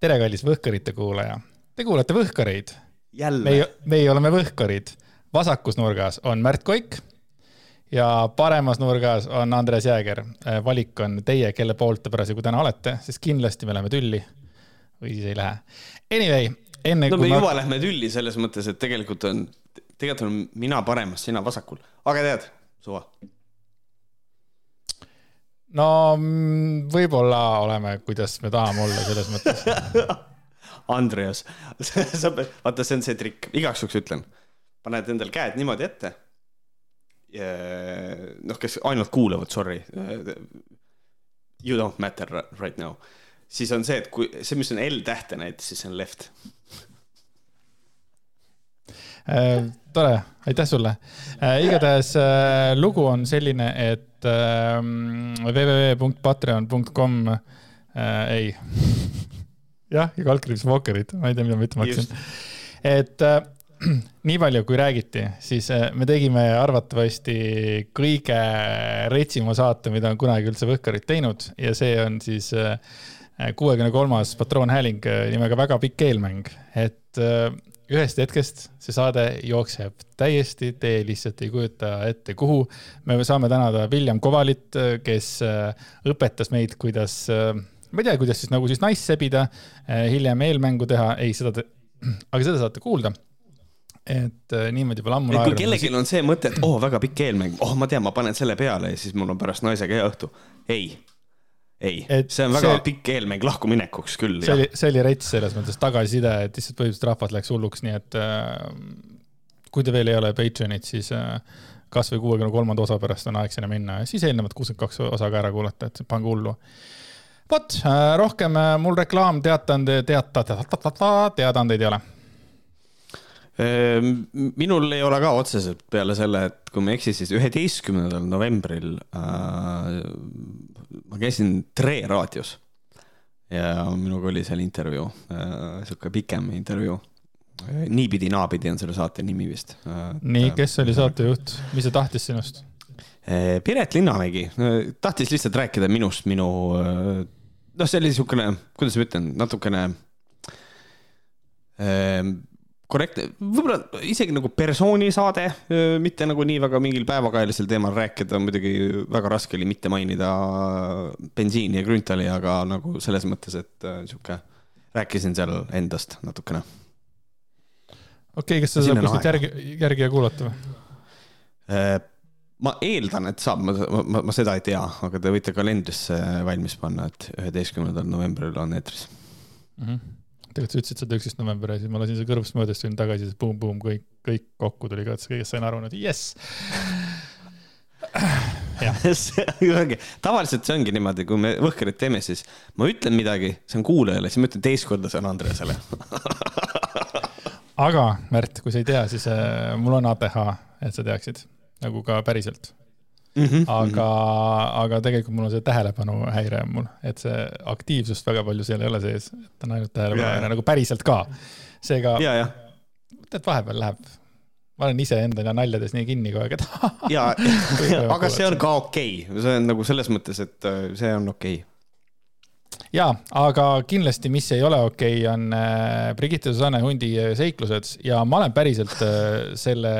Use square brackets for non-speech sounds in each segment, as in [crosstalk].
tere, kallis Võhkarite kuulaja. Te kuulate Võhkareid. meie, meie oleme Võhkarid. vasakus nurgas on Märt Koik ja paremas nurgas on Andres Jääger. valik on teie, kelle poolt te parasjagu täna olete, sest kindlasti me läheme tülli. või siis ei lähe. Anyway, enne no kui me ma... juba lähme tülli selles mõttes, et tegelikult on, tegelikult on mina paremas, sina vasakul, aga tead, suva. No mm, võib-olla oleme, kuidas me tahame olla selles mõttes. [laughs] Andreas, [laughs] sa pead, vaata, see on see trikk, igaks juhuks ütlen, paned endal käed niimoodi ette. noh, kes ainult kuulavad, sorry. You don't matter right now. siis on see, et kui see, mis on L-tähte näitas, siis see on left Äh, tore, aitäh sulle. igatahes äh, lugu on selline, et äh, www.patreon.com äh, ei. [laughs] Jah, ja kaldkriips Walkerid, ma ei tea, mida ma ütlema hakkasin. et äh, [clears throat] nii palju, kui räägiti, siis äh, me tegime arvatavasti kõige retsima saate, mida on kunagi üldse Võhkarid teinud. Ja see on siis kuuekümne kolmas patroonhääling nimega Väga pikk eelmäng, et äh, ühest hetkest see saade jookseb täiesti, te lihtsalt ei kujuta ette, kuhu. me saame tänada William Kovalit, kes äh, õpetas meid, kuidas, äh, ma ei tea, kuidas siis nagu siis naist sebida, äh, hiljem eelmängu teha, ei, seda te, [clears throat] aga seda saate kuulda et niimoodi pole ammu naernud. kui kellelgi on see mõte, et oh, väga pikk eelmäng, oh, ma tean, ma panen selle peale ja siis mul on pärast naisega hea õhtu. ei ei, see on väga see, pikk eelmäng lahkuminekuks küll. see oli, see oli rets selles mõttes tagasiside, et lihtsalt põhimõtteliselt rahvas läks hulluks, nii et äh, kui te veel ei ole Patreonid, siis äh, kasvõi kuuekümne kolmanda osa pärast on aeg sinna minna ja siis eelnevad kuuskümmend kaks osa ka ära kuulata, et pange hullu. vot äh,, rohkem äh, mul reklaam, teatande, teata, teadaandeid ei ole Ehm, minul ei ole ka otseselt peale selle, et kui ma ei eksi, siis üheteistkümnendal novembril äh, ma käisin Tre raadios ja minuga oli seal intervjuu äh,, sihuke pikem intervjuu. niipidi-naapidi on selle saate nimi vist äh,. nii, kes oli saatejuht, mis ta tahtis sinust? Äh, Piret Linnamägi tahtis lihtsalt rääkida minust, minu, noh, see oli niisugune, kuidas ma ütlen, natukene korrektne, võib-olla isegi nagu persoonisaade, mitte nagu nii väga mingil päevakajalisel teemal rääkida, muidugi väga raske oli mitte mainida bensiini ja Grünthali, aga nagu selles mõttes, et sihuke, rääkisin seal endast natukene. okei okay,, kas seda saab kuskilt järgi, järgi ja kuulata või? ma eeldan, et saab, ma, ma, ma seda ei tea, aga te võite kalendrisse valmis panna, et üheteistkümnendal novembril on eetris mm. -hmm tegelikult sa ütlesid seda üksteist november ja siis ma lasin see kõrvust mööda, siis tulin tagasi, siis buum-buum, kõik, kõik kokku tuli ka, et kõigest sain aru, et jess. [laughs] tavaliselt see ongi niimoodi, kui me Võhkerit teeme, siis ma ütlen midagi, see on kuulajale, siis ma ütlen teist korda, see on Andreasele. [laughs] Aga Märt, kui sa ei tea, siis äh, mul on ATH, et sa teaksid nagu ka päriselt Mm -hmm, aga aga tegelikult mul on see tähelepanuhäire on mul, et see aktiivsust väga palju seal ei ole sees, et on ainult tähelepanuhäire nagu päriselt ka. seega, tead, vahepeal läheb, ma olen iseenda naljades nii kinni kogu aeg, et ja, aga see on ka okei. Okay., see on nagu selles mõttes, et äh, see on okei. Okay ja, aga kindlasti, mis ei ole okei okay,, on äh, Brigitte Susanne Hundi seiklused. Ja ma olen päriselt äh, selle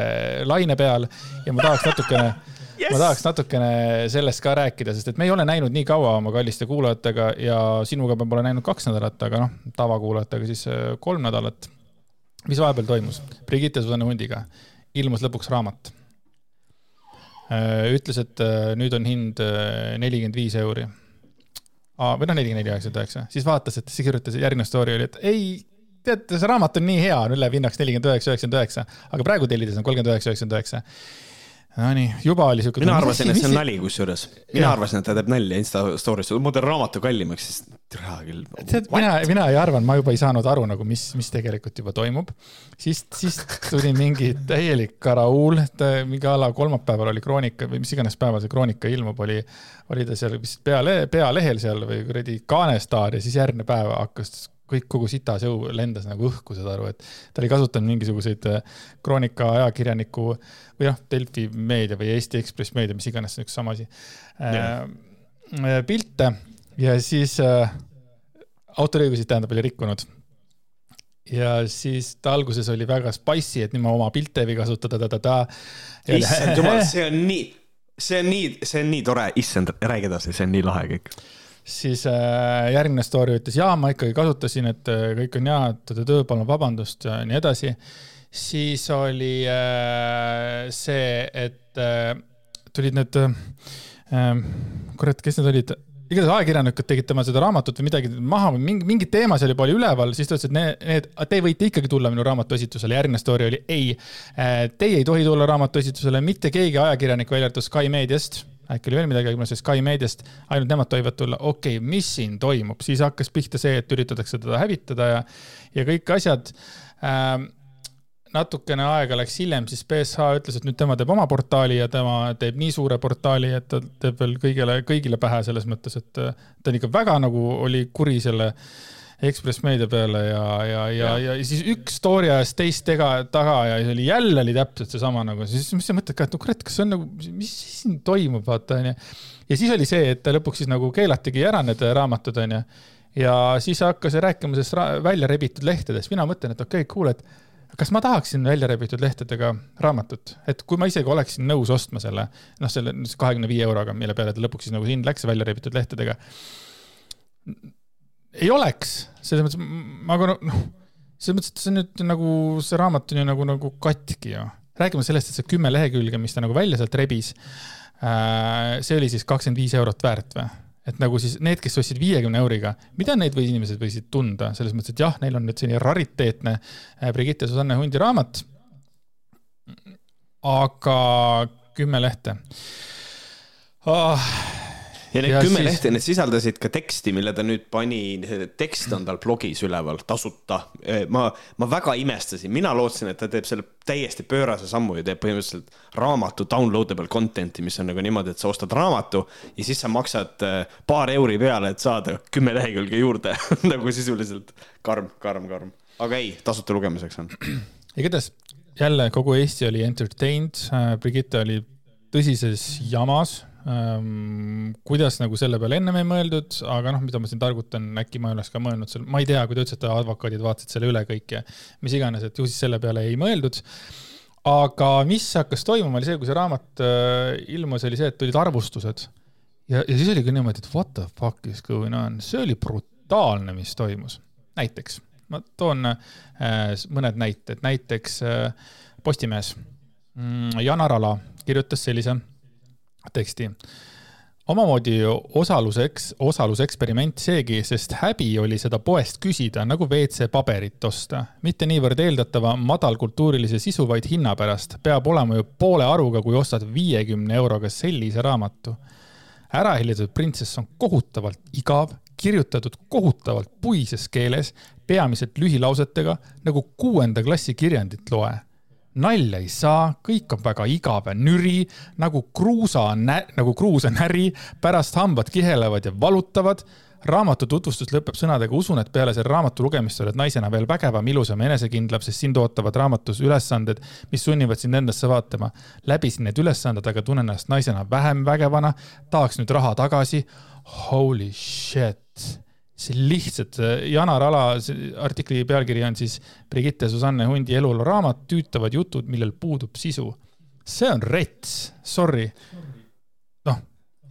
laine peal ja ma tahaks natukene yes!. ma tahaks natukene sellest ka rääkida, sest et me ei ole näinud nii kaua oma kalliste kuulajatega ja sinuga ma pole näinud kaks nädalat, aga noh, tavakuulajatega siis äh, kolm nädalat. mis vahepeal toimus? Brigitte Susanne Hundiga ilmus lõpuks raamat. Äh, ütles, et äh, nüüd on hind nelikümmend viis euri. või noh, nelikümmend neli, üheksakümmend üheksa, siis vaatas, et siis kirjutas, järgmine story oli, et ei, teate, see raamat on nii hea, nüüd läheb hinnaks nelikümmend üheksa, üheksakümmend üheksa, aga praegu tellides on kolmkümmend üheksa, üheksakümmend üheksa Nonii, juba oli siuke. mina arvasin, et see on nali kusjuures. mina ja. arvasin, et ta teeb nalja Insta story'sse, ma teen raamatu kallimaks, siis türa küll. tead, mina, mina ei arvanud, ma juba ei saanud aru nagu, mis, mis tegelikult juba toimub. siis, siis tuli mingi täielik karauul, mingi a la kolmapäeval oli Kroonika või mis iganes päeval see Kroonika ilmub, oli, oli ta seal vist peale, pealehel seal või kuradi Kaanestaar ja siis järgmine päev hakkas kõik, kogu sitas õu lendas nagu õhku, saad aru, et ta oli kasutanud mingisuguseid äh, Kroonika ajakirjaniku või noh, Delfi meedia või Eesti Ekspress meedia, mis iganes, üks sama asi yeah., äh, pilte ja siis äh, autoriõigusi tähendab, oli rikkunud. ja siis ta alguses oli väga spicy, et nüüd ma oma pilte ei või kasutada, ta-ta-ta. issand jumal, see on nii, see on nii, see on nii tore, issand, räägi edasi, see on nii lahe kõik siis äh, järgmine story ütles, jaa, ma ikkagi kasutasin, et äh, kõik on hea, et töö, palun vabandust ja nii edasi. siis oli äh, see, et tulid need kurat, kes need olid igatahes ajakirjanikud tegid tema seda raamatut või midagi maha või mingi, mingi teema seal juba oli üleval, siis ta ütles, et need, need, te võite ikkagi tulla minu raamatu esitusele. järgmine story oli ei, teie ei tohi tulla raamatu esitusele, mitte keegi ajakirjanik, välja arvatud Sky Mediast äkki oli veel midagi, ma ütlesin Sky Mediast, ainult nemad tohivad tulla, okei okay,, mis siin toimub, siis hakkas pihta see, et üritatakse teda hävitada ja, ja kõik asjad. Ähm, natukene aega läks hiljem, siis BSH ütles, et nüüd tema teeb oma portaali ja tema teeb nii suure portaali, et ta teeb veel kõigile, kõigile pähe selles mõttes, et äh, ta on ikka väga nagu oli kuri selle Ekspress Meedia peale ja, ja, ja, ja, ja siis üks story ajas teist tega, taga ja siis oli jälle oli täpselt seesama nagu, siis mis sa mõtled ka, et no kurat, kas see on nagu, mis siin toimub, vaata onju. ja siis oli see, et lõpuks siis nagu keelatigi ära need raamatud onju. ja siis hakkas rääkima sellest välja rebitud lehtedest, mina mõtlen, et okei okay,, cool, et kas ma tahaksin välja rebitud lehtedega raamatut, et kui ma isegi oleksin nõus ostma selle, noh, selle kahekümne viie euroga, mille peale ta lõpuks siis nagu hind läks välja rebitud lehtedega. Ei oleks, selles mõttes, ma nagu noh, selles mõttes, et see on nüüd nagu, see raamat on ju nagu, nagu katki ju. räägime sellest, et see kümme lehekülge, mis ta nagu välja sealt rebis, äh, see oli siis kakskümmend viis eurot väärt või? et nagu siis need, kes ostsid viiekümne euriga, mida need või inimesed võisid tunda, selles mõttes, et jah, neil on nüüd selline rariteetne äh, Brigitte Susanne Hundi raamat. aga kümme lehte oh, ja need ja kümme siis... lehte, need sisaldasid ka teksti, mille ta nüüd pani, tekst on tal blogis üleval tasuta. ma, ma väga imestasin, mina lootsin, et ta teeb selle täiesti pöörase sammu ja teeb põhimõtteliselt raamatu downloadable content'i, mis on nagu niimoodi, et sa ostad raamatu ja siis sa maksad paar euri peale, et saada kümme lehekülge juurde [laughs] nagu sisuliselt karm, karm, karm. aga ei, tasuta lugemiseks on. [clears throat] igatahes jälle kogu Eesti oli entertained, Brigitte oli tõsises jamas. Kuidas nagu selle peale ennem ei mõeldud, aga noh, mida ma siin targutan, äkki ma ei oleks ka mõelnud seal, ma ei tea, kui te ütlesite, advokaadid vaatasid selle üle kõik ja mis iganes, et ju siis selle peale ei mõeldud. aga mis hakkas toimuma, oli see, kui see raamat äh, ilmus, oli see, et tulid arvustused. ja, ja siis oli ka niimoodi, et what the fuck is going on, see oli brutaalne, mis toimus. näiteks, ma toon äh, mõned näited, näiteks äh, Postimehes mm, Janar Ala kirjutas sellise teksti. omamoodi osaluseks, osaluseksperiment seegi, sest häbi oli seda poest küsida nagu WC paberit osta. mitte niivõrd eeldatava madalkultuurilise sisu, vaid hinna pärast. peab olema ju poole arvuga, kui ostad viiekümne euroga sellise raamatu. ära hellitud printsess on kohutavalt igav, kirjutatud kohutavalt puises keeles, peamiselt lühilausetega, nagu kuuenda klassi kirjandit loe nalja ei saa, kõik on väga igav ja nüri, nagu kruusa nagu kruus on näri, pärast hambad kihelevad ja valutavad. raamatu tutvustus lõpeb sõnadega, usun, et peale selle raamatu lugemist oled naisena veel vägevam, ilusam ja enesekindlam, sest sind ootavad raamatus ülesanded, mis sunnivad sind endasse vaatama. läbisin need ülesanded, aga tunnen ennast naisena vähem vägevana, tahaks nüüd raha tagasi. Holy shit see lihtsalt, Janar Ala artikli pealkiri on siis Brigitte Susanne Hundi eluloo raamat Tüütavad jutud, millel puudub sisu. see on rets, sorry. noh,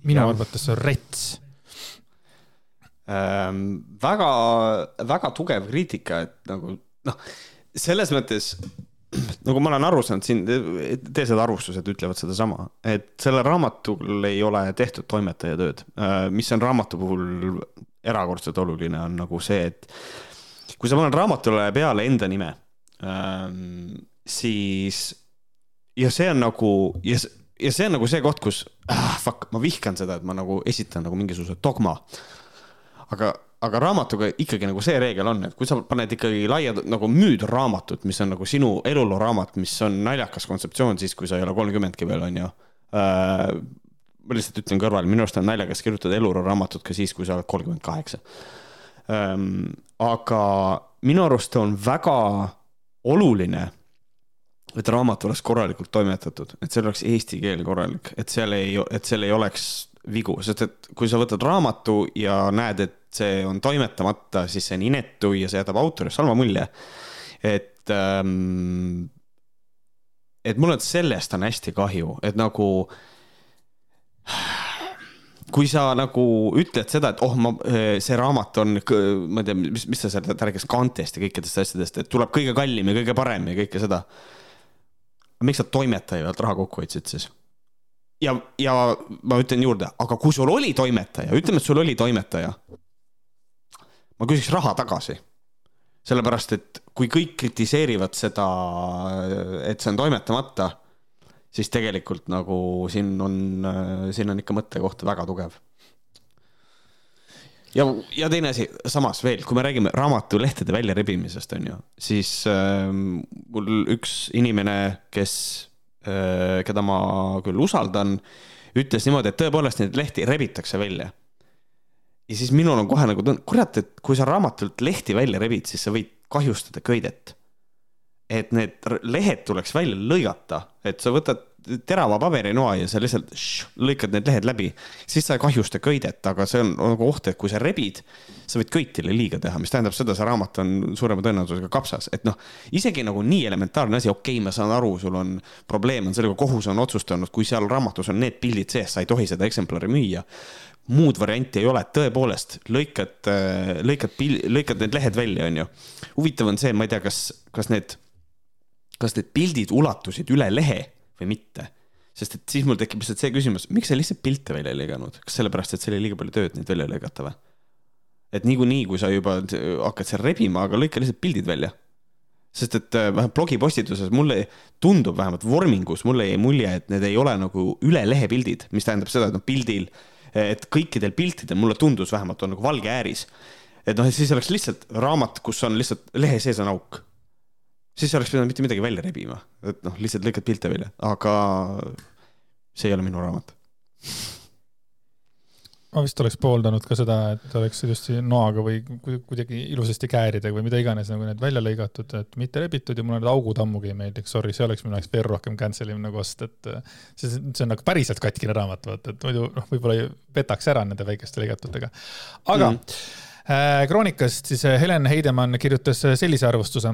minu arvates see on rets ähm,. väga, väga tugev kriitika, et nagu noh, selles mõttes nagu ma olen aru saanud siin, teised arvustused ütlevad sedasama, et sellel raamatul ei ole tehtud toimetaja tööd, äh, mis on raamatu puhul erakordselt oluline, on nagu see, et kui sa paned raamatule peale enda nime, ähm, siis ja see on nagu ja, ja see on nagu see koht, kus ah, fuck, ma vihkan seda, et ma nagu esitan nagu mingisuguse dogma. aga, aga raamatuga ikkagi nagu see reegel on, et kui sa paned ikkagi laiad nagu müüd raamatut, mis on nagu sinu eluloo raamat, mis on naljakas kontseptsioon siis, kui sa ei ole kolmkümmendki veel, on ju äh, ma lihtsalt ütlen kõrvale, minu arust on naljakas kirjutada eluloo raamatut ka siis, kui sa oled kolmkümmend kaheksa. Ehm, aga minu arust on väga oluline, et raamat oleks korralikult toimetatud, et seal oleks eesti keel korralik, et seal ei, et seal ei oleks vigu, sest et kui sa võtad raamatu ja näed, et see on toimetamata, siis see on inetu ja see jätab autorist halva mulje. et ähm, et mul on sellest on hästi kahju, et nagu kui sa nagu ütled seda, et oh, ma, see raamat on, ma ei tea, mis, mis sa seal rääkis Kantest ja kõikidest asjadest, et tuleb kõige kallim ja kõige parem ja kõike seda. miks sa toimetaja pealt raha kokku hoidsid siis? ja, ja ma ütlen juurde, aga kui sul oli toimetaja, ütleme, et sul oli toimetaja. ma küsiks raha tagasi. sellepärast, et kui kõik kritiseerivad seda, et see on toimetamata siis tegelikult nagu siin on, siin on ikka mõttekoht väga tugev. ja, ja teine asi, samas veel, kui me räägime raamatulehtede väljarebimisest, on ju, siis äh, mul üks inimene, kes äh,, keda ma küll usaldan, ütles niimoodi, et tõepoolest neid lehti rebitakse välja. ja siis minul on kohe nagu tund-, kurat, et kui sa raamatult lehti välja rebid, siis sa võid kahjustada köidet et need lehed tuleks välja lõigata, et sa võtad terava paberinoa ja sa lihtsalt šš, lõikad need lehed läbi, siis sa ei kahjusta köidet, aga see on nagu oht, et kui sa rebid, sa võid köitile liiga teha, mis tähendab seda, see raamat on suurema tõenäosusega kapsas, et noh, isegi nagu nii elementaarne asi, okei okay,, ma saan aru, sul on probleem on sellega, kohus on otsustanud, kui seal raamatus on need pildid sees, sa ei tohi seda eksemplari müüa. Muud varianti ei ole, tõepoolest lõikad, lõikad, lõikad need lehed välja, onju. huvitav on see, ma ei tea, kas, kas need kas need pildid ulatusid üle lehe või mitte. sest et siis mul tekib lihtsalt see küsimus, miks sa lihtsalt pilte välja ei lõiganud, kas sellepärast, et seal oli liiga palju tööd neid välja lõigata või? et niikuinii, kui sa juba hakkad seal rebima, aga lõika lihtsalt pildid välja. sest et äh, vähemalt blogipostituses mulle tundub vähemalt vormingus, mulle jäi mulje, et need ei ole nagu üle lehe pildid, mis tähendab seda, et noh, pildil, et kõikidel piltidel mulle tundus vähemalt on nagu valge ääris. et noh, et siis oleks lihtsalt raamat, kus on lihtsalt lehe sees on auk siis oleks pidanud mitte midagi välja rebima, et noh, lihtsalt lõikad pilte välja, aga see ei ole minu raamat. ma vist oleks pooldanud ka seda, et oleks ilusti noaga või kuidagi ilusasti kääridega või mida iganes nagu need välja lõigatud, et mitte rebitud ja mulle need augud ammugi ei meeldiks, sorry, see oleks minu jaoks veel rohkem cancel imine nagu ost, et see, see on nagu päriselt katkine raamat, vaata, et muidu noh, võib-olla petaks ära nende väikeste lõigatutega. aga mm. -hmm. Kroonikast siis Helen Heidemann kirjutas sellise arvustuse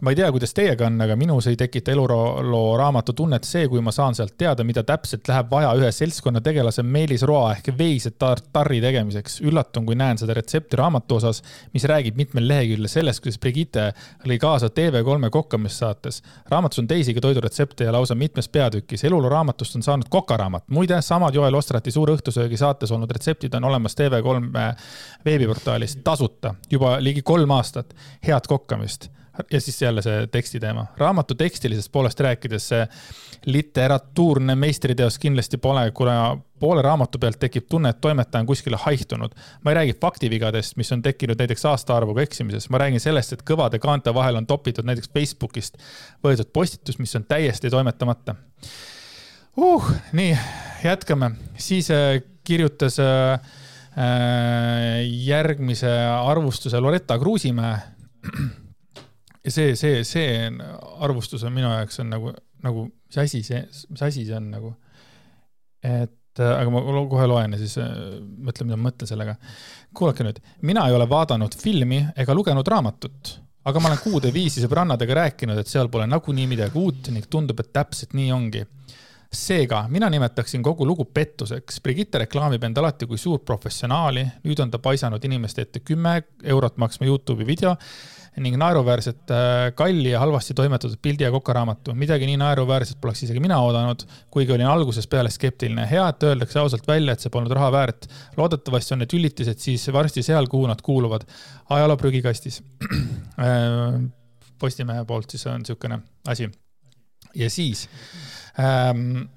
ma ei tea, kuidas teiega on, aga minus ei tekita eluloo raamatu tunnet see, kui ma saan sealt teada, mida täpselt läheb vaja ühe seltskonna tegelase Meelis Roa ehk veise tarri tegemiseks. üllatun, kui näen seda retsepti raamatu osas, mis räägib mitmel leheküljel sellest, kuidas Brigitte lõi kaasa TV3 kokkamissaates. raamatus on teisigi toiduretsepte ja lausa mitmes peatükis. eluloo raamatust on saanud kokaraamat. muide, samad Joel Ostrati Suure õhtusöögi saates olnud retseptid on olemas TV3 veebiportaalis tasuta juba ligi kolm aastat. head kokkamist ja siis jälle see teksti teema. raamatu tekstilisest poolest rääkides see literatuurne meistriteos kindlasti pole, kuna poole raamatu pealt tekib tunne, et toimetaja on kuskile haihtunud. ma ei räägi faktivigadest, mis on tekkinud näiteks aastaarvuga eksimises, ma räägin sellest, et kõvade kaante vahel on topitud näiteks Facebookist võetud postitus, mis on täiesti toimetamata uh,. nii, jätkame, siis äh, kirjutas äh, äh järgmise arvustuse Loretta Kruusimäe [clears throat] ja see, see, see arvustus on minu jaoks on nagu, nagu mis asi see, mis asi see on nagu. et äh, aga ma kohe loen ja siis äh, mõtlen, mida ma mõtlen sellega. kuulake nüüd, mina ei ole vaadanud filmi ega lugenud raamatut, aga ma olen kuude viisi sõbrannadega rääkinud, et seal pole nagunii midagi uut ning tundub, et täpselt nii ongi seega mina nimetaksin kogu lugu pettuseks. Brigitte reklaamib end alati kui suurt professionaali, nüüd on ta paisanud inimeste ette kümme eurot maksma Youtube'i video ning naeruväärset äh, kalli ja halvasti toimetatud pildi ja kokaraamatu. midagi nii naeruväärset poleks isegi mina oodanud, kuigi olin algusest peale skeptiline. hea, et öeldakse ausalt välja, et see polnud raha väärt. loodetavasti on need üllitised siis varsti seal, kuhu nad kuuluvad. ajaloo prügikastis. [clears throat] Äh, Postimehe poolt siis on niisugune asi. ja siis ähm,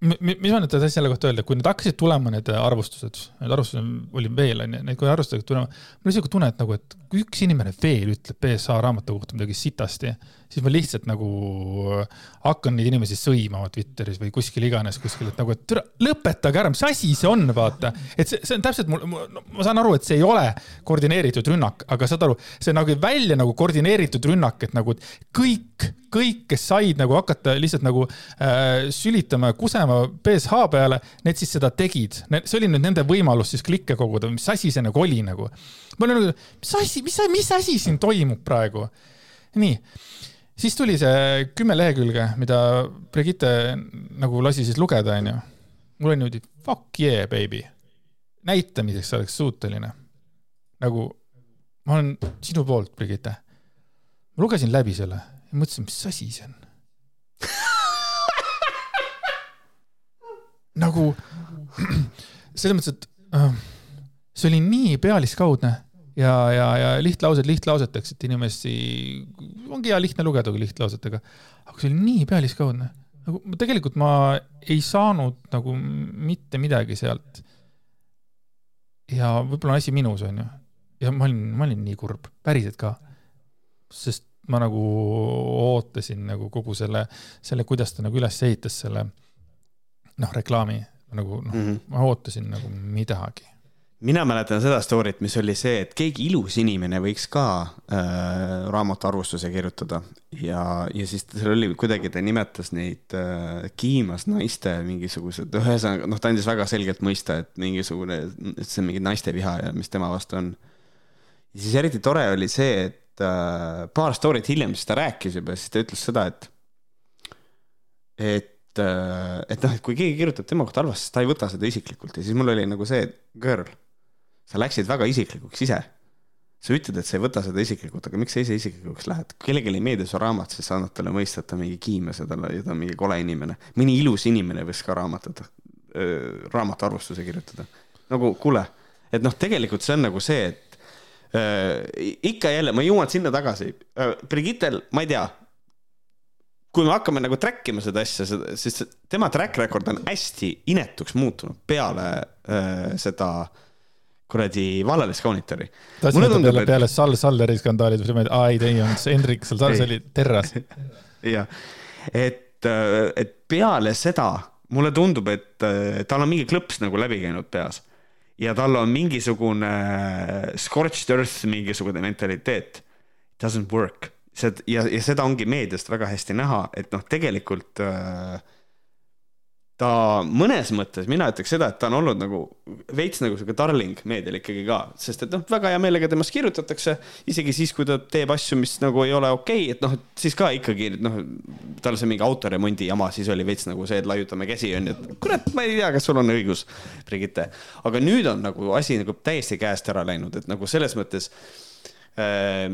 mis ma nüüd tahtsin selle kohta öelda, kui nüüd hakkasid tulema need arvustused, need arvustused oli veel onju, need kui arvustused tulema, mul oli siuke tunne, et nagu, et kui üks inimene veel ütleb BSA raamatu kohta midagi sitasti, siis ma lihtsalt nagu hakkan neid inimesi sõimama Twitteris või kuskil iganes kuskil, et nagu, et türa, lõpetage ära, mis asi see on, vaata. et see, see on täpselt mul, ma saan aru, et see ei ole koordineeritud rünnak, aga saad aru, see nagu välja nagu koordineeritud rünnak, et nagu kõik kõik, kes said nagu hakata lihtsalt nagu äh, sülitama ja kusema BSH peale, need siis seda tegid, see oli nüüd nende võimalus siis klikke koguda, mis asi see nagu oli nagu. ma olin nagu, mis asi, mis, mis asi siin toimub praegu? nii, siis tuli see kümme lehekülge, mida Brigitte nagu lasi siis lugeda, onju. mul oli niimoodi fuck yeah baby, näitamiseks oleks suuteline. nagu ma olen sinu poolt, Brigitte. ma lugesin läbi selle ja mõtlesin, mis asi see on [laughs] nagu [clears throat] selles mõttes, et äh, see oli nii pealiskaudne ja, ja, ja lihtlaused lihtlauseteks, et inimesi, ongi hea lihtne lugeda kui lihtlausetega, aga see oli nii pealiskaudne. nagu tegelikult ma ei saanud nagu mitte midagi sealt. ja võib-olla on asi minus, onju. ja ma olin, ma olin nii kurb, päriselt ka. sest ma nagu ootasin nagu kogu selle, selle, kuidas ta nagu üles ehitas selle noh, reklaami nagu noh mm, -hmm. ma ootasin nagu midagi. Mina mäletan seda story't, mis oli see, et keegi ilus inimene võiks ka äh, raamatuarvustuse kirjutada ja, ja siis seal oli kuidagi, ta nimetas neid äh, kiimas naiste mingisugused, ühesõnaga noh, ta andis väga selgelt mõista, et mingisugune, see on mingi naisteviha ja mis tema vastu on. ja siis eriti tore oli see, et äh, paar story't hiljem siis ta rääkis juba, siis ta ütles seda, et, et et, äh, et noh, et kui keegi kirjutab tema kohta halvasti, siis ta ei võta seda isiklikult ja siis mul oli nagu see, girl, sa läksid väga isiklikuks ise. sa ütled, et sa ei võta seda isiklikult, aga miks sa ise isiklikuks lähed? kui kellelegi ei meeldi su raamat, siis sa annad talle mõista, et ta on mingi kiimes ja talle, ja ta on mingi kole inimene. mõni ilus inimene võiks ka raamatut, raamatu arvustuse kirjutada. nagu kuule, et noh, tegelikult see on nagu see, et äh, ikka jälle, ma jõuan sinna tagasi äh,. Brigittel, ma ei tea kui me hakkame nagu track ima seda asja, siis tema track record on hästi inetuks muutunud peale äh, seda kuradi vallalist kaunitori. tahtsin öelda peale, peale Sal Salleri skandaali, aa ei, ei olnud see Hendrik Salsar, see oli Terras. [laughs] jah, et, äh, et peale seda mulle tundub, et äh, tal on mingi klõps nagu läbi käinud peas ja tal on mingisugune äh, scorched earth mingisugune mentaliteet. Doesn't work see ja, ja seda ongi meediast väga hästi näha, et noh, tegelikult äh, ta mõnes mõttes, mina ütleks seda, et ta on olnud nagu veits nagu sihuke darling meedial ikkagi ka, sest et noh, väga hea meelega temast kirjutatakse, isegi siis, kui ta teeb asju, mis nagu ei ole okei okay,, et noh, siis ka ikkagi noh, tal see mingi autoremondi jama, siis oli veits nagu see, et laiutame käsi onju, et kurat, ma ei tea, kas sul on õigus, Brigitte. aga nüüd on nagu asi nagu täiesti käest ära läinud, et nagu selles mõttes äh,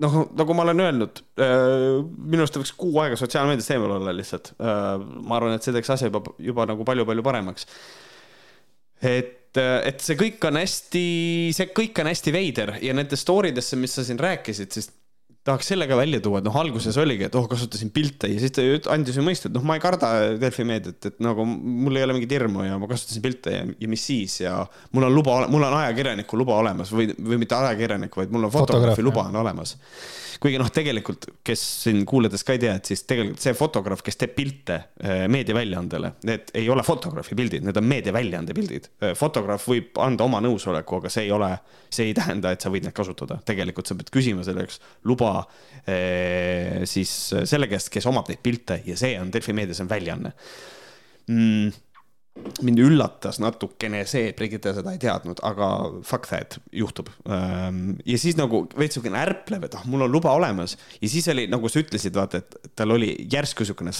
noh, nagu ma olen öelnud, äh, minu arust võiks kuu aega sotsiaalmeedias eemal olla lihtsalt. Äh, ma arvan, et see teeks asja juba, juba nagu palju-palju paremaks. et, äh, et see kõik on hästi, see kõik on hästi veider ja nende story desse, mis sa siin rääkisid, siis tahaks selle ka välja tuua, et noh, alguses oligi, et oh, kasutasin pilte ja siis ta andis ju mõista, et noh, ma ei karda Delfi meediat, et nagu mul ei ole mingit hirmu ja ma kasutasin pilte ja, ja mis siis ja mul on luba, mul on ajakirjaniku luba olemas või, või mitte ajakirjaniku, vaid mul on fotograafi luba on olemas kuigi noh, tegelikult, kes siin kuulajatest ka ei tea, et siis tegelikult see fotograaf, kes teeb pilte äh, meediaväljaandele, need ei ole fotograafi pildid, need on meediaväljaande pildid. Äh, fotograaf võib anda oma nõusoleku, aga see ei ole, see ei tähenda, et sa võid neid kasutada. tegelikult sa pead küsima selleks luba äh, siis selle käest, kes omab neid pilte ja see on Delfi meedias on väljaanne mm mind üllatas natukene see, et Brigitte seda ei teadnud, aga fuck that, juhtub. Ehm, ja siis nagu veits siukene ärplev, et ah, mul on luba olemas ja siis oli, nagu sa ütlesid, vaata, et tal oli järsku siukene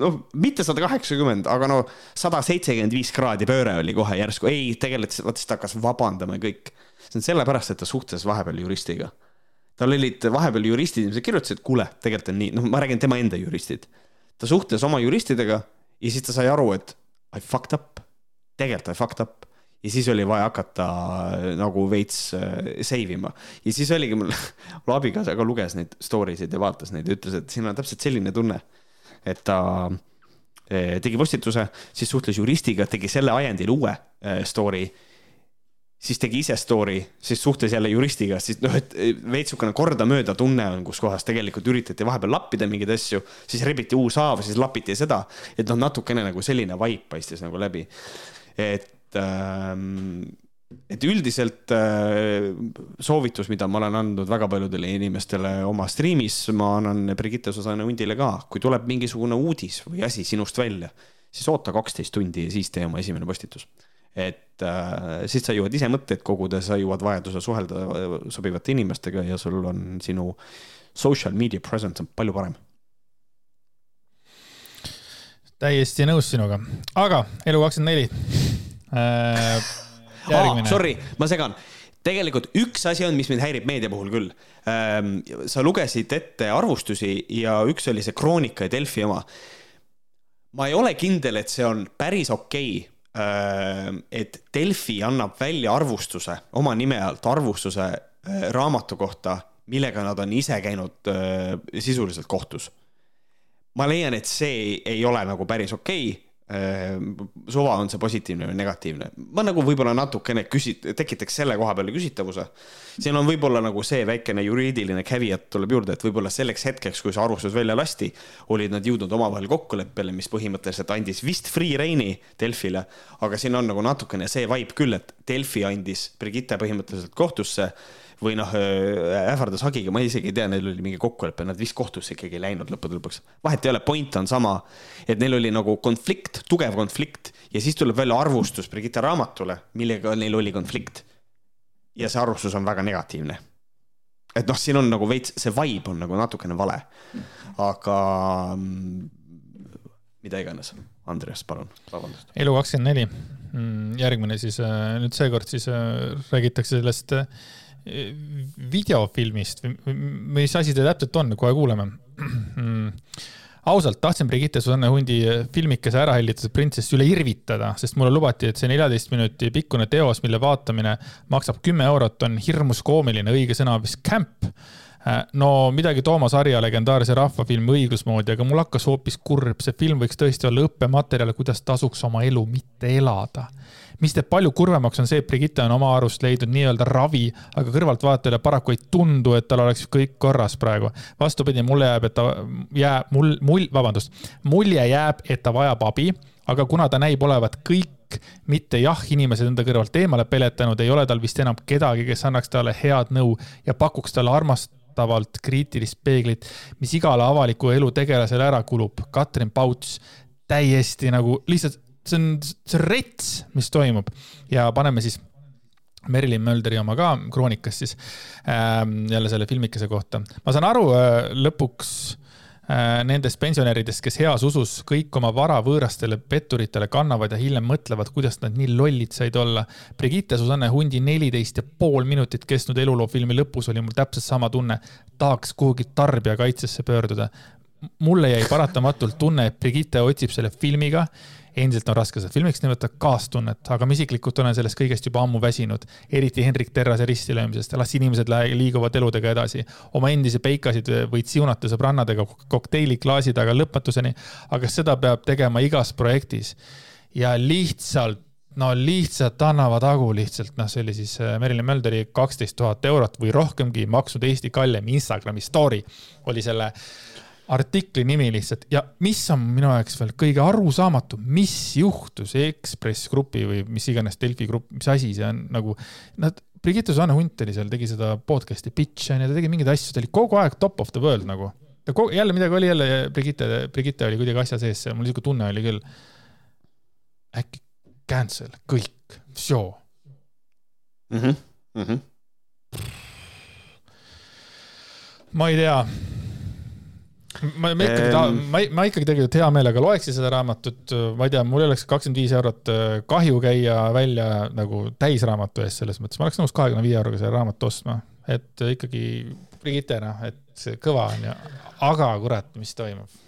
noh, mitte sada kaheksakümmend, aga no sada seitsekümmend viis kraadi pööre oli kohe järsku, ei, tegelikult vaata siis ta hakkas vabandama ja kõik. see on sellepärast, et ta suhtles vahepeal juristiga. Tal olid vahepeal juristid, mis kirjutasid, kuule, tegelikult on nii, noh, ma räägin tema enda juristid. ta suhtles oma juristidega ja siis ta sai aru, et I fucked up, tegelikult I fucked up. Ja siis oli vaja hakata äh, nagu veits äh, save ima. Ja siis oligi mul, [laughs] mul abikaasa ka luges neid story sid ja vaatas neid ja ütles, et siin on täpselt selline tunne, et ta äh, tegi postituse, siis suhtles juristiga, tegi selle ajendil uue story siis tegi ise story, siis suhtles jälle juristiga, siis noh, et veits sihukene kordamööda tunne on, kus kohas tegelikult üritati vahepeal lappida mingeid asju, siis rebiti uus haav, siis lapiti seda, et noh, natukene nagu selline vibe paistis nagu läbi. et ähm, et üldiselt äh, soovitus, mida ma olen andnud väga paljudele inimestele oma striimis, ma annan Brigitte Susanne Hundile ka, kui tuleb mingisugune uudis või asi sinust välja siis oota kaksteist tundi ja siis tee oma esimene postitus. Et äh, siis sa jõuad ise mõtteid koguda, sa jõuad vajaduse suhelda sobivate inimestega ja sul on sinu social media presence on palju parem täiesti nõus sinuga, aga Elu24 äh,. [laughs] Oh, sorry, ma segan tegelikult üks asi on, mis mind häirib meedia puhul küll. Ähm, sa lugesid ette arvustusi ja üks oli see Kroonika ja Delfi oma. ma ei ole kindel, et see on päris okei okay, et Delfi annab välja arvustuse oma nime alt, arvustuse äh, raamatu kohta, millega nad on ise käinud äh, sisuliselt kohtus. Ma leian, et see ei ole nagu päris okei okay suva on see positiivne või negatiivne. ma nagu võib-olla natukene küsi-, tekitaks selle koha peale küsitavuse. siin on võib-olla nagu see väikene juriidiline caveat tuleb juurde, et võib-olla selleks hetkeks, kui see arvustus välja lasti, olid nad jõudnud omavahel kokkuleppele, mis põhimõtteliselt andis vist free reign'i Delfile. aga siin on nagu natukene see vibe küll, et Delfi andis Brigitte põhimõtteliselt kohtusse või noh, äh, ähvardas hagiga, ma isegi ei tea, neil oli mingi kokkulepe, nad vist kohtusse ikkagi ei läinud lõppude lõpuks. vahet ei ole, point on sama, et neil oli nagu konflikt, tugev konflikt ja siis tuleb välja arvustus Brigitte raamatule, millega neil oli konflikt. ja see arvustus on väga negatiivne. et noh, siin on nagu veits, see vibe on nagu natukene vale. aga mm, mida iganes, Andreas, palun, vabandust. elu kakskümmend neli, mm, järgmine siis äh, nüüd seekord siis äh, räägitakse sellest videofilmist või mis asi ta täpselt on, kohe kuuleme. Ausalt, tahtsin Brigitte Susanne Hundi filmikese ära hellitatud printsess üle irvitada, sest mulle lubati, et see neljateist minuti pikkune teos, mille vaatamine maksab kümme eurot, on hirmus koomiline, õige sõna vist camp. no midagi Toomas Harja legendaarse rahvafilmi õigusmoodi, aga mul hakkas hoopis kurb, see film võiks tõesti olla õppematerjal, kuidas tasuks oma elu mitte elada mis teeb palju kurvemaks, on see, et Brigitte on oma arust leidnud nii-öelda ravi, aga kõrvaltvaatajale paraku ei tundu, et tal oleks kõik korras praegu. vastupidi, mulle jääb, et ta jääb, mul, mul, vabandust, mulje jääb, et ta vajab abi, aga kuna ta näib olevat kõik mitte jah, inimesed enda kõrvalt eemale peletanud, ei ole tal vist enam kedagi, kes annaks talle head nõu ja pakuks talle armastavalt kriitilist peeglit, mis igale avaliku elu tegelasele ära kulub. Katrin Pauts täiesti nagu lihtsalt see on, see on rets, mis toimub ja paneme siis Merilin Mölderi oma ka kroonikast siis ähm, jälle selle filmikese kohta. ma saan aru äh, lõpuks äh, nendest pensionäridest, kes heas usus kõik oma vara võõrastele petturitele kannavad ja hiljem mõtlevad, kuidas nad nii lollid said olla. Brigitte Susanne Hundi neliteist ja pool minutit kestnud eluloo filmi lõpus oli mul täpselt sama tunne. tahaks kuhugi tarbijakaitsesse pöörduda. mulle jäi paratamatult tunne, et Brigitte otsib selle filmiga endiselt on raske seda filmiks nimetada, kaastunnet, aga ma isiklikult olen sellest kõigest juba ammu väsinud. eriti Hendrik Terrase ristilöömisest, las inimesed liiguvad eludega edasi. oma endisi peikasid võid siunata sõbrannadega kokteiliklaasi taga lõpmatuseni, aga seda peab tegema igas projektis. ja lihtsalt no lihtsalt annavad hagu lihtsalt, noh, see oli siis äh, Merilin Mölderi kaksteist tuhat eurot või rohkemgi maksnud Eesti kallim Instagrami story oli selle äh, artikli nimi lihtsalt ja mis on minu jaoks veel kõige arusaamatum, mis juhtus Ekspress Grupi või mis iganes Delfi grupp, mis asi see on nagu, nad, Brigitte Susanne Hunt oli seal, tegi seda podcast'i Pitch on ju, ta tegi mingeid asju, ta oli kogu aeg top of the world nagu. ta kogu, jälle midagi oli jälle, Brigitte, Brigitte oli kuidagi asja sees, mul niisugune tunne oli küll. äkki cancel kõik, show. -hmm. Mm -hmm. ma ei tea ma, ma ikkagi tahan, ma, ma ikkagi tegelikult hea meelega loeksin seda raamatut, ma ei tea, mul oleks kakskümmend viis eurot äh, kahju käia välja nagu täisraamatu eest, selles mõttes. Ma oleks nõus kahekümne viie euroga selle raamatu ostma, et ikkagi Brigitte noh, et see kõva on ja, aga kurat, mis toimub?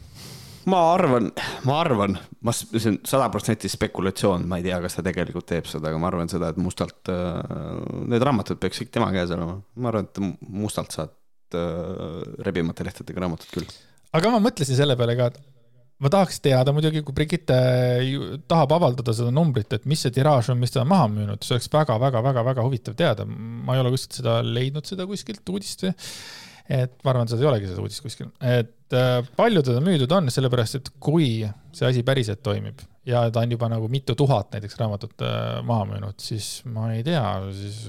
ma arvan, ma arvan, ma, see on sada protsenti spekulatsioon, ma ei tea, kas ta tegelikult teeb seda, aga ma arvan seda, et mustalt äh,, need raamatud peaks kõik tema käes olema, ma arvan, et mustalt saad äh, rebimata lehtedega raamatut küll aga ma mõtlesin selle peale ka, et ma tahaks teada muidugi, kui Brigitte tahab avaldada seda numbrit, et mis see tiraaž on, mis ta on maha müünud, see oleks väga-väga-väga-väga huvitav teada. ma ei ole kuskilt seda leidnud, seda kuskilt uudist. et ma arvan, seda ei olegi seda uudist kuskil, et äh, palju teda müüdud on, sellepärast et kui see asi päriselt toimib ja ta on juba nagu mitu tuhat näiteks raamatut äh, maha müünud, siis ma ei tea, siis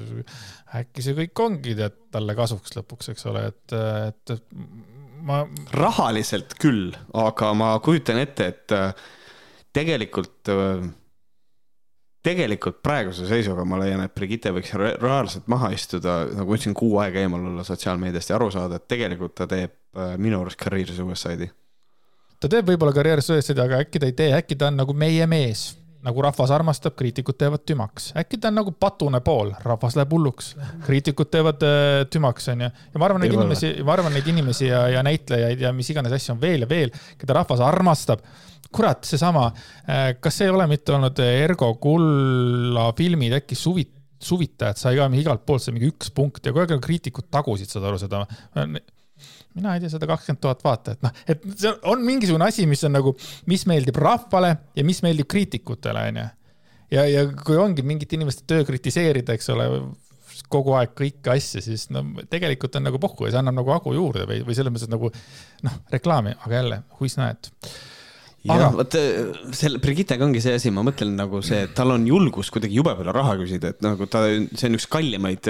äkki see kõik ongi tead talle kasuks lõpuks, eks ole, et, et ma. rahaliselt küll, aga ma kujutan ette, et äh, tegelikult, tegelikult praeguse seisuga ma leian, et Brigitte võiks reaalselt maha istuda, nagu ma ütlesin, kuu aega eemal olla sotsiaalmeediast ja aru saada, et tegelikult ta teeb minu arust karjääri suicide'i. ta teeb võib-olla karjääri suicide'i, aga äkki ta ei tee, äkki ta on nagu meie mees nagu rahvas armastab, kriitikud teevad tümaks. äkki ta on nagu patune pool, rahvas läheb hulluks, kriitikud teevad äh, tümaks, onju. ja ma arvan, neid inimesi, ma arvan, neid inimesi ja, ja näitlejaid ja mis iganes asju on veel ja veel, keda rahvas armastab. kurat, seesama, äh, kas see ei ole mitte olnud Ergo Kulla filmid äkki suvi, suvitajad sai ka igalt poolt sai mingi üks punkt ja kogu aeg kriitikud tagusid, saad aru, seda mina ei tea, sada kakskümmend tuhat vaatajat, noh, et see on mingisugune asi, mis on nagu, mis meeldib rahvale ja mis meeldib kriitikutele, onju. ja, ja kui ongi mingite inimeste töö kritiseerida, eks ole, kogu aeg kõiki asju, siis no tegelikult on nagu pohhu ja see annab nagu hagu juurde või, või selles mõttes nagu noh, reklaami, aga jälle, who is not aga vot selle Brigittega ongi see asi, ma mõtlen nagu see, et tal on julgus kuidagi jube palju raha küsida, et nagu ta, see on üks kallimaid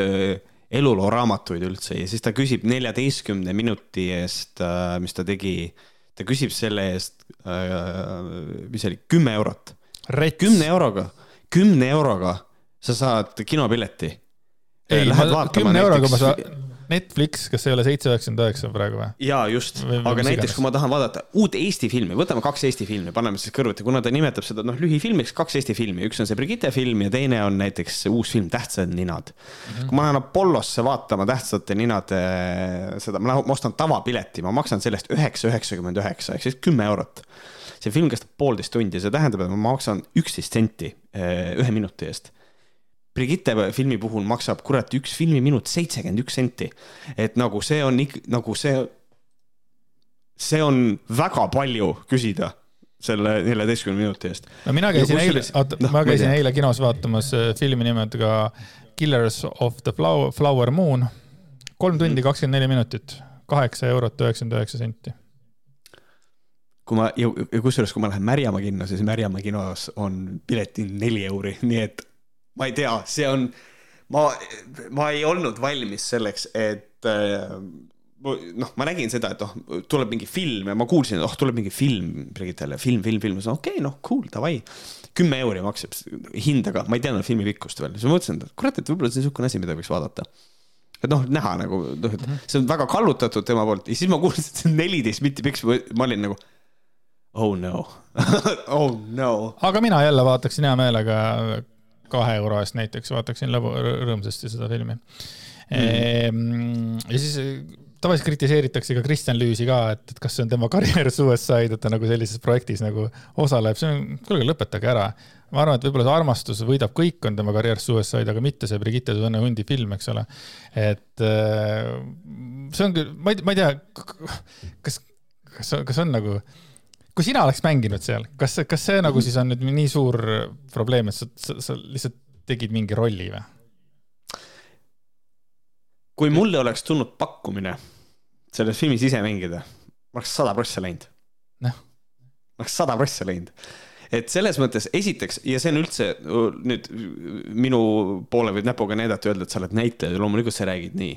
elulooraamatuid üldse ja siis ta küsib neljateistkümne minuti eest, äh, mis ta tegi, ta küsib selle eest, äh, mis see oli, kümme eurot. kümne euroga, kümne euroga sa saad kinopileti. ei, kümne euroga ma saan Netflix, kas ei ole seitse üheksakümmend üheksa praegu või? jaa, just, aga näiteks kui ma tahan vaadata uut Eesti filmi, võtame kaks Eesti filmi, paneme siis kõrvuti, kuna ta nimetab seda noh, lühifilmiks, kaks Eesti filmi, üks on see Brigitte film ja teine on näiteks uus film Tähtsad ninad mm. -hmm. kui ma lähen Apollosse vaatama Tähtsate ninade seda, ma ostan tavapileti, ma maksan sellest üheksa üheksakümmend üheksa ehk siis kümme eurot see film kestab poolteist tundi, see tähendab, et ma maksan üksteist senti eh, ühe minuti eest Brigitte filmi puhul maksab kurat üks filmiminut seitsekümmend üks senti. et nagu see on ikka nagu see, see on väga palju küsida selle neljateistkümne minuti eest. no mina käisin eile, oota no,, ma käisin eile kinos vaatamas äh, filmi nimega Killers of the Flower, Flower Moon. kolm tundi kakskümmend neli minutit, kaheksa eurot üheksakümmend üheksa senti kui ma, ja kusjuures, kui ma lähen Märjamaa kinno, siis Märjamaa kinos on piletid neli euri, [laughs] nii et ma ei tea, see on, ma, ma ei olnud valmis selleks, et äh, noh, ma nägin seda, et noh, tuleb mingi film ja ma kuulsin, et oh, tuleb mingi film Brigittele, film, film, film, ma ütlesin okei okay,, noh, cool, davai. kümme euri maksab hindaga, ma ei teadnud filmi pikkust veel, siis ma mõtlesin, et kurat, et võib-olla see on niisugune asi, mida võiks vaadata. et noh, näha nagu, noh, et mhm. see on väga kallutatud tema poolt ja siis ma kuulsin, et see on neliteist mitti pikk, ma olin nagu oh no [laughs] oh no. aga mina jälle vaataksin hea meelega kahe euro eest näiteks vaataksin lõbu, rõõmsasti seda filmi mm.. ja siis tavaliselt kritiseeritakse ka Kristjan Lüüsi ka, et, et kas see on tema [laughs] karjäär suicide, et ta nagu sellises projektis nagu osaleb, see on, kuulge, lõpetage ära. ma arvan, et võib-olla see armastus võidab kõik, on tema karjäär suicide, aga mitte see Brigitte Susanne Hundi film, eks ole. et äh, see on küll, ma ei, ma ei tea, kas, kas, kas on nagu kui sina oleks mänginud seal, kas, kas see nagu siis on nüüd nii suur probleem, et sa, sa, sa lihtsalt tegid mingi rolli või? kui mulle oleks tulnud pakkumine selles filmis ise mängida, ma oleks sada prossa läinud. noh. ma oleks sada prossa läinud. et selles mõttes esiteks ja see on üldse nüüd minu poole võib näpuga näidata, öelda, et sa oled näitleja ja loomulikult sa räägid nii.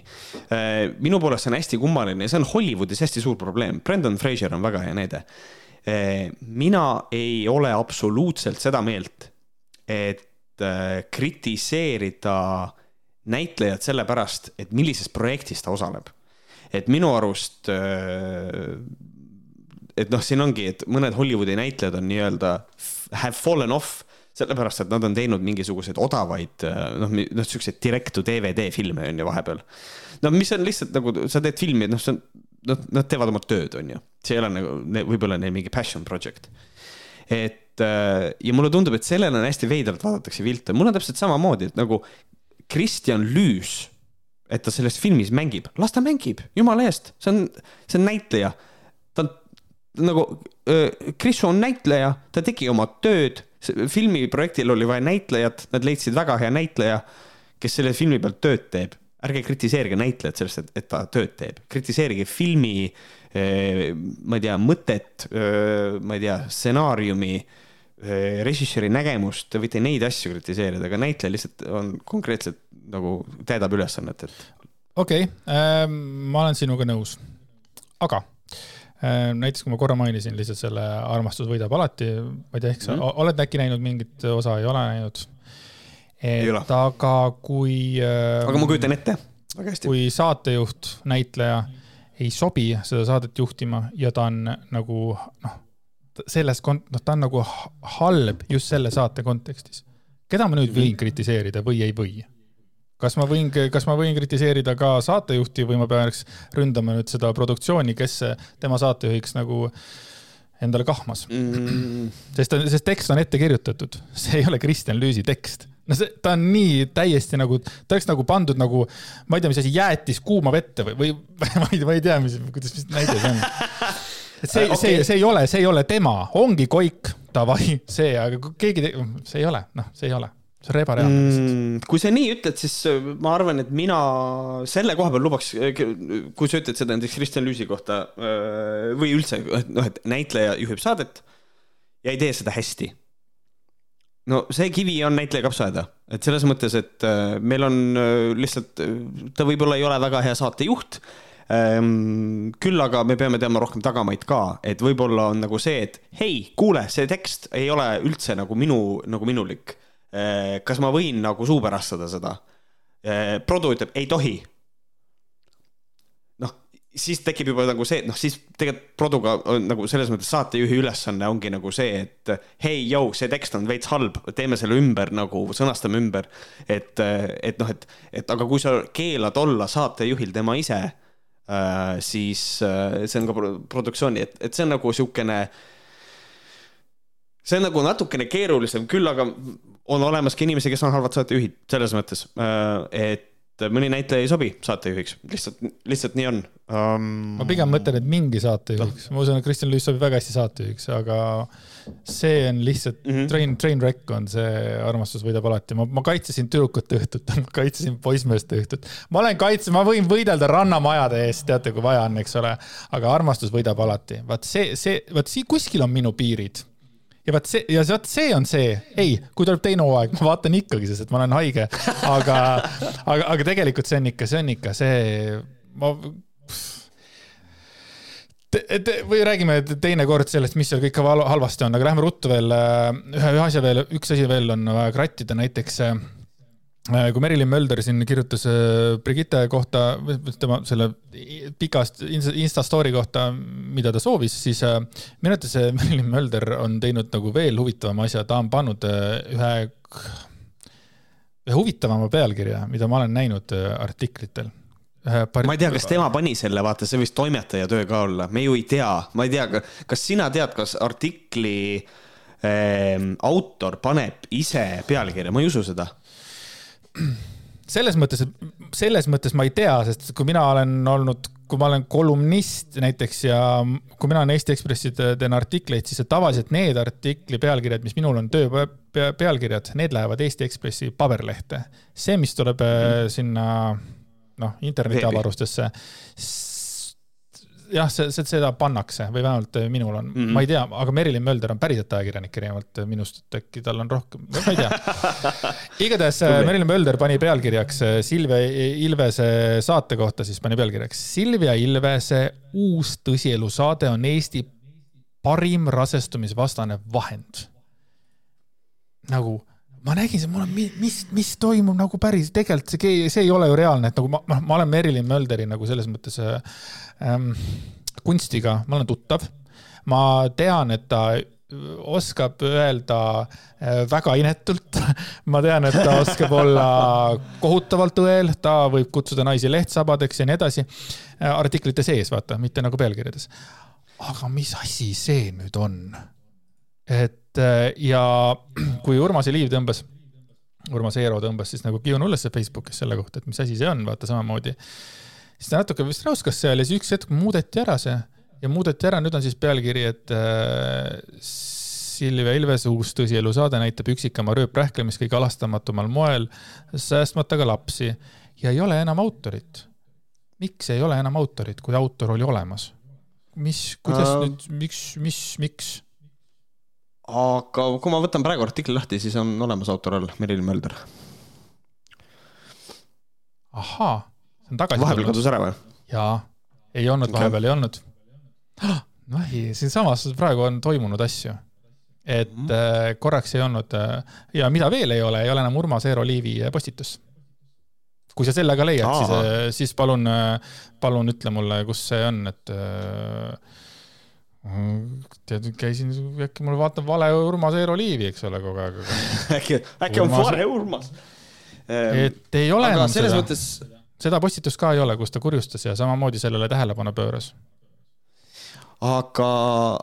Äh, minu poolest see on hästi kummaline ja see on Hollywoodis hästi suur probleem. Brendan Fraser on väga hea näide mina ei ole absoluutselt seda meelt, et eh, kritiseerida näitlejat sellepärast, et millises projektis ta osaleb. et minu arust, eh, et noh, siin ongi, et mõned Hollywoodi näitlejad on nii-öelda have fallen off sellepärast, et nad on teinud mingisuguseid odavaid noh, noh siukseid direct to DVD filme on ju vahepeal. no mis on lihtsalt nagu sa teed filmi, noh, see on nad, nad teevad oma tööd, on ju. see ei ole nagu, võib-olla neil mingi passion project. et äh, ja mulle tundub, et sellele on hästi veidralt vaadatakse vilte, mul on täpselt samamoodi, et nagu Kristjan Lüüs, et ta selles filmis mängib, las ta mängib, jumala eest, see on, see on näitleja. ta on nagu, Kris on näitleja, ta tegi oma tööd, filmiprojektil oli vaja näitlejat, nad leidsid väga hea näitleja, kes selle filmi pealt tööd teeb ärge kritiseerige näitlejat sellest, et, et ta tööd teeb, kritiseerige filmi, eh, ma ei tea, mõtet, eh, ma ei tea, stsenaariumi, eh, režissööri nägemust, te võite neid asju kritiseerida, aga näitleja lihtsalt on konkreetselt nagu täidab ülesannet, et. okei okay, äh,, ma olen sinuga nõus, aga näiteks kui ma korra mainisin lihtsalt selle Armastus võidab alati, ma ei tea, eks sa Mhm. oled äkki näinud mingit osa, ei ole näinud? Et aga kui äh, aga ma kujutan ette väga hästi. kui saatejuht, näitleja ei sobi seda saadet juhtima ja ta on nagu noh, selles kont-, noh, ta on nagu halb just selle saate kontekstis. keda ma nüüd võin kritiseerida või ei või? kas ma võin, kas ma võin kritiseerida ka saatejuhti või ma peaks ründama nüüd seda produktsiooni, kes tema saatejuhiks nagu endale kahmas, Mm, sest, sest tekst on ette kirjutatud, see ei ole Kristjan Lüüsi tekst no see, ta on nii täiesti nagu, ta oleks nagu pandud nagu, ma ei tea, mis asi, jäätis kuuma vette või, või ma ei, ma ei tea, mis, kuidas, mis näide see on. et see okay., see, see ei ole, see ei ole tema, ongi Koik, davai, see, aga keegi, see ei ole, noh, see ei ole, see on rebareaalne lihtsalt. mm, kui sa nii ütled, siis äh, ma arvan, et mina selle koha peal lubaks, kui sa ütled seda näiteks Kristjan Lüüsi kohta äh, või üldse, noh, et näitleja juhib saadet ja ei tee seda hästi no see kivi on näitleja kapsaaeda, et selles mõttes, et äh, meil on äh, lihtsalt, ta võib-olla ei ole väga hea saatejuht ähm,. küll aga me peame teadma rohkem tagamaid ka, et võib-olla on nagu see, et hei, kuule, see tekst ei ole üldse nagu minu, nagu minulik. kas ma võin nagu suupärast seda? Produ ütleb, ei tohi siis tekib juba nagu see, et noh, siis tegelikult Produga on nagu selles mõttes saatejuhi ülesanne ongi nagu see, et hei, jõu, see tekst on veits halb, teeme selle ümber nagu, sõnastame ümber. et, et noh, et, et aga kui sa keelad olla saatejuhil tema ise, siis äh, see on ka pro- produktsiooni, et, et see on nagu siukene, see on nagu natukene keerulisem, küll aga on olemas ka inimesi, kes on halvad saatejuhid, selles mõttes, et mõni näitleja ei sobi saatejuhiks, lihtsalt, lihtsalt nii on um.... ma pigem mõtlen, et mingi saatejuhiks, ma usun, et Kristjan Lüüs sobib väga hästi saatejuhiks, aga see on lihtsalt mm. -hmm. train, train wreck on see armastus võidab alati, ma, ma kaitsesin tüdrukute õhtut, [laughs] ma kaitsesin poissmeeste õhtut. ma olen kaitse, ma võin võidelda rannamajade eest, teate, kui vaja on, eks ole, aga armastus võidab alati, vaat see, see, vaat siin kuskil on minu piirid ja vot see ja vot see on see, ei, kui tuleb teine hooaeg, ma vaatan ikkagi, sest et ma olen haige, aga, aga, aga tegelikult see on ikka, see on ikka see, ma. või räägime teinekord sellest, mis seal kõik hal- halvasti on, aga lähme ruttu veel äh, ühe, ühe asja veel, üks asi veel on vaja krattida, näiteks äh, kui Merilin Mölder siin kirjutas äh, Brigitte kohta, tema selle pikast Insta story kohta, mida ta soovis, siis äh, minu arvates [laughs] Merilin Mölder on teinud nagu veel huvitavama asja, ta on pannud äh, ühe, ühe huvitavama pealkirja, mida ma olen näinud äh, artiklitel. ma ei tea, kas tema pani selle, vaata, see võis toimetaja töö ka olla, me ju ei tea, ma ei tea, kas sina tead, kas artikli ähm, autor paneb ise pealkirja, ma ei usu seda selles mõttes, et selles mõttes ma ei tea, sest kui mina olen olnud, kui ma olen kolumnist näiteks ja kui mina olen Eesti Ekspressi teen artikleid, siis tavaliselt need artikli pealkirjad, mis minul on töö pealkirjad, need lähevad Eesti Ekspressi paberlehte. see, mis tuleb mm. sinna noh, internetiavarustesse, jah, see, see, seda pannakse või vähemalt minul on mm, -hmm. ma ei tea, aga Merilin Mölder on päriselt ajakirjanik erinevalt minust, et äkki tal on rohkem, ma ei tea. [laughs] igatahes Merilin Mölder pani pealkirjaks Silvia Ilvese saate kohta, siis pani pealkirjaks Silvia Ilvese uus tõsielusaade on Eesti parim rasestumisvastane vahend. nagu ma nägin, mul on, mis, mis toimub nagu päris, tegelikult see, see ei ole ju reaalne, et nagu ma, ma, ma olen Merilin Mölderi nagu selles mõttes ähm, kunstiga, ma olen tuttav. ma tean, et ta oskab öelda äh, väga inetult. [laughs] ma tean, et ta oskab olla kohutavalt õel, ta võib kutsuda naisi lehtsabadeks ja nii edasi. artiklite sees, vaata, mitte nagu pealkirjades. aga mis asi see nüüd on? et ja [clears throat] kui Urmas Eliiv tõmbas, Urmas Eero tõmbas siis nagu kiunu ülesse Facebookis selle kohta, et mis asi see on, vaata samamoodi. siis ta natuke vist räuskas seal ja siis üks hetk muudeti ära see ja muudeti ära, nüüd on siis pealkiri, et äh, Silvia Ilvese uus tõsielusaade näitab üksikama rööprähklemist kõige alastamatumal moel, säästmata ka lapsi ja ei ole enam autorit. miks ei ole enam autorit, kui autor oli olemas? mis, kuidas uh... nüüd, miks, mis, miks? Aga kui ma võtan praegu artikli lahti, siis on olemas autor all, Merilin Mölder. ahaa, see on tagasi vahepeal kadus ära või? jaa, ei olnud okay., vahepeal ei olnud. [gasps] noh, siinsamas praegu on toimunud asju. et Mhm. äh, korraks ei olnud äh, ja mida veel ei ole, ei ole enam Urmas Eero Liivi äh, postitus. kui sa selle ka leiad, siis, siis palun, palun ütle mulle, kus see on, et äh, tead, käisin, äkki mul vaatab vale Urmas Eero Liivi, eks ole, kogu aeg, [laughs] äkki, äkki on Urmas- Vare Urmas. et ei ole aga enam selles seda, mõttes, seda postitust ka ei ole, kus ta kurjustas ja samamoodi sellele tähelepanu pööras. aga,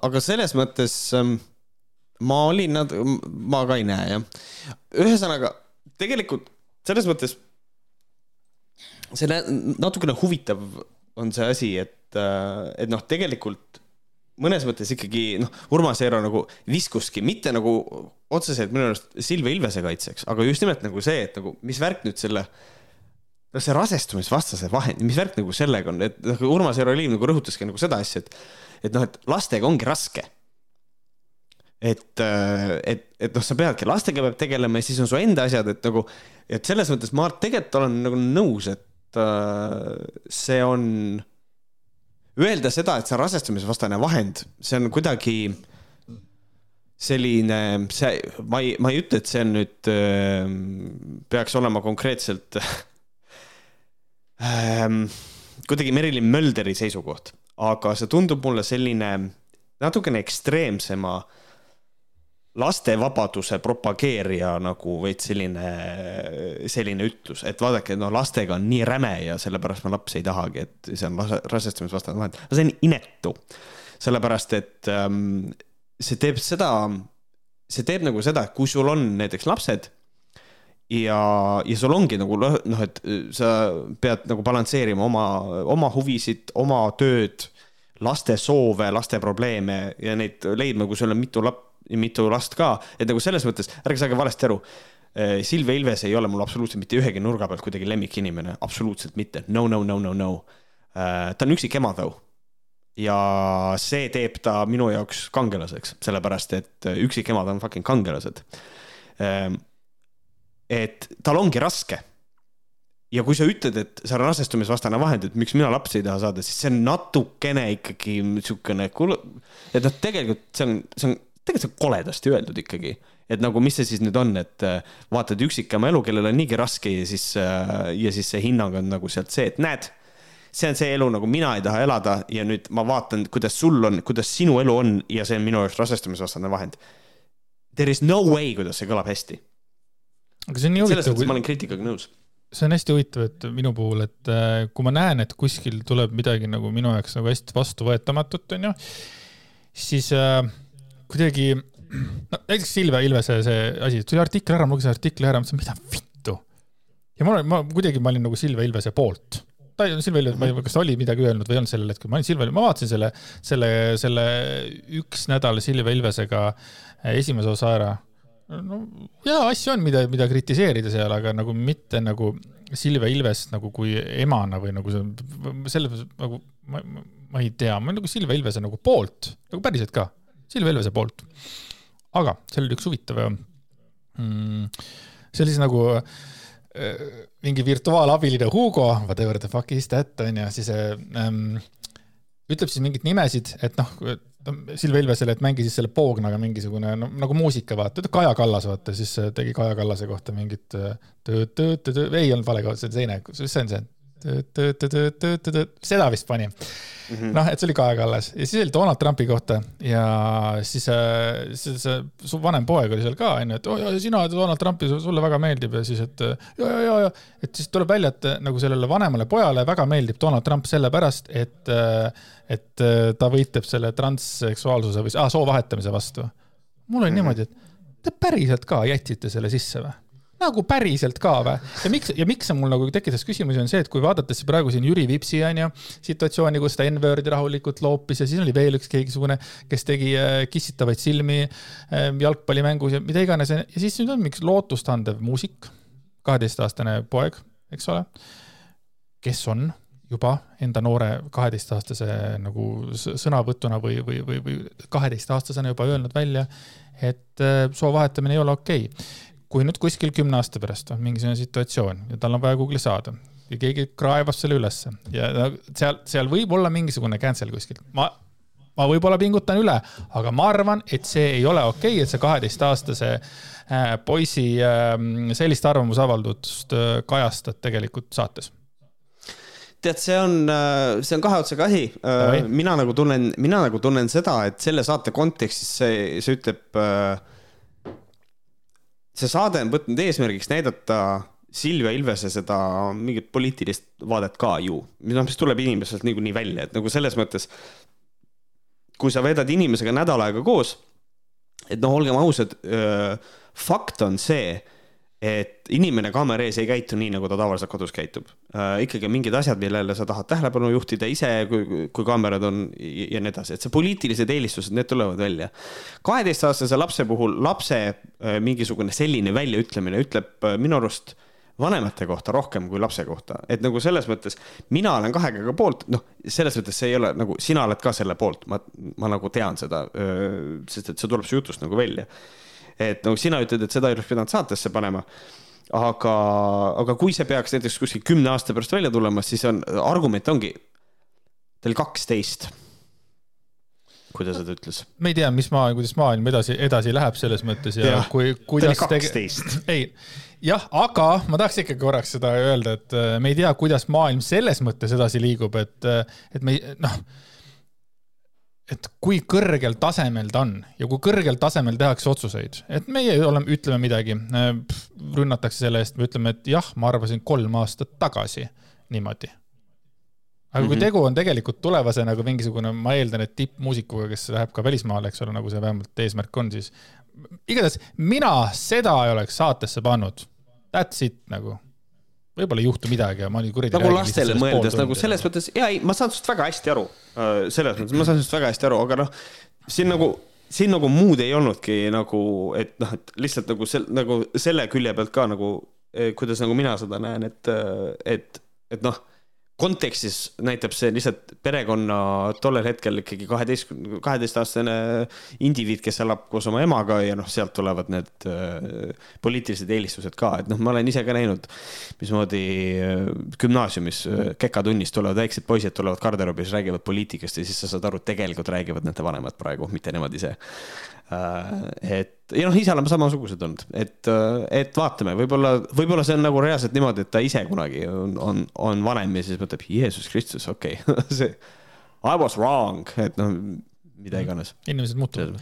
aga selles mõttes ähm, ma olin nad, ma ka ei näe jah. ühesõnaga tegelikult selles mõttes selle natukene huvitav on see asi, et, et noh, tegelikult mõnes mõttes ikkagi noh, Urmas Eero nagu viskuski mitte nagu otseselt minu arust Silvia Ilvese kaitseks, aga just nimelt nagu see, et nagu mis värk nüüd selle noh, see rasestumisvastase vahend, mis värk nagu sellega on, et noh, Urmas Eero Liiv nagu rõhutaski nagu seda asja, et et noh, et lastega ongi raske. et, et, et noh, sa peadki lastega peab tegelema ja siis on su enda asjad, et nagu, et selles mõttes ma tegelikult olen nagu nõus, et äh, see on, öelda seda, et see on rasestumisvastane vahend, see on kuidagi selline, see, ma ei, ma ei ütle, et see on nüüd, peaks olema konkreetselt ähm, kuidagi Merilin Mölderi seisukoht, aga see tundub mulle selline natukene ekstreemsema lastevabaduse propageerija nagu veits selline, selline ütlus, et vaadake, no lastega on nii räme ja sellepärast ma lapsi ei tahagi, et see on rasestumisvastane vahend, see on inetu. sellepärast, et ähm, see teeb seda, see teeb nagu seda, et kui sul on näiteks lapsed ja, ja sul ongi nagu noh, et sa pead nagu balansseerima oma, oma huvisid, oma tööd, laste soove, laste probleeme ja neid leidma, kui sul on mitu lap-, mitu last ka, et nagu selles mõttes, ärge saage valesti aru. Silvia Ilves ei ole mul absoluutselt mitte ühegi nurga pealt kuidagi lemmikinimene, absoluutselt mitte, no, no, no, no, no. ta on üksik ema though ja see teeb ta minu jaoks kangelaseks, sellepärast et üksikemad on fucking kangelased. et tal ongi raske. ja kui sa ütled, et see on rasestumisvastane vahend, et miks mina lapsi ei taha saada, siis see on natukene ikkagi niisugune, et noh, tegelikult see on, see on, tegelikult see on koledasti öeldud ikkagi. et nagu, mis see siis nüüd on, et äh, vaatad üksikema elu, kellel on niigi raske ja siis, ja siis see hinnang on nagu sealt see, et näed see on see elu, nagu mina ei taha elada ja nüüd ma vaatan, kuidas sul on, kuidas sinu elu on ja see on minu jaoks rasestumisvastane vahend. There is no way, kuidas see kõlab hästi. aga see on nii selles huvitav mõttes, ma olen kriitikaga nõus. see on hästi huvitav, et minu puhul, et äh, kui ma näen, et kuskil tuleb midagi nagu minu jaoks nagu hästi vastuvõetamatut, onju, siis äh, kuidagi, no näiteks Silvia Ilvese see asi, tuli artikkel ära, ma lugesin artikli ära, mõtlesin, mida vittu. ja ma olen, ma kuidagi, ma olin nagu Silvia Ilvese poolt. ta Silvia Ilves, ma ei tea, kas ta oli midagi öelnud või ei olnud sellel hetkel, ma olin Silvia, ma vaatasin selle, selle, selle üks nädal Silvia Ilvesega äh, esimese osa ära no jaa, asju on, mida, mida kritiseerida seal, aga nagu mitte nagu Silvia Ilvest nagu kui emana või nagu selles nagu ma, ma, ma ei tea, ma olen nagu Silvia Ilvese nagu poolt, nagu päriselt ka, Silvia Ilvese poolt. aga seal oli üks huvitav mm,, see oli siis nagu äh, mingi virtuaalabiline Hugo, whatever the fuck is that on ju, siis ähm, ütleb siis mingeid nimesid, et noh, Silvia Ilvesele, et mängi siis selle Poognaga mingisugune no, nagu muusika, vaata, Kaja Kallas, vaata siis äh, tegi Kaja Kallase kohta mingit äh, töö-töö-töö, ei olnud vale koht, see on teine, mis see on see? Seda vist pani. noh, et see oli Kaja Kallas ja siis oli Donald Trumpi kohta ja siis äh, see su vanem poeg oli seal ka onju, et oh ja sina Donald Trumpi sulle väga meeldib ja siis, et ja, ja, ja, et siis tuleb välja, et nagu sellele vanemale pojale väga meeldib Donald Trump sellepärast, et, et ta võitleb selle transseksuaalsuse või ah, soo vahetamise vastu. mul oli niimoodi, et te päriselt ka jätsite selle sisse või? Nagu päriselt ka või? ja miks, ja miks see mul nagu tekitas küsimusi, on see, et kui vaadates praegu siin Jüri Vipsi onju situatsiooni, kus ta N-Wordi rahulikult loopis ja siis oli veel üks keegisugune, kes tegi äh, kissitavaid silmi äh, jalgpallimängus ja mida iganes ja siis nüüd on mingi lootustandev muusik, kaheteistaastane poeg, eks ole, kes on juba enda noore kaheteistaastase nagu sõnavõtuna või, või, või, või kaheteistaastasena juba öelnud välja, et äh, soo vahetamine ei ole okei okay kui nüüd kuskil kümne aasta pärast on mingisugune situatsioon ja tal on vaja Google'i saada ja keegi kraevas selle ülesse ja seal, seal võib olla mingisugune cancel kuskil, ma, ma võib-olla pingutan üle, aga ma arvan, et see ei ole okei okay,, et sa kaheteistaastase äh, poisi ähm, sellist arvamusavaldust äh, kajastad tegelikult saates tead, see on, äh, see on kahe otsaga asi. mina nagu tunnen, mina nagu tunnen seda, et selle saate kontekstis see, see ütleb. See saade on võtnud eesmärgiks näidata Silvia Ilvese seda mingit poliitilist vaadet ka ju, noh, mis tuleb inimeselt niikuinii välja, et nagu selles mõttes. kui sa veedad inimesega nädal aega koos, et noh, olgem ausad, fakt on see, et inimene kaamera ees ei käitu nii, nagu ta tavaliselt kodus käitub. ikkagi mingid asjad, millele sa tahad tähelepanu juhtida ise, kui, kui kaamerad on ja nii edasi, et see poliitilised eelistused, need tulevad välja. kaheteistaastase lapse puhul lapse mingisugune selline väljaütlemine ütleb minu arust vanemate kohta rohkem kui lapse kohta, et nagu selles mõttes mina olen kahe käega poolt, noh, selles mõttes see ei ole nagu sina oled ka selle poolt, ma, ma nagu tean seda, sest et see tuleb su jutust nagu välja. Et nagu sina ütled, et seda ei oleks pidanud saatesse panema aga, aga kui see peaks näiteks kuskil kümne aasta pärast välja tulema, siis on, argument ongi, oli kaksteist. kui ta seda ütles. me ei tea, mis maailm, kuidas maailm edasi, edasi läheb selles mõttes ja, ja kui, kuidas. kaksteist. [clears throat] ei jah, aga ma tahaks ikkagi korraks seda öelda, et äh, me ei tea, kuidas maailm selles mõttes edasi liigub, et, äh, et me noh, et kui kõrgel tasemel ta on ja kui kõrgel tasemel tehakse otsuseid, et meie oleme, ütleme midagi, äh, rünnatakse selle eest, me ütleme, et jah, ma arvasin kolm aastat tagasi niimoodi aga kui mm -hmm. tegu on tegelikult tulevase nagu mingisugune, ma eeldan, et tippmuusikuga, kes läheb ka välismaale, eks ole, nagu see vähemalt eesmärk on, siis igatahes mina seda ei oleks saatesse pannud. That's it nagu. Võib-olla ei juhtu midagi ja ma olin kuradi. nagu lastele mõeldes nagu selles mõttes, ja ei, ma saan sinust väga hästi aru. Äh, selles mõttes, ma saan sinust väga hästi aru, aga noh, siin nagu, siin nagu muud ei olnudki nagu, et noh, et lihtsalt nagu sel-, nagu selle külje pealt ka nagu, eh, kuidas nagu mina seda näen, et, et, et noh kontekstis näitab see lihtsalt perekonna tollel hetkel ikkagi kaheteistkümne, kaheteistaastane indiviid, kes elab koos oma emaga ja noh, sealt tulevad need äh, poliitilised eelistused ka, et noh, ma olen ise ka näinud, mismoodi äh, gümnaasiumis äh, kekatunnis tulevad väiksed poisid, tulevad garderoobis, räägivad poliitikast ja siis sa saad aru, tegelikult räägivad nende vanemad praegu, mitte nemad ise et ja noh, ise oleme samasugused olnud, et, äh, et vaatame, võib-olla, võib-olla see on nagu reaalselt niimoodi, et ta ise kunagi on, on, on vanem ja siis mõtleb, Jeesus Kristus, okei okay. [laughs] see I was wrong, et noh, mida iganes. inimesed muutuvad.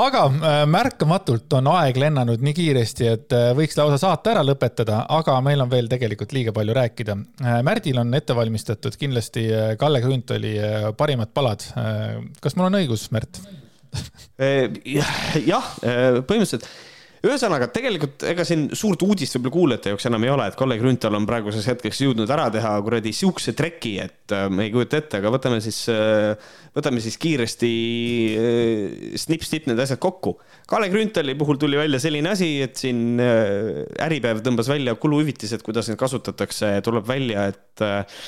aga äh, märkamatult on aeg lennanud nii kiiresti, et võiks lausa saate ära lõpetada, aga meil on veel tegelikult liiga palju rääkida. Märdil on ette valmistatud kindlasti Kalle Grünthali parimad palad. kas mul on õigus, Märt? Eh, jah, eh, põhimõtteliselt ühesõnaga, tegelikult ega siin suurt uudist võib-olla kuulajate jaoks enam ei ole, et Kalle Grünthal on praeguseks hetkeks jõudnud ära teha kuradi siukse treki, et äh, me ei kujuta ette, aga võtame siis äh,, võtame siis kiiresti äh, snip-snip need asjad kokku. Kalle Grünthali puhul tuli välja selline asi, et siin äh, Äripäev tõmbas välja kuluhüvitised, kuidas neid kasutatakse, tuleb välja, et äh,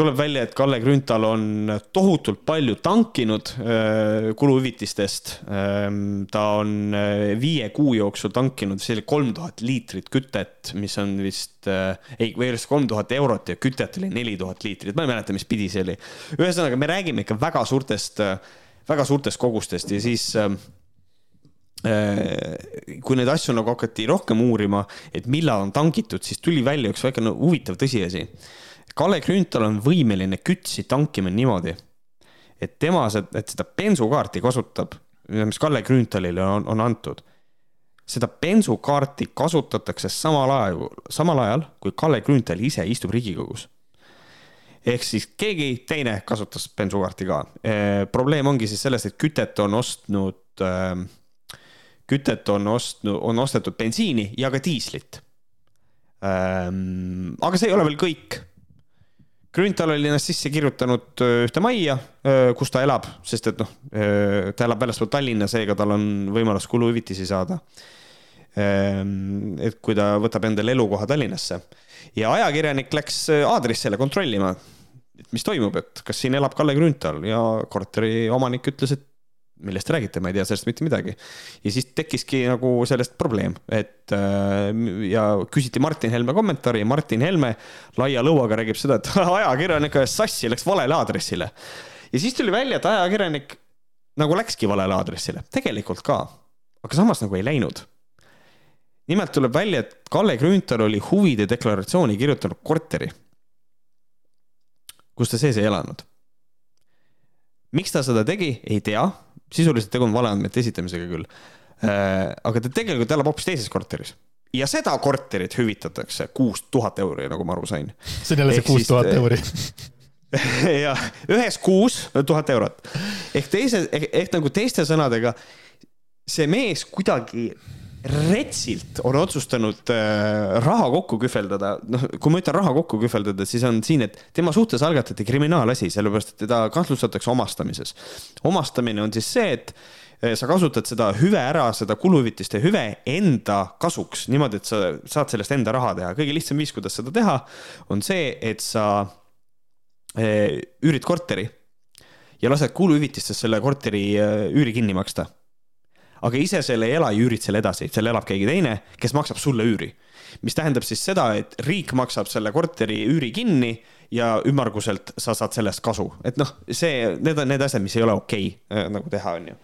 tuleb välja, et Kalle Grünthal on tohutult palju tankinud äh, kuluhüvitistest. Ähm, ta on äh, viie kuu jooksul tankinud selline kolm tuhat liitrit kütet, mis on vist, äh, ei, või õigemini kolm tuhat eurot ja kütet oli neli tuhat liitrit, ma ei mäleta, mis pidi see oli. ühesõnaga, me räägime ikka väga suurtest, väga suurtest kogustest ja siis kui neid asju nagu hakati rohkem uurima, et millal on tangitud, siis tuli välja üks väike no, huvitav tõsiasi Kalle Grünthal on võimeline kütsi tankima niimoodi, et tema, et seda bensukaarti kasutab, mis Kalle Grünthalile on, on antud. seda bensukaarti kasutatakse samal ajal, samal ajal, kui Kalle Grünthal ise istub Riigikogus. ehk siis keegi teine kasutas bensukaarti ka probleem ongi siis selles, et kütet on ostnud kütet on ostnud, on ostetud bensiini ja ka diislit aga see ei ole veel kõik Grünthal oli ennast sisse kirjutanud ühte majja, kus ta elab, sest et noh, ta elab väljaspool Tallinna, seega tal on võimalus kuluhüvitisi saada. et kui ta võtab endale elukoha Tallinnasse ja ajakirjanik läks aadressile kontrollima, et mis toimub, et kas siin elab Kalle Grünthal ja korteri omanik ütles, et millest te räägite, ma ei tea sellest mitte midagi. ja siis tekkiski nagu sellest probleem, et äh, ja küsiti Martin Helme kommentaari ja Martin Helme laia lõuaga räägib seda, et [laughs] ajakirjanik ajas sassi, läks valele aadressile. ja siis tuli välja, et ajakirjanik nagu läkski valele aadressile, tegelikult ka, aga samas nagu ei läinud. nimelt tuleb välja, et Kalle Grünthal oli huvide deklaratsiooni kirjutanud korteri, kus ta sees ei elanud. Miks ta seda tegi, ei tea, sisuliselt tegu on valeandmete esitamisega küll. Äh, aga ta tegelikult elab hoopis teises korteris ja seda korterit hüvitatakse kuus tuhat euri, nagu ma aru sain. see on jälle see kuus tuhat euri [laughs] jah, ühes kuus tuhat eurot. ehk teise, ehk nagu teiste sõnadega, see mees kuidagi retsilt on otsustanud äh, raha kokku kühveldada, noh, kui ma ütlen raha kokku kühveldada, siis on siin, et tema suhtes algatati kriminaalasi, sellepärast et teda kahtlustatakse omastamises. omastamine on siis see, et äh, sa kasutad seda hüve ära, seda kuluhüvitiste hüve enda kasuks, niimoodi, et sa saad sellest enda raha teha. kõige lihtsam viis, kuidas seda teha, on see, et sa äh, üürid korteri ja lased kuluhüvitistest selle korteri üüri kinni maksta aga ise seal ei ela ja üürid seal edasi, seal elab keegi teine, kes maksab sulle üüri. mis tähendab siis seda, et riik maksab selle korteri üüri kinni ja ümmarguselt sa saad sellest kasu, et noh, see, need on need asjad, mis ei ole okei okay, äh, nagu teha, on ju.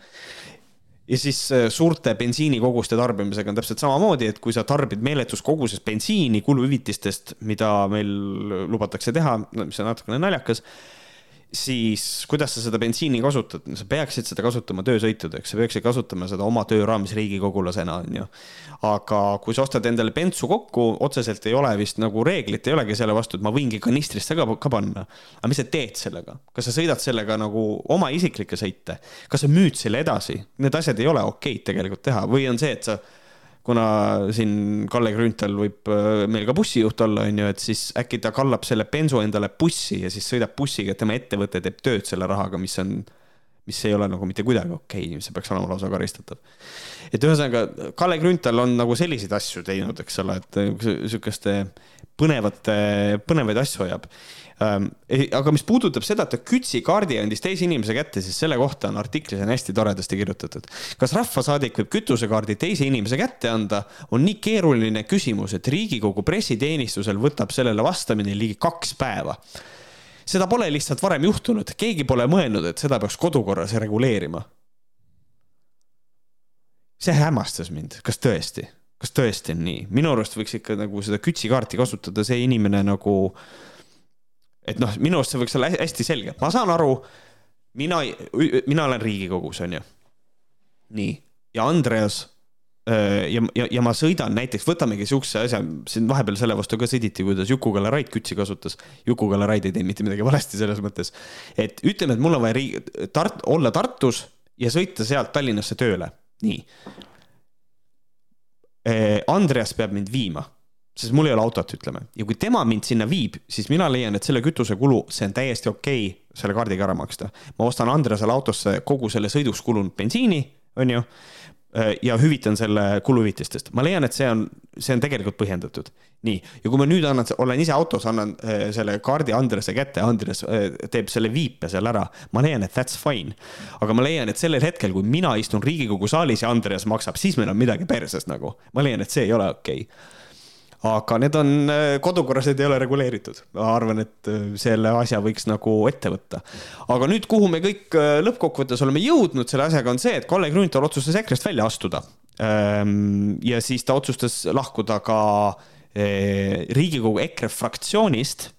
Ja siis äh, suurte bensiinikoguste tarbimisega on täpselt samamoodi, et kui sa tarbid meeletus koguses bensiini kuluhüvitistest, mida meil lubatakse teha, mis on natukene naljakas siis kuidas sa seda bensiini kasutad, sa peaksid seda kasutama töösõitudeks, sa peaksid kasutama seda oma töö raames riigikogulasena, on ju. aga kui sa ostad endale bensu kokku, otseselt ei ole vist nagu reeglit ei olegi selle vastu, et ma võingi kanistrisse ka, ka panna. aga mis sa teed sellega, kas sa sõidad sellega nagu oma isiklikke sõite, kas sa müüd selle edasi, need asjad ei ole okeid tegelikult teha. Või on see, et sa kuna siin Kalle Grünthal võib äh, meil ka bussijuht olla, on ju, et siis äkki ta kallab selle bensu endale bussi ja siis sõidab bussiga, tema ettevõte teeb tööd selle rahaga, mis on, mis ei ole nagu mitte kuidagi okei okay,, see peaks olema lausa karistatav. et ühesõnaga, Kalle Grünthal on nagu selliseid asju teinud, eks ole, et sihukeste põnevate, põnevaid asju ajab ähm,. aga mis puudutab seda, et ta kütsikaardi andis teise inimese kätte, siis selle kohta on artiklis on hästi toredasti kirjutatud. kas rahvasaadik võib kütusekaardi teise inimese kätte anda, on nii keeruline küsimus, et Riigikogu pressiteenistusel võtab sellele vastamine ligi kaks päeva seda pole lihtsalt varem juhtunud, keegi pole mõelnud, et seda peaks kodukorras reguleerima. see hämmastas mind, kas tõesti, kas tõesti on nii? minu arust võiks ikka nagu seda kütsikaarti kasutada see inimene nagu et noh, minu arust see võiks olla hästi selge, ma saan aru, mina, mina olen Riigikogus, onju. nii, ja Andreas ja, ja, ja ma sõidan näiteks, võtamegi siukse asja, siin vahepeal selle vastu ka sõditi, kuidas Juku-Kalle Raid kütsi kasutas. Juku-Kalle Raid ei teinud mitte midagi valesti selles mõttes, et ütleme, et mul on vaja riigi, Tart-, olla Tartus ja sõita sealt Tallinnasse tööle, nii. Äh, Andreas peab mind viima sest mul ei ole autot, ütleme, ja kui tema mind sinna viib, siis mina leian, et selle kütusekulu, see on täiesti okei okay, selle kaardiga ära maksta. ma ostan Andresele autosse kogu selle sõiduks kulunud bensiini, on ju, ja hüvitan selle kuluhüvitistest. ma leian, et see on, see on tegelikult põhjendatud. nii, ja kui ma nüüd annan, olen ise autos, annan äh, selle kaardi Andrese kätte, Andres äh, teeb selle viipe seal ära, ma leian, et that's fine. aga ma leian, et sellel hetkel, kui mina istun Riigikogu saalis ja Andres maksab, siis meil on midagi perses nagu. ma leian, et see ei ole okei okay aga need on, äh, kodukorras need ei ole reguleeritud. ma arvan, et äh, selle asja võiks nagu ette võtta. aga nüüd, kuhu me kõik äh, lõppkokkuvõttes oleme jõudnud selle asjaga, on see, et Kalle Grünthal otsustas EKRE-st välja astuda. Ehm, ja siis ta otsustas lahkuda ka Riigikogu EKRE fraktsioonist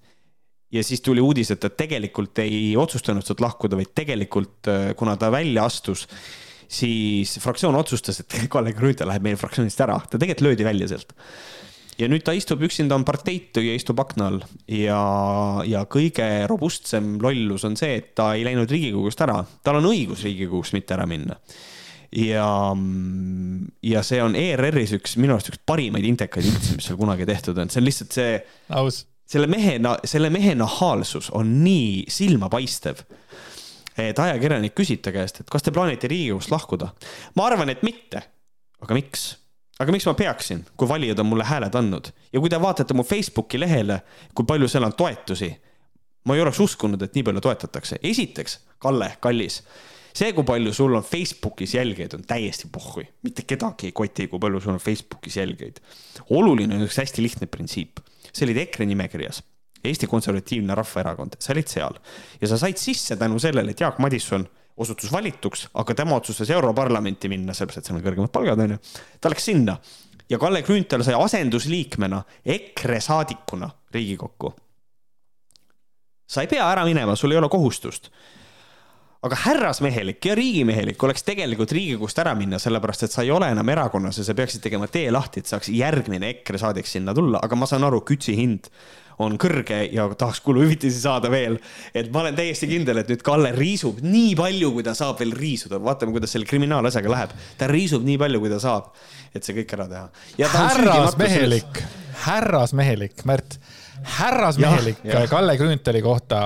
ja siis tuli uudis, et ta tegelikult ei otsustanud sealt lahkuda, vaid tegelikult, kuna ta välja astus, siis fraktsioon otsustas, et [laughs] Kalle Grünthal läheb meie fraktsioonist ära, ta tegelikult löödi välja sealt ja nüüd ta istub üksinda, on parteitu ja istub akna all ja, ja kõige robustsem lollus on see, et ta ei läinud Riigikogust ära, tal on õigus Riigikogust mitte ära minna ja, ja see on ERR-is üks, minu arust üks parimaid intekaid üldse, mis seal kunagi tehtud on, see on lihtsalt see. aus. selle mehe, selle mehe nahaalsus on nii silmapaistev. et ajakirjanik küsib ta käest, et kas te plaanite Riigikogust lahkuda. ma arvan, et mitte. aga miks? Aga miks ma peaksin, kui valijad on mulle hääled andnud ja kui te vaatate mu Facebooki lehele, kui palju seal on toetusi, ma ei oleks uskunud, et nii palju toetatakse. esiteks, Kalle, kallis, see, kui palju sul on Facebookis jälgijaid, on täiesti pohhui, mitte kedagi ei koti, kui palju sul on Facebookis jälgijaid. oluline on üks hästi lihtne printsiip, sa olid EKRE nimekirjas Eesti Konservatiivne Rahvaerakond, sa olid seal ja sa said sisse tänu sellele, et Jaak Madisson osutus valituks, aga tema otsustas Europarlamenti minna, sellepärast et seal on kõrgemad palgad, onju. ta läks sinna ja Kalle Grünthal sai asendusliikmena EKRE saadikuna Riigikokku. sa ei pea ära minema, sul ei ole kohustust aga härrasmehelik ja riigimehelik oleks tegelikult Riigikogust ära minna, sellepärast et sa ei ole enam erakonnas ja sa peaksid tegema tee lahti, et saaks järgmine EKRE saadik sinna tulla, aga ma saan aru, kütsi hind on kõrge ja tahaks kuluhüvitisi saada veel. et ma olen täiesti kindel, et nüüd Kalle riisub nii palju, kui ta saab veel riisuda, vaatame, kuidas selle kriminaalasjaga läheb. ta riisub nii palju, kui ta saab, et see kõik ära teha. härrasmehelik, härrasmehelik, Märt härrasmehelik Kalle Grünthali kohta.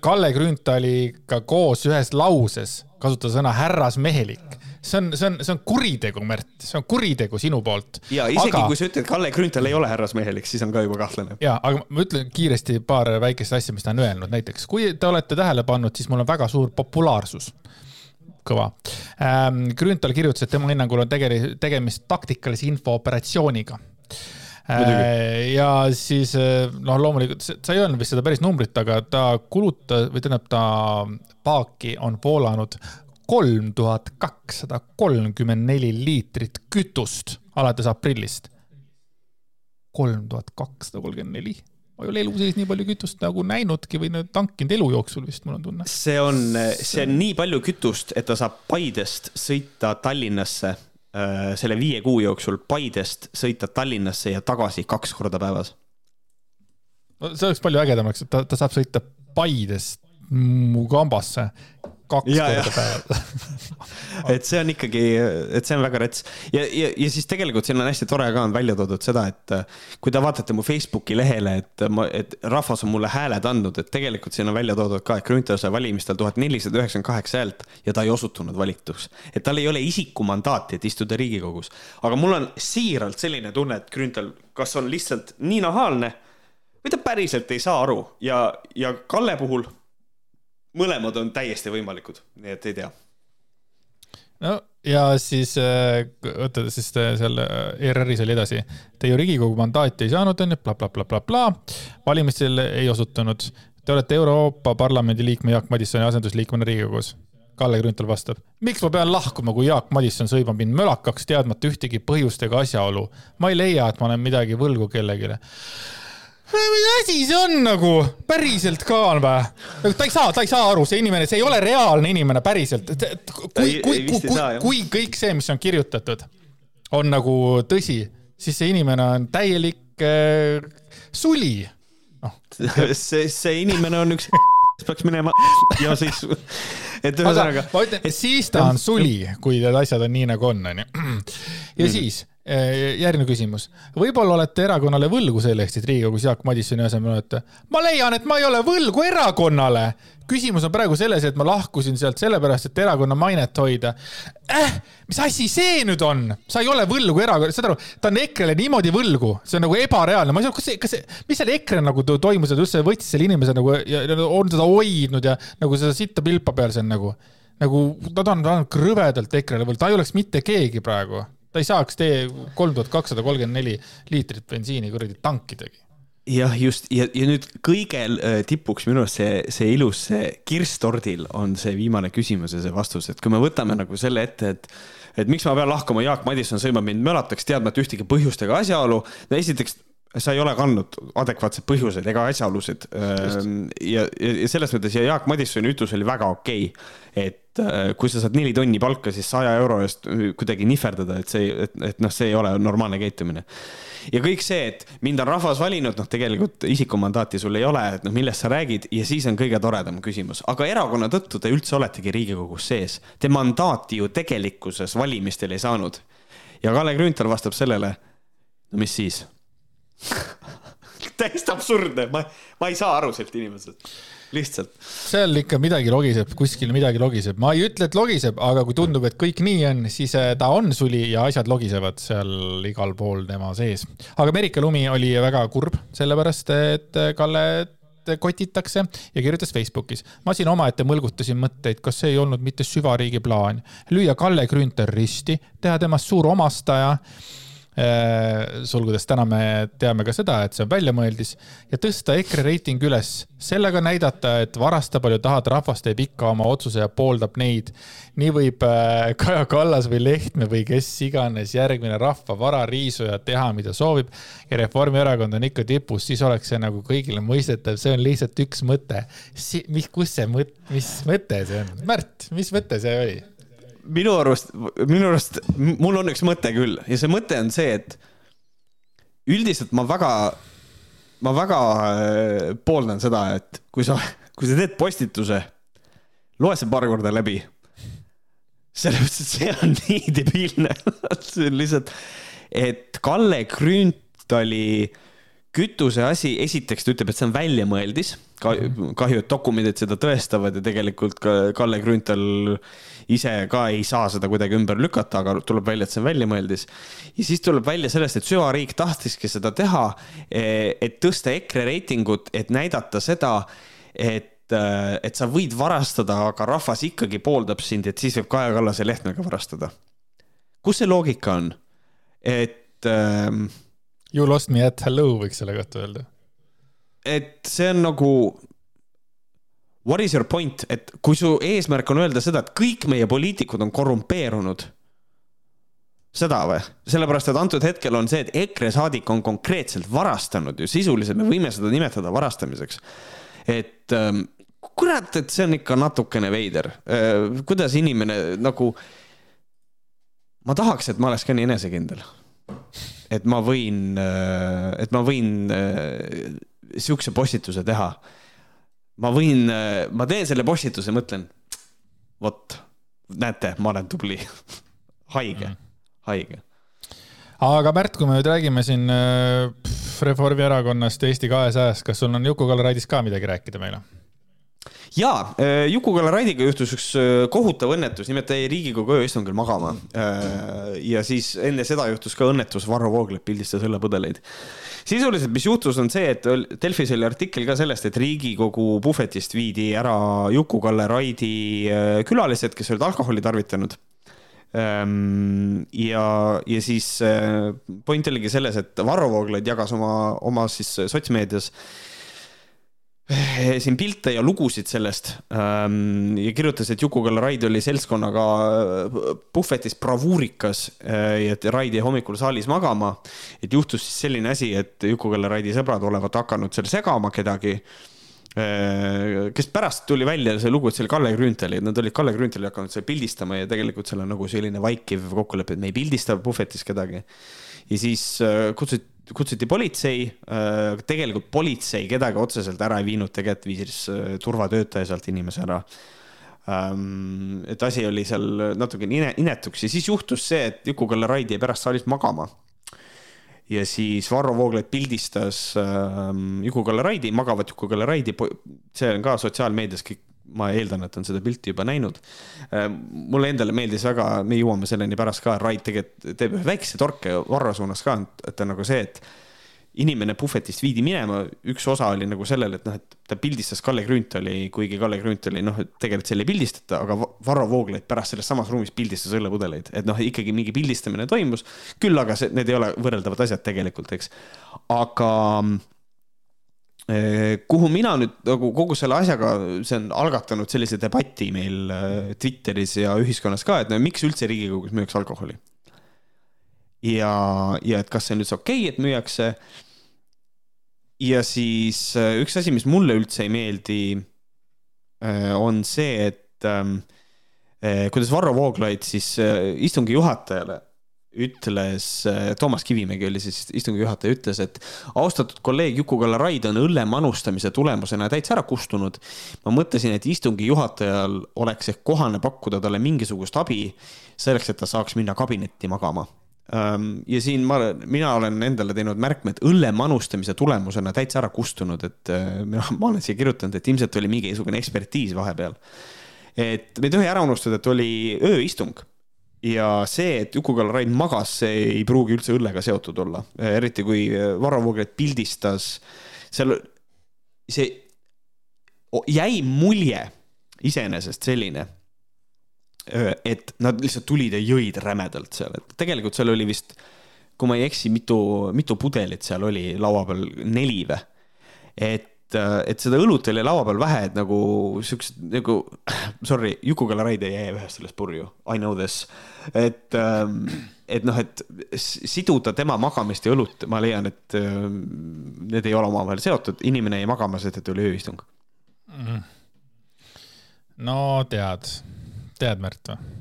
Kalle Grünthaliga koos ühes lauses kasutada sõna härrasmehelik see on, see on, see on kuritegu, Märt, see on kuritegu sinu poolt. ja isegi aga... kui sa ütled, Kalle Grünthal ei ole härrasmehelik, siis on ka juba kahtlane. ja, aga ma ütlen kiiresti paar väikest asja, mis ta on öelnud, näiteks kui te olete tähele pannud, siis mul on väga suur populaarsus kõva ähm,. Grünthal kirjutas, et tema hinnangul on tegeli-, tegemist taktikalise infooperatsiooniga Muidugi. ja siis noh, loomulikult sa ei öelnud vist seda päris numbrit, aga ta kulutas või tähendab, ta paaki on voolanud kolm tuhat kakssada kolmkümmend neli liitrit kütust alates aprillist. kolm tuhat kakssada kolmkümmend neli ma ei ole elu sees nii palju kütust nagu näinudki või tankinud elu jooksul vist, mul on tunne. see on, see on nii palju kütust, et ta saab Paidest sõita Tallinnasse Äh, selle viie kuu jooksul Paidest sõita Tallinnasse ja tagasi kaks korda päevas. no see oleks palju ägedamaks, et ta, ta saab sõita Paidest Mugambasse kaks ja, korda päevas [laughs] et see on ikkagi, et see on väga rets ja, ja, ja siis tegelikult siin on hästi tore ka on välja toodud seda, et äh, kui te vaatate mu Facebooki lehele, et ma, et rahvas on mulle hääled andnud, et tegelikult siin on välja toodud ka, et Grünthal sai valimistel tuhat nelisada üheksakümmend kaheksa häält ja ta ei osutunud valituks. et tal ei ole isikumandaati, et istuda Riigikogus. aga mul on siiralt selline tunne, et Grünthal kas on lihtsalt nii nahaalne või ta päriselt ei saa aru ja, ja Kalle puhul mõlemad on täiesti võimalikud, nii et ei tea. no ja siis oota, äh, siis seal äh, ERR-is oli edasi. Te ju Riigikogu mandaati ei saanud, onju, blablabla, valimistel ei osutunud. Te olete Euroopa Parlamendi liikme Jaak Madissoni asendusliikmena Riigikogus. Kalle Grünthal vastab, miks ma pean lahkuma, kui Jaak Madisson sõimab mind mölakaks, teadmata ühtegi põhjust ega asjaolu. ma ei leia, et ma olen midagi võlgu kellelegi mis asi see on nagu, päriselt ka on või? nagu ta ei saa, ta ei saa aru, see inimene, see ei ole reaalne inimene päriselt. kui, kui, kui, kui, kui kõik see, mis on kirjutatud, on nagu tõsi, siis see inimene on täielik äh, suli no.. [laughs] see, see inimene on üks [laughs] peaks minema ja siis, et ühesõnaga. et siis ta on suli, kui need asjad on nii nagu on, onju. ja mm. siis Eh, järgmine küsimus. võib-olla olete erakonnale võlgu selle eest, et Riigikogus Jaak Madissoni asemel olete? ma leian, et ma ei ole võlgu erakonnale. küsimus on praegu selles, et ma lahkusin sealt sellepärast, et erakonna mainet hoida äh,. mis asi see nüüd on? sa ei ole võlgu erakonna, saad aru, ta on EKRE-le niimoodi võlgu, see on nagu ebareaalne, ma ei saa, kas see, kas see, mis seal EKRE nagu toimus, et see võttis selle inimese nagu ja on seda hoidnud ja nagu seda sitta pilpa peal, see on nagu nagu nad on, on krõvedalt EKRE-le võlgu, ta ei oleks mitte keegi praegu ta ei saaks tee kolm tuhat kakssada kolmkümmend neli liitrit bensiini kuradi tankidagi jah, just ja, ja nüüd kõige äh, tipuks minu arust see, see ilus, see kirss tordil on see viimane küsimus ja see vastus, et kui me võtame nagu selle ette, et et miks ma pean lahkuma, Jaak Madison sõimab mind mölataks, teadmata ühtegi põhjust ega asjaolu. esiteks sa ei ole kandnud adekvaatseid põhjuseid ega asjaolusid. Ähm, ja, ja selles mõttes ja Jaak Madissoni ütlus oli väga okei okay., et äh, kui sa saad neli tonni palka, siis saja euro eest kuidagi nihverdada, et see, et, et noh, see ei ole normaalne käitumine. ja kõik see, et mind on rahvas valinud, noh, tegelikult isikumandaati sul ei ole, et noh, millest sa räägid ja siis on kõige toredam küsimus, aga erakonna tõttu te üldse oletegi Riigikogus sees. Te mandaati ju tegelikkuses valimistel ei saanud. ja Kalle Grünthal vastab sellele, no mis siis [laughs] täiesti absurdne, ma, ma ei saa aru sealt inimesest, lihtsalt. seal ikka midagi logiseb, kuskil midagi logiseb, ma ei ütle, et logiseb, aga kui tundub, et kõik nii on, siis äh, ta on suli ja asjad logisevad seal igal pool tema sees. aga Merike Lumi oli väga kurb, sellepärast et äh, Kalle kotitakse ja kirjutas Facebookis. ma siin omaette mõlgutasin mõtteid, kas see ei olnud mitte süvariigi plaan, lüüa Kalle Grünthal risti, teha temast suur omastaja sulgudes täna me teame ka seda, et see on väljamõeldis ja tõsta EKRE reiting üles, sellega näidata, et varasta palju tahad, rahvas teeb ikka oma otsuse ja pooldab neid. nii võib äh, Kaja Kallas või Lehtme või kes iganes järgmine rahva varariisuja teha, mida soovib. ja Reformierakond on ikka tipus, siis oleks see nagu kõigile mõistetav, see on lihtsalt üks mõte. mis, kus see mõte, mis mõte see on? Märt, mis mõte see oli? Minu arust, minu arust, mul on üks mõte küll ja see mõte on see, et üldiselt ma väga, ma väga äh, pooldan seda, et kui sa, kui sa teed postituse, loe see paar korda läbi. sellepärast, et see on [laughs] nii debiilne see on lihtsalt, et Kalle Grünthali kütuse asi, esiteks ta ütleb, et see on väljamõeldis. kahju, et dokumendid seda tõestavad ja tegelikult ka Kalle Grünthal ise ka ei saa seda kuidagi ümber lükata, aga tuleb välja, et see on väljamõeldis. ja siis tuleb välja sellest, et süvariik tahtiski seda teha, e, et tõsta EKRE reitingut, et näidata seda, et et sa võid varastada, aga rahvas ikkagi pooldab sind, et siis võib Kaja Kallase Lehtmega varastada. kus see loogika on? et ähm,. You lost me at hello võiks selle kohta öelda. et see on nagu what is your point, et kui su eesmärk on öelda seda, et kõik meie poliitikud on korrumpeerunud, seda või? sellepärast, et antud hetkel on see, et EKRE saadik on konkreetselt varastanud ju sisuliselt, me võime seda nimetada varastamiseks. et ähm, kurat, et see on ikka natukene veider äh,. kuidas inimene nagu, ma tahaks, et ma oleks ka nii enesekindel. et ma võin äh,, et ma võin äh, sihukese postituse teha ma võin, äh, ma teen selle postituse, mõtlen, vot, näete, ma olen tubli [laughs] haige mm., haige. aga Märt, kui me nüüd räägime siin äh, Reformierakonnast, Eesti kahesajast, kas sul on Juku-Kalle Raidist ka midagi rääkida meile? jaa, äh, Juku-Kalle Raidiga juhtus üks kohutav õnnetus, nimelt jäi Riigikogu ööistungil magama. ja siis enne seda juhtus ka õnnetus, Varro Vooglaid pildistas õllepudeleid sisuliselt, mis juhtus, on see, et Delfis oli artikkel ka sellest, et Riigikogu puhvetist viidi ära Juku-Kalle Raidi äh, külalised, kes olid alkoholi tarvitanud. Ehm, ja, ja siis äh, point oligi selles, et Varro Vooglaid jagas oma, oma siis sotsmeedias siin pilte ja lugusid sellest ähm, ja kirjutas, et Juku-Kalle Raid oli seltskonnaga äh, puhvetis bravuurikas äh, ja et Raid jäi hommikul saalis magama. et juhtus siis selline asi, et Juku-Kalle Raidi sõbrad olevat hakanud seal segama kedagi äh, kes pärast tuli välja see lugu, et see oli Kalle Grünthal ja nad olid Kalle Grünthali hakanud seal pildistama ja tegelikult seal on nagu selline vaikiv kokkulepe, et me ei pildista puhvetis kedagi. ja siis kutsuti kutsuti politsei, äh, tegelikult politsei kedagi otseselt ära ei viinud, tegelikult viis äh, turvatöötaja sealt inimese ära. Ähm, et asi oli seal natuke inetuks ja siis juhtus see, et Juku-Kalle Raid jäi pärast saalist magama. ja siis Varro Vooglaid pildistas ähm, Juku-Kalle Raidi, magavat Juku-Kalle Raidi, see on ka sotsiaalmeedias kõik ma eeldan, et on seda pilti juba näinud. Ähm, mulle endale meeldis väga, me jõuame selleni pärast ka, Rait tegelikult teeb ühe väikse torke Varro suunas ka, et on nagu see, et inimene puhvetist viidi minema, üks osa oli nagu sellel, et noh, et ta pildistas Kalle Grünthali, kuigi Kalle Grünthali noh, tegelikult seal ei pildistata, aga Varro Vooglaid pärast selles samas ruumis pildistas õllepudeleid, et noh, ikkagi mingi pildistamine toimus. küll aga see, need ei ole võrreldavad asjad tegelikult, eks. aga kuhu mina nüüd nagu kogu selle asjaga, see on algatanud sellise debati meil eh, Twitteris ja ühiskonnas ka, et no miks üldse Riigikogus müüakse alkoholi. ja, ja et kas see on üldse okei okay,, et müüakse. ja siis eh, üks asi, mis mulle üldse ei meeldi, on see, et kuidas Varro Vooglaid siis istungi juhatajale ütles, äh, Toomas Kivimägi oli siis istungi juhataja, ütles, et austatud kolleeg Juku-Kalle Raid on õlle manustamise tulemusena täitsa ära kustunud. ma mõtlesin, et istungi juhatajal oleks ehk kohane pakkuda talle mingisugust abi selleks, et ta saaks minna kabinetti magama ja siin ma, mina olen endale teinud märkme, et õlle manustamise tulemusena täitsa ära kustunud, et äh, mina, ma olen siia kirjutanud, et ilmselt oli mingisugune ekspertiis vahepeal. et me ei tohi ära unustada, et oli ööistung ja see, et Juku-Kalle Raid magas, see ei pruugi üldse õllega seotud olla, eriti kui Varro Vooglaid pildistas, seal, see jäi mulje iseenesest selline, et nad lihtsalt tulid ja jõid rämedalt seal, et tegelikult seal oli vist kui ma ei eksi, mitu, mitu pudelit seal oli laua peal, neli või? et et seda õlut oli laua peal vähe, et nagu siuksed nagu, sorry, Juku-Kalle Raid ei jää ühest sellest purju, I know this. et, ähm, et noh, et siduda tema magamist ja õlut, ma leian, et ähm, need ei ole omavahel seotud, inimene jäi magama, sest et oli ööistung mm.. no tead, tead, Märt või?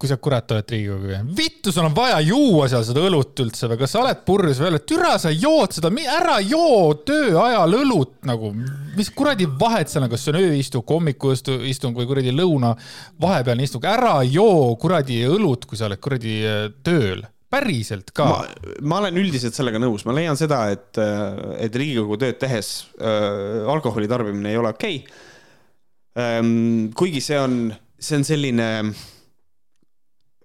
Kui sa kurat oled Riigikogu, vittu, sul on vaja juua seal seda õlut üldse või kas sa oled purjus veel, et türa, sa jood seda, ära joo töö ajal õlut nagu, mis kuradi vahet seal on, kas see on ööistung, hommikuistung või kuradi lõuna vahepealne istung, ära joo kuradi õlut, kui sa oled kuradi äh, tööl päriselt ka. ma olen üldiselt sellega nõus, ma leian seda, et, äh, et Riigikogu tööd tehes äh, alkoholi tarbimine ei ole okei okay. ähm,. kuigi see on, see on selline äh,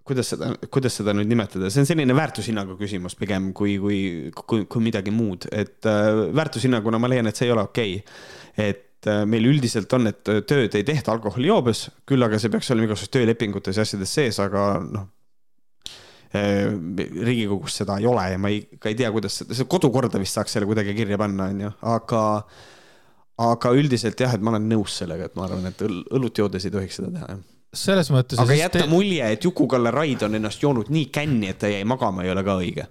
kuidas seda, kuidas seda nüüd nimetada, see on selline väärtushinnangu küsimus pigem kui, kui, kui, kui midagi muud, et äh, väärtushinnanguna ma leian, et see ei ole okei. Okay.. et äh, meil üldiselt on, et tööd ei tehta alkoholijoobes, küll aga see peaks olema igasugustes töölepingutes ja asjades sees, aga noh äh,. riigikogus seda ei ole ja ma ei, ka ei tea, kuidas seda, see kodukorda vist saaks selle kuidagi kirja panna, onju, aga aga üldiselt jah, et ma olen nõus sellega, et ma arvan, et õlut joodes ei tohiks seda teha, jah selles mõttes. aga jätta te... mulje, et Juku-Kalle Raid on ennast joonud nii känni, et ta jäi magama, ei ole ka õige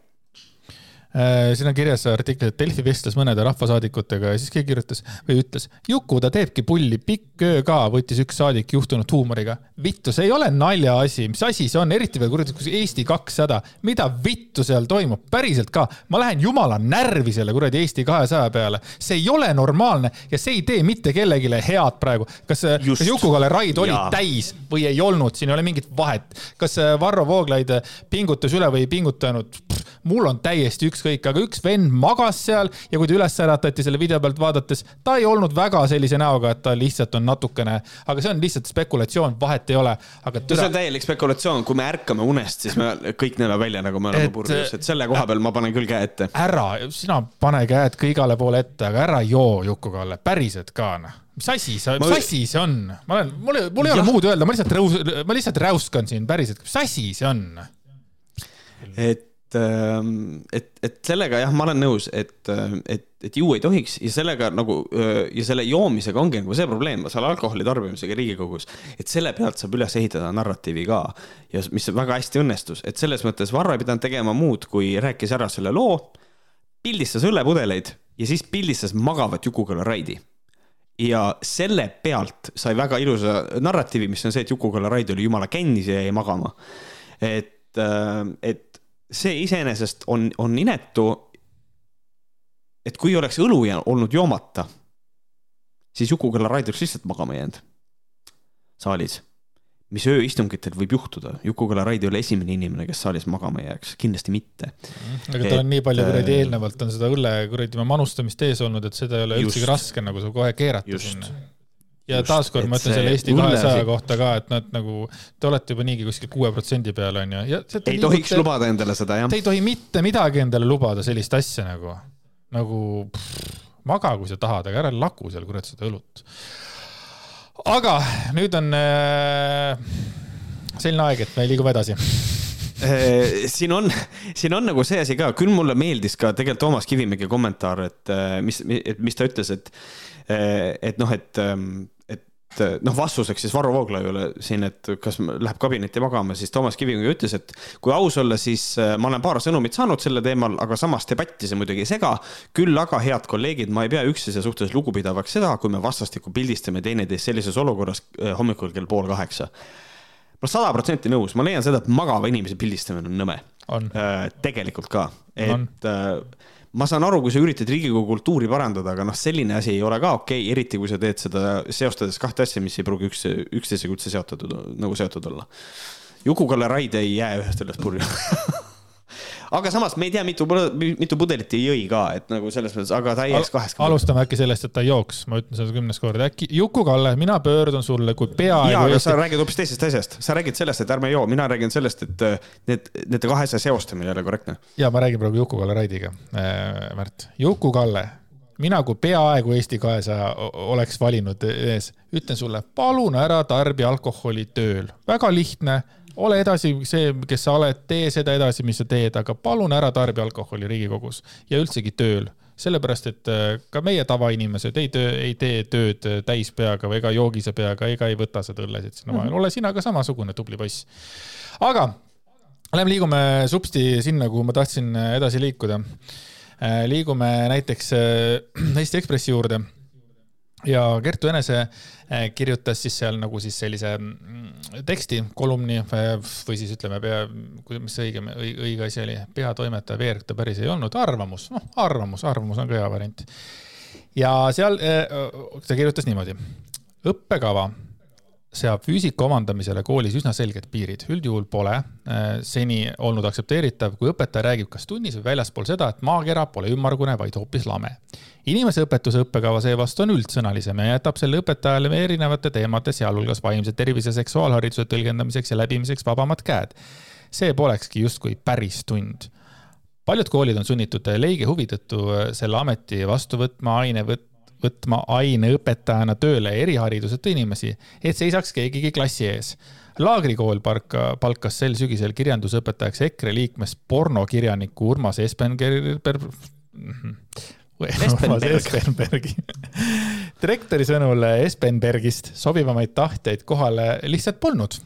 siin on kirjas artikkel, et Delfi vestles mõnede rahvasaadikutega ja siis keegi kirjutas või ütles, Juku, ta teebki pulli, pikk öö ka, võttis üks saadik juhtunud huumoriga. vittu, see ei ole naljaasi, mis asi see on, eriti veel kuradi Eesti kakssada, mida vittu seal toimub, päriselt ka. ma lähen jumala närvi selle kuradi Eesti kahesaja peale, see ei ole normaalne ja see ei tee mitte kellelegi head praegu. kas, kas Juku-Kalle Raid oli ja. täis või ei olnud, siin ei ole mingit vahet. kas Varro Vooglaid pingutas üle või ei pingutanud? Mul on täiesti ükskõik, aga üks vend magas seal ja kui ta üles äratati selle video pealt vaadates, ta ei olnud väga sellise näoga, et ta lihtsalt on natukene, aga see on lihtsalt spekulatsioon, vahet ei ole, aga türa... see on täielik spekulatsioon, kui me ärkame unest, siis me kõik näeme välja, nagu me oleme purjus, et selle koha peal ma panen küll käe ette. ära, sina pane käed ka igale poole ette, aga ära joo Juku-Kalle, päriselt ka noh. Mis asi see, mis asi see on? ma olen, mul, mul ei ole muud öelda, ma lihtsalt räus-, ma lihtsalt räuskan siin. Päriselt, mis asi see on? et et, et sellega jah, ma olen nõus, et, et, et juua ei tohiks ja sellega nagu ja selle joomisega ongi nagu see probleem, selle alkoholi tarbimisega Riigikogus, et selle pealt saab üles ehitada narratiivi ka ja mis väga hästi õnnestus, et selles mõttes Varro ei pidanud tegema muud, kui rääkis ära selle loo, pildistas õllepudeleid ja siis pildistas magavat Juku-Kalle Raidi ja selle pealt sai väga ilusa narratiivi, mis on see, et Juku-Kalle Raid oli jumala kännis ja jäi magama. et, et see iseenesest on, on inetu. et kui oleks õlu olnud joomata, siis Juku-Kalle Raid oleks lihtsalt magama jäänud saalis. mis ööistungitel võib juhtuda, Juku-Kalle Raid ei ole esimene inimene, kes saalis magama jääks, kindlasti mitte. aga tal on nii palju kuradi äh, eelnevalt on seda õlle kuradi manustamist ees olnud, et seda ei ole üldsegi raske nagu kohe keerata just. sinna ja taaskord ma ütlen selle Eesti kahesaja kohta ka, et nad nagu, te olete juba niigi kuskil kuue protsendi peal onju. ei tohiks te, lubada endale seda jah. Te ei tohi mitte midagi endale lubada, sellist asja nagu, nagu pff, maga, kui sa tahad, aga ära laku seal kurat seda õlut. aga nüüd on äh, selline aeg, et me liigume edasi äh, siin on, siin on nagu see asi ka, küll mulle meeldis ka tegelikult Toomas Kivimägi kommentaar, et äh, mis, et mis ta ütles, et, äh, et noh, et ähm, noh, vastuseks siis Varro Vooglaiule siin, et kas läheb kabinetti magama, siis Toomas Kivimägi ütles, et kui aus olla, siis eh, ma olen paar sõnumit saanud selle teemal, aga samas debatti see muidugi ei sega. küll aga, head kolleegid, ma ei pea üksteise suhtes lugupidavaks seda, kui me vastastikku pildistame teineteist sellises olukorras eh, hommikul kell pool kaheksa. ma sada protsenti nõus, ma leian seda, et magava inimese pildistamine on nõme. Tegelikult ka, et on ma saan aru, kui sa üritad Riigikogu kultuuri parandada, aga noh, selline asi ei ole ka okei okay,, eriti kui sa teed seda seostades kahte asja, mis ei pruugi üks, üksteisega üldse seotud, nagu seotud olla. Juku-Kalle Raid ei jää ühest sellest purju [laughs] aga samas me ei tea, mitu, mitu pudelit ta jõi ka, et nagu selles mõttes, aga ta ei jääks kahest. alustame äkki sellest, et ta ei jooks, ma ütlen seda kümnes kord, äkki Juku-Kalle, mina pöördun sulle kui peaaegu. jaa, aga sa räägid hoopis teisest asjast, sa räägid sellest, et ärme joo, mina räägin sellest, et äh, need, nende kahe asja seostamine ei ole korrektne. ja ma räägin praegu Juku-Kalle Raidiga äh,, Märt. Juku-Kalle mina kui peaaegu Eesti kahesaja oleks valinud ees, ütlen sulle, palun ära tarbi alkoholi tööl. väga lihtne, ole edasi see, kes sa oled, tee seda edasi, mis sa teed, aga palun ära tarbi alkoholi Riigikogus ja üldsegi tööl sellepärast, et äh, ka meie tavainimesed ei töö, ei tee tööd täis peaga või ega joogise peaga ega ei võta seda õllesid sinna vahele mm -hmm., ole sina ka samasugune tubli poiss. aga lähme liigume supsti sinna, kuhu ma tahtsin edasi liikuda. Äh, liigume näiteks [clears throat] Eesti Ekspressi juurde ja Kertu Enese äh, kirjutas siis seal nagu siis sellise mm, teksti, kolumni äh, või siis ütleme, pea, mis see õige, õige asi oli, peatoimetaja Veerg ta päris ei olnud, arvamus, noh, arvamus, arvamus on ka hea variant. ja seal äh, ta kirjutas niimoodi. õppekava seab füüsika omandamisele koolis üsna selged piirid. üldjuhul pole äh, seni olnud aktsepteeritav, kui õpetaja räägib kas tunnis või väljaspool seda, et maakera pole ümmargune, vaid hoopis lame. inimeseõpetuse õppekava seevastu on üldsõnalisem ja jätab selle õpetajale erinevate teemade, sealhulgas vaimse tervise, seksuaalhariduse tõlgendamiseks ja läbimiseks vabamad käed. see polekski justkui päris tund paljud koolid on sunnitud leige huvi tõttu selle ameti vastu võtma aine võt-, võtma aineõpetajana tööle erihariduseta inimesi, et seisaks keegigi klassi ees. laagrikool palka, palkas sel sügisel kirjandusõpetajaks EKRE liikmest pornokirjaniku Urmas Espenberg. Urmas Espenbergi direktori sõnul Espenbergist sobivamaid tahtjaid kohale lihtsalt polnud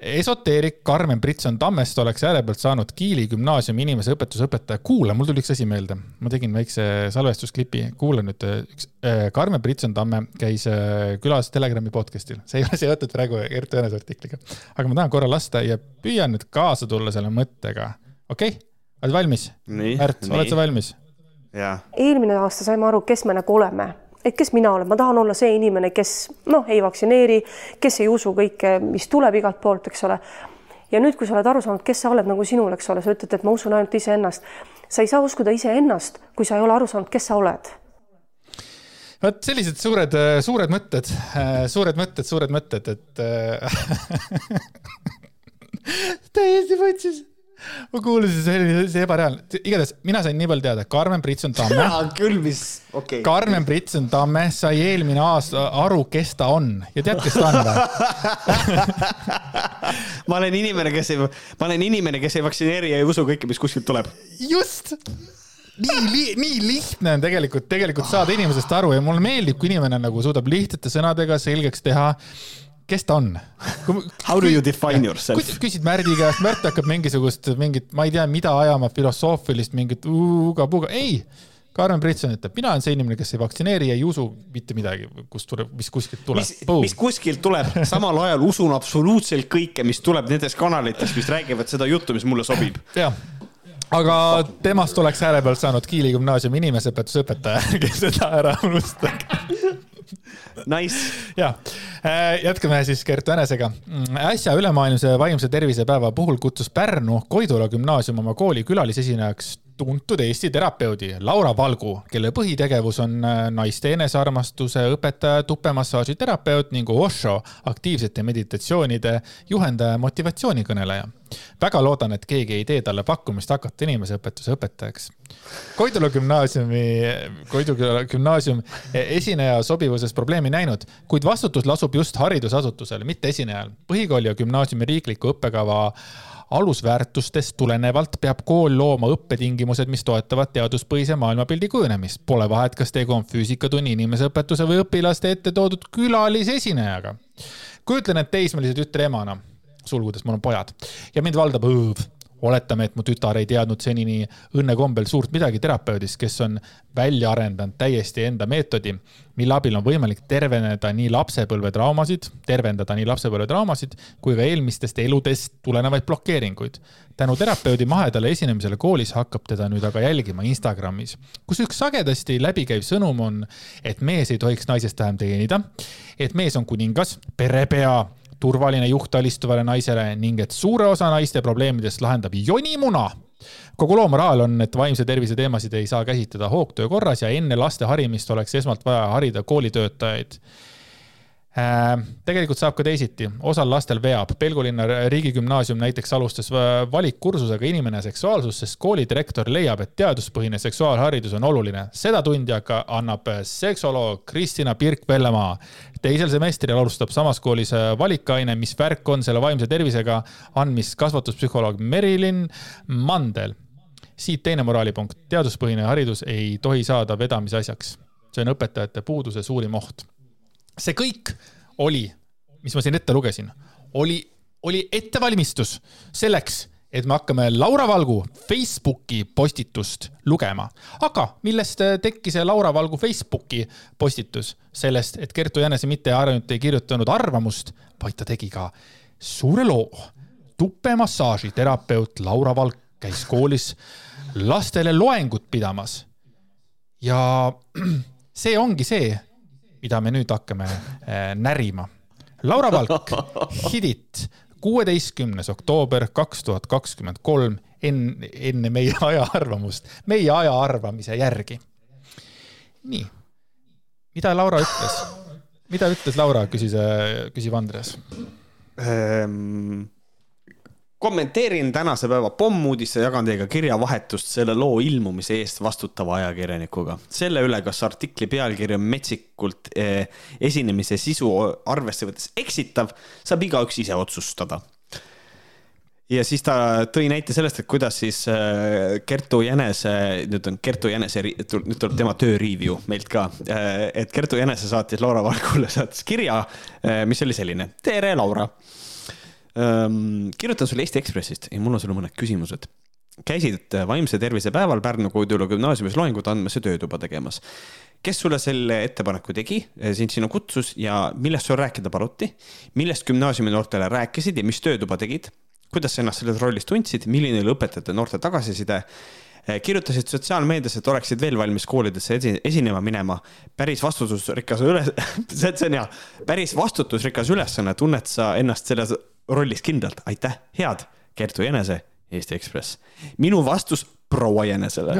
esoteerik Karmen Britson Tammest oleks äärepealt saanud Kiili gümnaasiumi inimeseõpetusõpetaja. kuula, mul tuli üks asi meelde, ma tegin väikse salvestusklipi, kuula nüüd üks äh,. Karmen Britson Tamme käis äh, külas Telegrami podcast'il, see ei ole seotud praegu Ertu Jänese artikliga, aga ma tahan korra lasta ja püüan nüüd kaasa tulla selle mõttega. okei okay?, oled valmis? Märt, oled sa valmis? eelmine aasta saime aru, kes me nagu oleme et kes mina olen, ma tahan olla see inimene, kes noh, ei vaktsineeri, kes ei usu kõike, mis tuleb igalt poolt, eks ole. ja nüüd, kui sa oled aru saanud, kes sa oled nagu sinul, eks ole, sa ütled, et ma usun ainult iseennast. sa ei saa uskuda iseennast, kui sa ei ole aru saanud, kes sa oled vot sellised suured, suured mõtted, suured mõtted, suured mõtted, et [laughs] täiesti võtsis ma kuulasin, see oli, see ebareaalne, igatahes mina sain nii palju teada, Karmen Britson Tamme. [laughs] Küll, mis, okei. Okay.. Karmen Britson Tamme sai eelmine aasta aru, kes ta on. Ja tead, kes ta on või? [laughs] Ma olen inimene, kes ei, ma olen inimene, kes ei vaktsineeri ja ei usu kõike, mis kuskilt tuleb. just! Nii li,, nii lihtne on tegelikult, tegelikult saada inimesest aru ja mulle meeldib, kui inimene nagu suudab lihtsate sõnadega selgeks teha kes ta on? How do you define yourself? küsid Märdi käest, Märt hakkab mingisugust mingit, ma ei tea, mida ajama, filosoofilist mingit uga-puga, ei. Karmen Britson ütleb, mina olen see inimene, kes ei vaktsineeri ja ei usu mitte midagi, kust tuleb, mis kuskilt tuleb. mis, mis kuskilt tuleb, samal ajal usun absoluutselt kõike, mis tuleb nendest kanalitest, mis räägivad seda juttu, mis mulle sobib. jah aga temast oleks ääre pealt saanud Kiili gümnaasiumi inimeseõpetusõpetaja, [laughs] kes seda ära unustab [laughs] Nice. ja, äh, jätkame siis Kertu Enesega. Mm, äsja ülemaailmse vaimse tervise päeva puhul kutsus Pärnu Koidula gümnaasium oma kooli külalisesinejaks tuntud Eesti terapeudi Laura Valgu, kelle põhitegevus on äh, naiste enesearmastuse õpetaja, tupemassaaži terapeut ning Osho aktiivsete meditatsioonide juhendaja, motivatsioonikõneleja. väga loodan, et keegi ei tee talle pakkumist hakata inimeseõpetuse õpetajaks. Koidula gümnaasiumi, Koidula gümnaasium esineja sobivuses probleemi näinud, kuid vastutus lasub just haridusasutusel, mitte esinejal. põhikooli ja gümnaasiumi riikliku õppekava alusväärtustest tulenevalt peab kool looma õppetingimused, mis toetavad teaduspõhise maailmapildi kujunemist. Pole vahet, kas tegu on füüsikatunni, inimeseõpetuse või õpilaste ette toodud külalisesinejaga. kujutlen, et teismelise tütre emana, sulgudes mul on pojad, ja mind valdab õõv oletame, et mu tütar ei teadnud senini õnnekombel suurt midagi terapeudist, kes on välja arendanud täiesti enda meetodi, mille abil on võimalik terveneda nii lapsepõlvetraumasid, tervendada nii lapsepõlvetraumasid kui ka eelmistest eludest tulenevaid blokeeringuid. tänu terapeudi mahedale esinemisele koolis hakkab teda nüüd aga jälgima Instagramis, kus üks sagedasti läbikäiv sõnum on, et mees ei tohiks naisest vähem teenida, et mees on kuningas, perepea turvaline juht alistuvale naisele ning et suure osa naiste probleemidest lahendab jonimuna. kogu loo moraal on, et vaimse tervise teemasid ei saa käsitleda hoogtöö korras ja enne laste harimist oleks esmalt vaja harida koolitöötajaid tegelikult saab ka teisiti, osal lastel veab. Pelgulinna riigigümnaasium näiteks alustas äh, valikkursusega inimene seksuaalsus, sest koolidirektor leiab, et teaduspõhine seksuaalharidus on oluline. seda tundi aga annab seksoloog Kristina Pirk-Vellemaa. teisel semestril alustab samas koolis äh, valikaine, mis värk on selle vaimse tervisega, andmis kasvatuspsühholoog Merilin Mandel. siit teine moraalipunkt, teaduspõhine haridus ei tohi saada vedamise asjaks. see on õpetajate puuduse suurim oht see kõik oli, mis ma siin ette lugesin, oli, oli ettevalmistus selleks, et me hakkame Laura Valgu Facebooki postitust lugema. aga millest tekkis Laura Valgu Facebooki postitus? sellest, et Kertu Jänese mitte ainult ei kirjutanud arvamust, vaid ta tegi ka suure loo. tupemassaaži terapeut Laura Valk käis koolis lastele loengut pidamas. ja [clears throat] see ongi see, mida me nüüd hakkame äh, närima. Laura Valk, [laughs] Hidit, kuueteistkümnes oktoober kaks tuhat kakskümmend kolm, enne, enne meie [laughs] aja arvamust, meie aja arvamise järgi. nii, mida Laura ütles? mida ütles Laura, küsis, äh, küsib Andres ähm kommenteerin tänase päeva pommuudisse, jagan teiega kirjavahetust selle loo ilmumise eest vastutava ajakirjanikuga. selle üle, kas artikli pealkiri on metsikult eh, esinemise sisu arvesse võttes eksitav, saab igaüks ise otsustada. ja siis ta tõi näite sellest, et kuidas siis eh, Kertu Jänese, nüüd on Kertu Jänese, nüüd tuleb tema töö review meilt ka, eh, et Kertu Jänese saatis Laura Valgule, saatis kirja, mis oli selline. tere, Laura kirjutan sulle Eesti Ekspressist ja mul on sulle mõned küsimused. käisid vaimse tervise päeval Pärnu Koidula gümnaasiumis loengut andmas ja töötuba tegemas. kes sulle selle ettepaneku tegi, sind sinna kutsus ja millest sul rääkida paluti? millest gümnaasiumi noortele rääkisid ja mis töötuba tegid? kuidas sa ennast selles rollis tundsid, milline oli õpetajate noorte tagasiside? kirjutasid sotsiaalmeedias, et oleksid veel valmis koolidesse esinema minema. päris vastutusrikas üles [laughs] see on hea, päris vastutusrikas ülesanne, tunned sa ennast selles rollis kindlalt, aitäh, head, Kertu Jänese, Eesti Ekspress. minu vastus proua Jänesele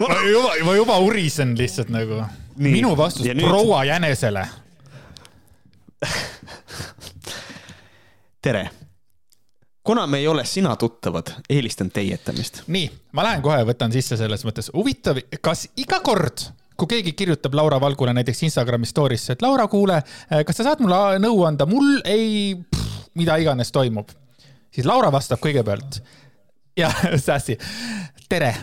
ma juba, ma juba urisen lihtsalt nagu. minu vastus nüüd... proua Jänesele tere. kuna me ei ole sina tuttavad, eelistan teietamist. nii, ma lähen kohe võtan sisse selles mõttes. huvitav, kas iga kord kui keegi kirjutab Laura Valgule näiteks Instagrami story'sse, et Laura, kuule, kas sa saad mulle nõu anda, mul ei, mida iganes toimub, siis Laura vastab kõigepealt. ja [laughs] Sassi, tere,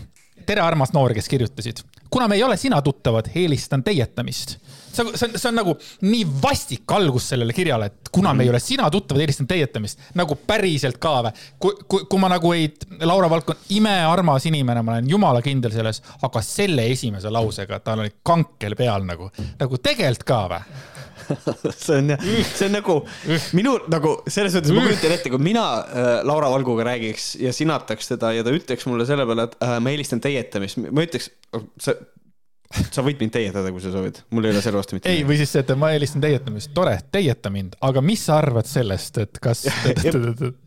tere, armas noor, kes kirjutasid. Kuna me ei ole sina tuttavad, eelistan teietamist see on, see on, see on nagu nii vastik algus sellele kirjale, et kuna me ei ole sina tuttavad, eelistan teietamist. nagu päriselt ka või? kui, kui, kui ma nagu ei, Laura Valk on imearmas inimene, ma olen jumala kindel selles, aga selle esimese lausega, tal oli kankel peal nagu, nagu tegelikult ka või? [laughs] see on, see on nagu minu nagu selles mõttes ma kujutan ette, kui mina äh, Laura Valguga räägiks ja sinataks teda ja ta ütleks mulle selle peale, et äh, ma eelistan teietamist, ma ütleks, see sa võid mind teietada, kui sa soovid, mul ei ole selle vastu mitte ei, või siis see, et ma eelistan teietamist, tore, teieta mind, aga mis sa arvad sellest, et kas [laughs]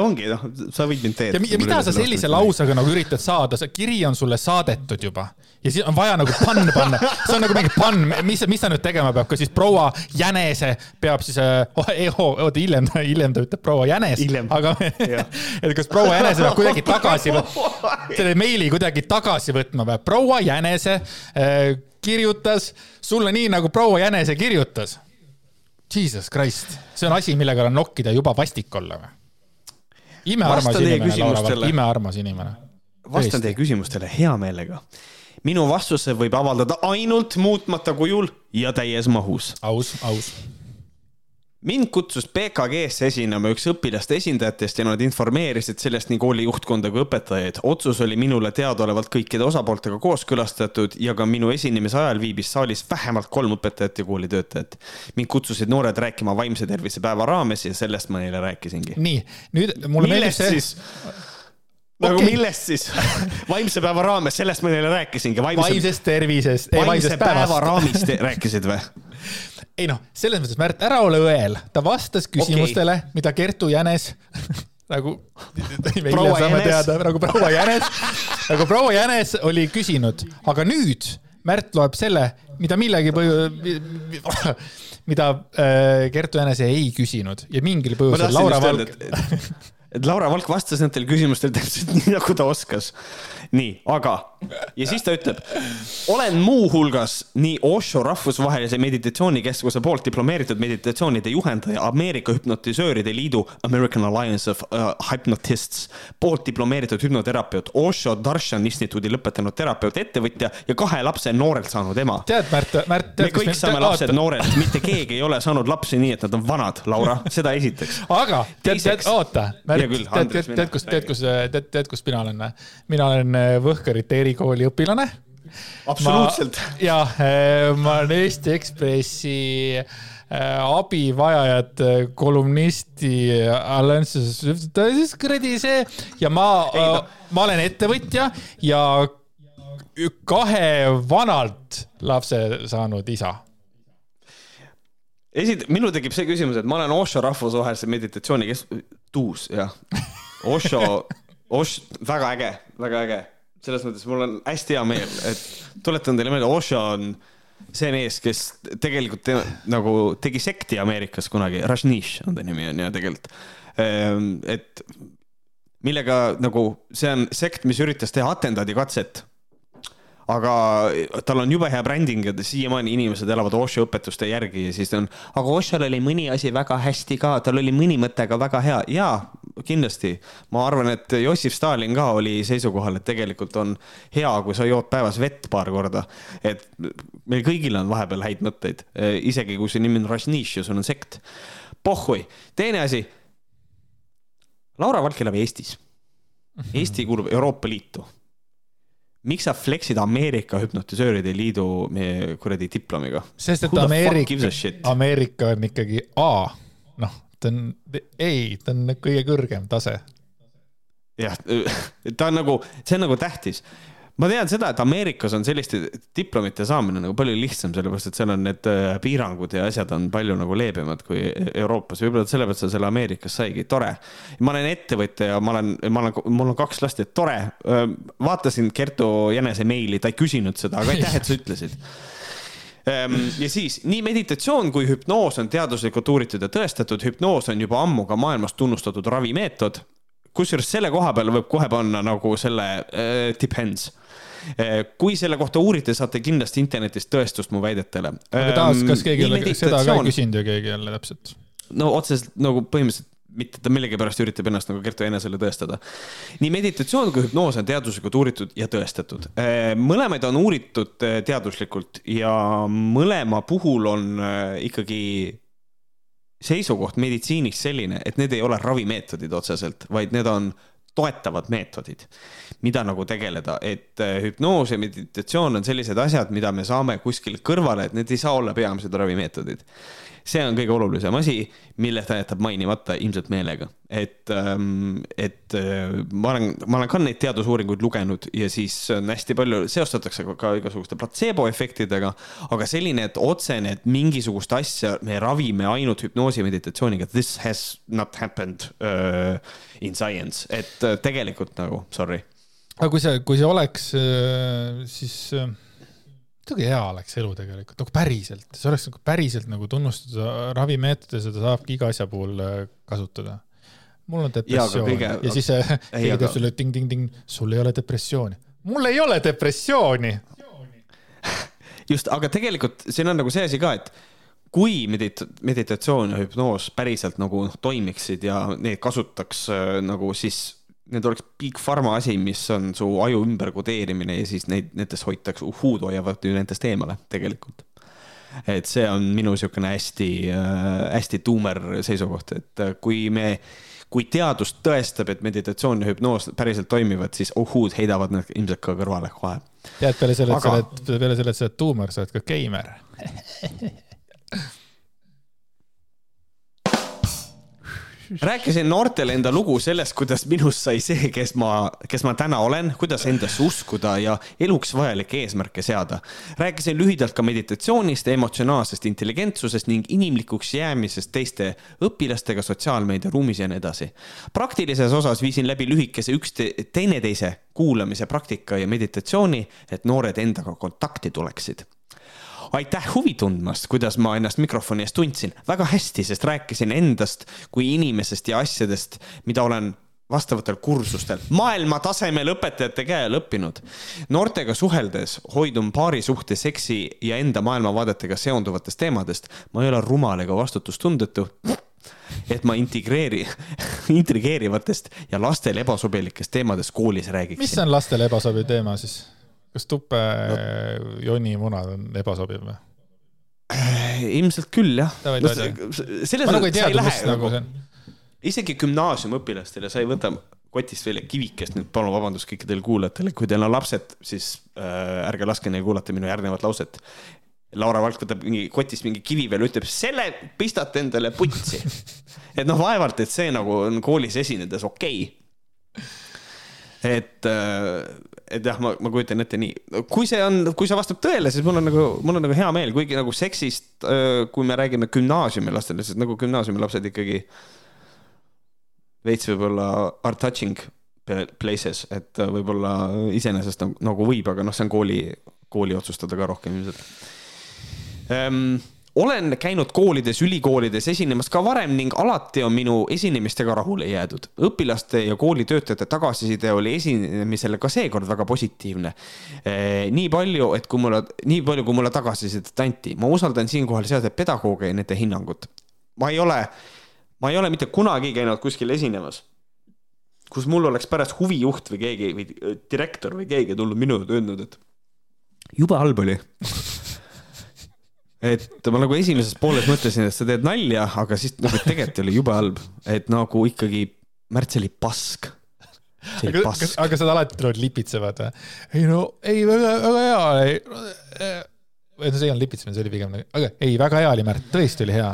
ongi noh, sa võid mind teetada. ja mida sa sellise lausega nagu üritad saada, see kiri on sulle saadetud juba. Ja siis on vaja nagu pann panna, see on nagu mingi pann, mis, mis ta nüüd tegema peab, kas siis proua Jänese peab siis oh,, oota hiljem, hiljem ta ütleb proua Jänes, aga [laughs] et kas proua Jänese peab kuidagi [laughs] tagasi, selle meili kuidagi tagasi võtma või? proua Jänese äh, kirjutas sulle nii, nagu proua Jänese kirjutas. Jesus Christ, see on asi, millega nokkida juba vastik olla või? Imearmas inimene, Laura Valk, imearmas inimene. vastan teie küsimustele hea meelega. minu vastuse võib avaldada ainult muutmata kujul ja täies mahus. aus, aus mind kutsus PKG-sse esinema üks õpilaste esindajatest ja nad informeerisid sellest nii kooli juhtkonda kui õpetajaid. otsus oli minule teadaolevalt kõikide osapooltega kooskõlastatud ja ka minu esinemise ajal viibis saalis vähemalt kolm õpetajat ja koolitöötajat. mind kutsusid noored rääkima vaimse tervise päeva raames ja sellest ma neile rääkisingi. nii, nüüd mulle meeldib see nagu okay. millest siis? [laughs] vaimse päeva raames, sellest ma neile rääkisingi. vaimsest tervisest. vaimse päeva raamist rääkisid või? [laughs] ei noh, selles mõttes, Märt, ära ole õel, ta vastas küsimustele okay., mida Kertu Jänes [laughs] nagu [laughs] saame teada, nagu proua Jänes, nagu proua Jänes oli küsinud, aga nüüd Märt loeb selle, mida millegi põhjusel, mida äh, Kertu Jänese ei küsinud ja mingil põhjusel Laura Valk, [laughs] et, Laura Valk vastas nendele küsimustele täpselt [laughs] nii, nagu ta oskas. nii, aga, ja siis ta ütleb, olen muuhulgas nii Osho rahvusvahelise meditatsioonikeskuse poolt diplomeeritud meditatsioonide juhendaja, Ameerika hüpnotisööride liidu American Alliance of uh, Hypnotists poolt diplomeeritud hüpnoterapeut, Osho Darshan instituudi lõpetanud terapeut, ettevõtja ja kahe lapse noorelt saanud ema tead, Märt, Märt, me kõik saame lapsed noorelt, mitte keegi ei ole saanud lapsi nii, et nad on vanad, Laura, seda esiteks. aga tead, tead, oota, küll, tead, tead, tead, kus, tead, kus, tead, tead, kus mina olen? mina olen äh, Võhkarite erikooli õpilane. absoluutselt. ja ma olen Eesti Ekspressi äh, abivajajate kolumnisti alliansis, siis kuradi see ja ma ma olen ettevõtja ja kahe vanalt lapse saanud isa esit-, minul tekib see küsimus, et ma olen Osho rahvusvahelise meditatsiooni kes-, tuus, jah. Osho, Osh, väga äge, väga äge. selles mõttes mul on hästi hea meel, et tuletan teile meelde, Osho on see mees, kes tegelikult te, nagu tegi sekti Ameerikas kunagi, Rajneesh on ta nimi on ja tegelikult, et millega nagu see on sekt, mis üritas teha atendaadikatset aga tal on jube hea bränding ja siiamaani inimesed elavad Osho õpetuste järgi ja siis ta on, aga Oshol oli mõni asi väga hästi ka, tal oli mõni mõte ka väga hea ja kindlasti ma arvan, et Jossif Stalin ka oli seisukohal, et tegelikult on hea, kui sa jood päevas vett paar korda. et meil kõigil on vahepeal häid mõtteid, isegi kui su nimi on Rajneesh ja sul on sekt. pohhui, teine asi. Laura Valk elab Eestis. Eesti kuulub Euroopa Liitu miks sa flex'id Ameerika hüpnotisööride liidu kuradi diplomiga? sest et Ameerika Ameerika on ikkagi A, noh, ta on, ei, ta on kõige kõrgem tase. jah, [laughs] ta on nagu, see on nagu tähtis. Ma tean seda, et Ameerikas on selliste diplomite saamine nagu palju lihtsam, sellepärast et seal on need äh, piirangud ja asjad on palju nagu leebemad kui Euroopas, võib-olla sellepärast ta selle Ameerikas saigi, tore. ma olen ettevõtja ja ma olen, ma olen, mul on kaks last ja tore. vaatasin Kertu Jänese meili, ta ei küsinud seda, aga aitäh, et sa ütlesid Ehm, ja siis nii meditatsioon kui hüpnoos on teaduslikult uuritud ja tõestatud, hüpnoos on juba ammu ka maailmas tunnustatud ravimeetod. Kusjuures selle koha peale võib kohe panna nagu selle äh, depends. kui selle kohta uurite, saate kindlasti internetist tõestust mu väidetele. aga taas, kas keegi ei ole, seda ka küsinud ju keegi jälle täpselt. no otseselt nagu põhimõtteliselt mitte, ta millegipärast üritab ennast nagu Kertu Enesele tõestada. nii meditatsioon kui hüpnoos on teaduslikult uuritud ja tõestatud. mõlemaid on uuritud eh, teaduslikult ja mõlema puhul on ikkagi seisukoht meditsiinis selline, et need ei ole ravimeetodid otseselt, vaid need on toetavad meetodid, mida nagu tegeleda, et eh, hüpnoos ja meditatsioon on sellised asjad, mida me saame kuskil kõrvale, et need ei saa olla peamised ravimeetodid see on kõige olulisem asi, mille ta jätab mainimata ilmselt meelega, et, et äh, ma olen, ma olen ka neid teadusuuringuid lugenud ja siis on hästi palju, seostatakse ka, igasuguste platseeboefektidega, aga selline, et otsene, et mingisugust asja me ravime ainult hüpnoosi meditatsiooniga, this has not happened uh, in science, et uh, tegelikult nagu sorry. aga kui see, kui see oleks, siis äh, muidugi hea oleks elu tegelikult, nagu päriselt, see oleks nagu päriselt nagu tunnustada ravimeetodi, seda saabki iga asja puhul äh, kasutada. mul on depressioon ja, kõige- ja siis äh, keegi aga- teeb sulle ting-ting-ting, sul ei ole depressiooni. mul ei ole depressiooni. [laughs] just, aga tegelikult siin on nagu see asi ka, et kui medit-, meditatsioon ja hüpnoos päriselt nagu noh, toimiksid ja neid kasutaks äh, nagu siis need oleks big pharma asi, mis on su aju ümberkodeerimine ja siis neid, nendest hoitakse, uhhuud hoiavad ju nendest eemale tegelikult. et see on minu niisugune hästi äh,, hästi tuumer seisukoht, et äh, kui me, kui teadus tõestab, et meditatsioon ja hüpnoos päriselt toimivad, siis uhhuud heidavad need ilmselt ka kõrvale kohe tead, peale selle, et sa oled, peale selle, et sa oled tuumer, sa oled ka geimer. [laughs] rääkisin noortele enda lugu sellest, kuidas minust sai see, kes ma, kes ma täna olen, kuidas endasse uskuda ja eluks vajalikke eesmärke seada. rääkisin lühidalt ka meditatsioonist, emotsionaalsest intelligentsusest ning inimlikuks jäämisest teiste õpilastega sotsiaalmeediaruumis ja nii edasi. praktilises osas viisin läbi lühikese ükste-, teineteise kuulamise praktika ja meditatsiooni, et noored endaga kontakti tuleksid aitäh huvi tundmast, kuidas ma ennast mikrofoni ees tundsin. väga hästi, sest rääkisin endast kui inimesest ja asjadest, mida olen vastavatel kursustel maailma tasemel õpetajate käe all õppinud. noortega suheldes hoidun paari suhte, seksi ja enda maailmavaadetega seonduvatest teemadest. ma ei ole rumal ega vastutustundetu et ma integreeri, [laughs] intrigeerivatest ja lastele ebasobilikest teemadest koolis räägiksin. mis on lastele ebasobiv teema siis? Kas tupe no. jonni munad on ebasobiv või? ilmselt küll jah. No, selles nagu ei teadnud, mis nagu see on. isegi gümnaasiumiõpilastele sa ei võta kotist välja kivikest, nüüd palun vabandust kõikidele kuulajatele, kui teil on lapsed, siis äh, ärge laske neil kuulata minu järgnevat lauset. Laura Valk võtab mingi kotist mingi kivi veel, ütleb selle pistate endale putsi. [laughs] et noh, vaevalt, et see nagu on koolis esinedes okei okay. et äh, et jah, ma, ma kujutan ette nii, kui see on, kui see vastab tõele, siis mul on nagu, mul on nagu hea meel, kuigi nagu seksist, kui me räägime gümnaasiumilastele, sest nagu gümnaasiumilapsed ikkagi veits võib-olla are touching places, et võib-olla iseenesest nagu, nagu võib, aga noh, see on kooli, kooli otsustada ka rohkem ilmselt. Um, olen käinud koolides, ülikoolides esinemas ka varem ning alati on minu esinemistega rahule jäädud. õpilaste ja koolitöötajate tagasiside oli esinemisele ka seekord väga positiivne. Eh, nii palju, et kui mulle, nii palju, kui mulle tagasisidet anti, ma usaldan siinkohal seada pedagooge ja nende hinnangut. ma ei ole, ma ei ole mitte kunagi käinud kuskil esinemas, kus mul oleks pärast huvijuht või keegi või direktor või keegi tulnud minu juurde öelnud, et jube halb oli [laughs] et ma nagu esimeses pooles mõtlesin, et sa teed nalja, aga siis nagu tegelikult oli jube halb, et nagu ikkagi Märts oli pask. aga, kas, aga sa alati tulevad lipitsevad või? ei no, ei väga, väga hea, ei. või no see ei olnud lipitsemine, see oli pigem nagu, aga ei, väga hea oli Märt, tõesti oli hea.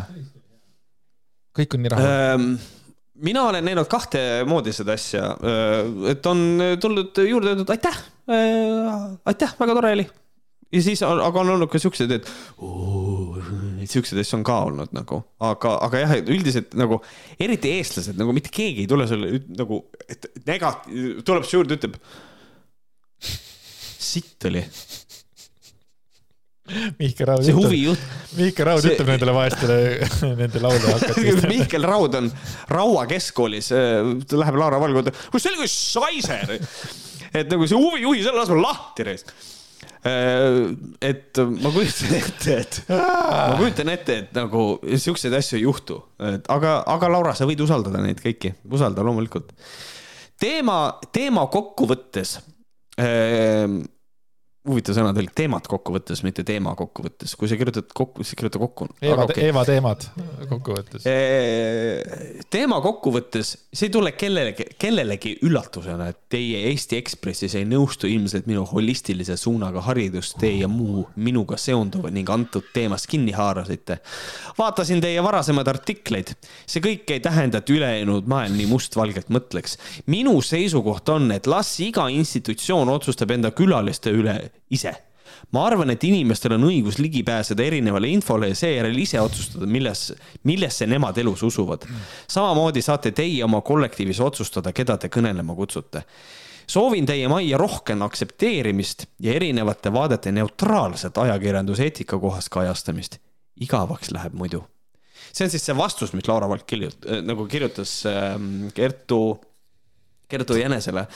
kõik on nii rahul ähm, mina olen näinud kahte moodi seda asja, et on tulnud juurde öeldud aitäh, aitäh, väga tore oli ja siis on, aga on olnud ka siuksed, et siukseid asju on ka olnud nagu, aga, aga jah, üldiselt nagu eriti eestlased nagu mitte keegi ei tule sulle nagu, et nega-, tuleb su juurde, ütleb. sitt oli. Mihkel Raud. see huvijuht. Mihkel Raud see... ütleb nendele vaestele, [laughs] nende laule hakata. [laughs] Mihkel Raud on Raua keskkoolis, läheb Laura Valgu juurde, kus selline saiser. et nagu see huvijuhi selle asemel lahti reis Äh, et ma kujutan [laughs] ette, et ma kujutan ette, et nagu siukseid asju ei juhtu, et aga, aga Laura, sa võid usaldada neid kõiki, usalda loomulikult. teema, teema kokkuvõttes äh, huvitav sõnatelg, teemat kokkuvõttes, mitte teema kokkuvõttes, kui sa kirjutad kokku, siis kirjuta kokku. Eeva, okay. Eeva teemad kokkuvõttes. teema kokkuvõttes, see ei tule kellelegi, kellelegi üllatusena, et teie Eesti Ekspressis ei nõustu ilmselt minu holistilise suunaga haridustee ja muu minuga seonduva ning antud teemast kinni haarasite. vaatasin teie varasemaid artikleid. see kõik ei tähenda, et ülejäänud maailm nii mustvalgelt mõtleks. minu seisukoht on, et las iga institutsioon otsustab enda külaliste üle ise. ma arvan, et inimestel on õigus ligi pääseda erinevale infole ja seejärel ise otsustada, milles, millesse nemad elus usuvad. samamoodi saate teie oma kollektiivis otsustada, keda te kõnelema kutsute soovin teie majja rohkem aktsepteerimist ja erinevate vaadete neutraalset ajakirjanduseetika kohast kajastamist. igavaks läheb muidu. see on siis see vastus, mis Laura Valk kirjut-, äh, nagu kirjutas ähm, Kertu, Kertu Jänesele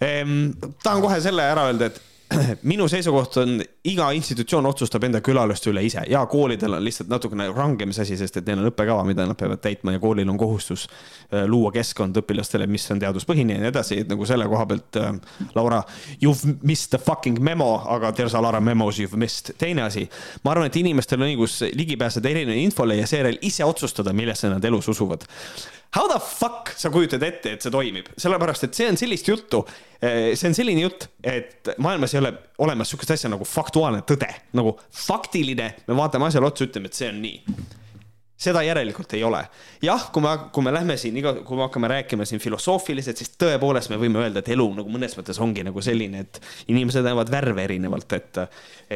ehm,. tahan kohe selle ära öelda, et [clears throat] minu seisukoht on, iga institutsioon otsustab enda külaliste üle ise ja koolidel on lihtsalt natukene rangem see asi, sest et neil on õppekava, mida nad peavad täitma ja koolil on kohustus äh, luua keskkond õpilastele, mis on teaduspõhine ja nii edasi, et nagu selle koha pealt äh,. Laura, you've missed the fucking memo, aga there's a lot of memos you've missed. teine asi, ma arvan, et inimestel on õigus ligi pääseda erinevale infole ja seejärel ise otsustada, millesse nad elus usuvad How the fuck sa kujutad ette, et see toimib, sellepärast et see on sellist juttu, eh, see on selline jutt, et maailmas ei ole olemas sihukest asja nagu faktuaalne tõde, nagu faktiline, me vaatame asjale otsa, ütleme, et see on nii. seda järelikult ei ole. jah, kui me, kui me lähme siin iga, kui me hakkame rääkima siin filosoofiliselt, siis tõepoolest me võime öelda, et elu nagu mõnes mõttes ongi nagu selline, et inimesed näevad värve erinevalt, et,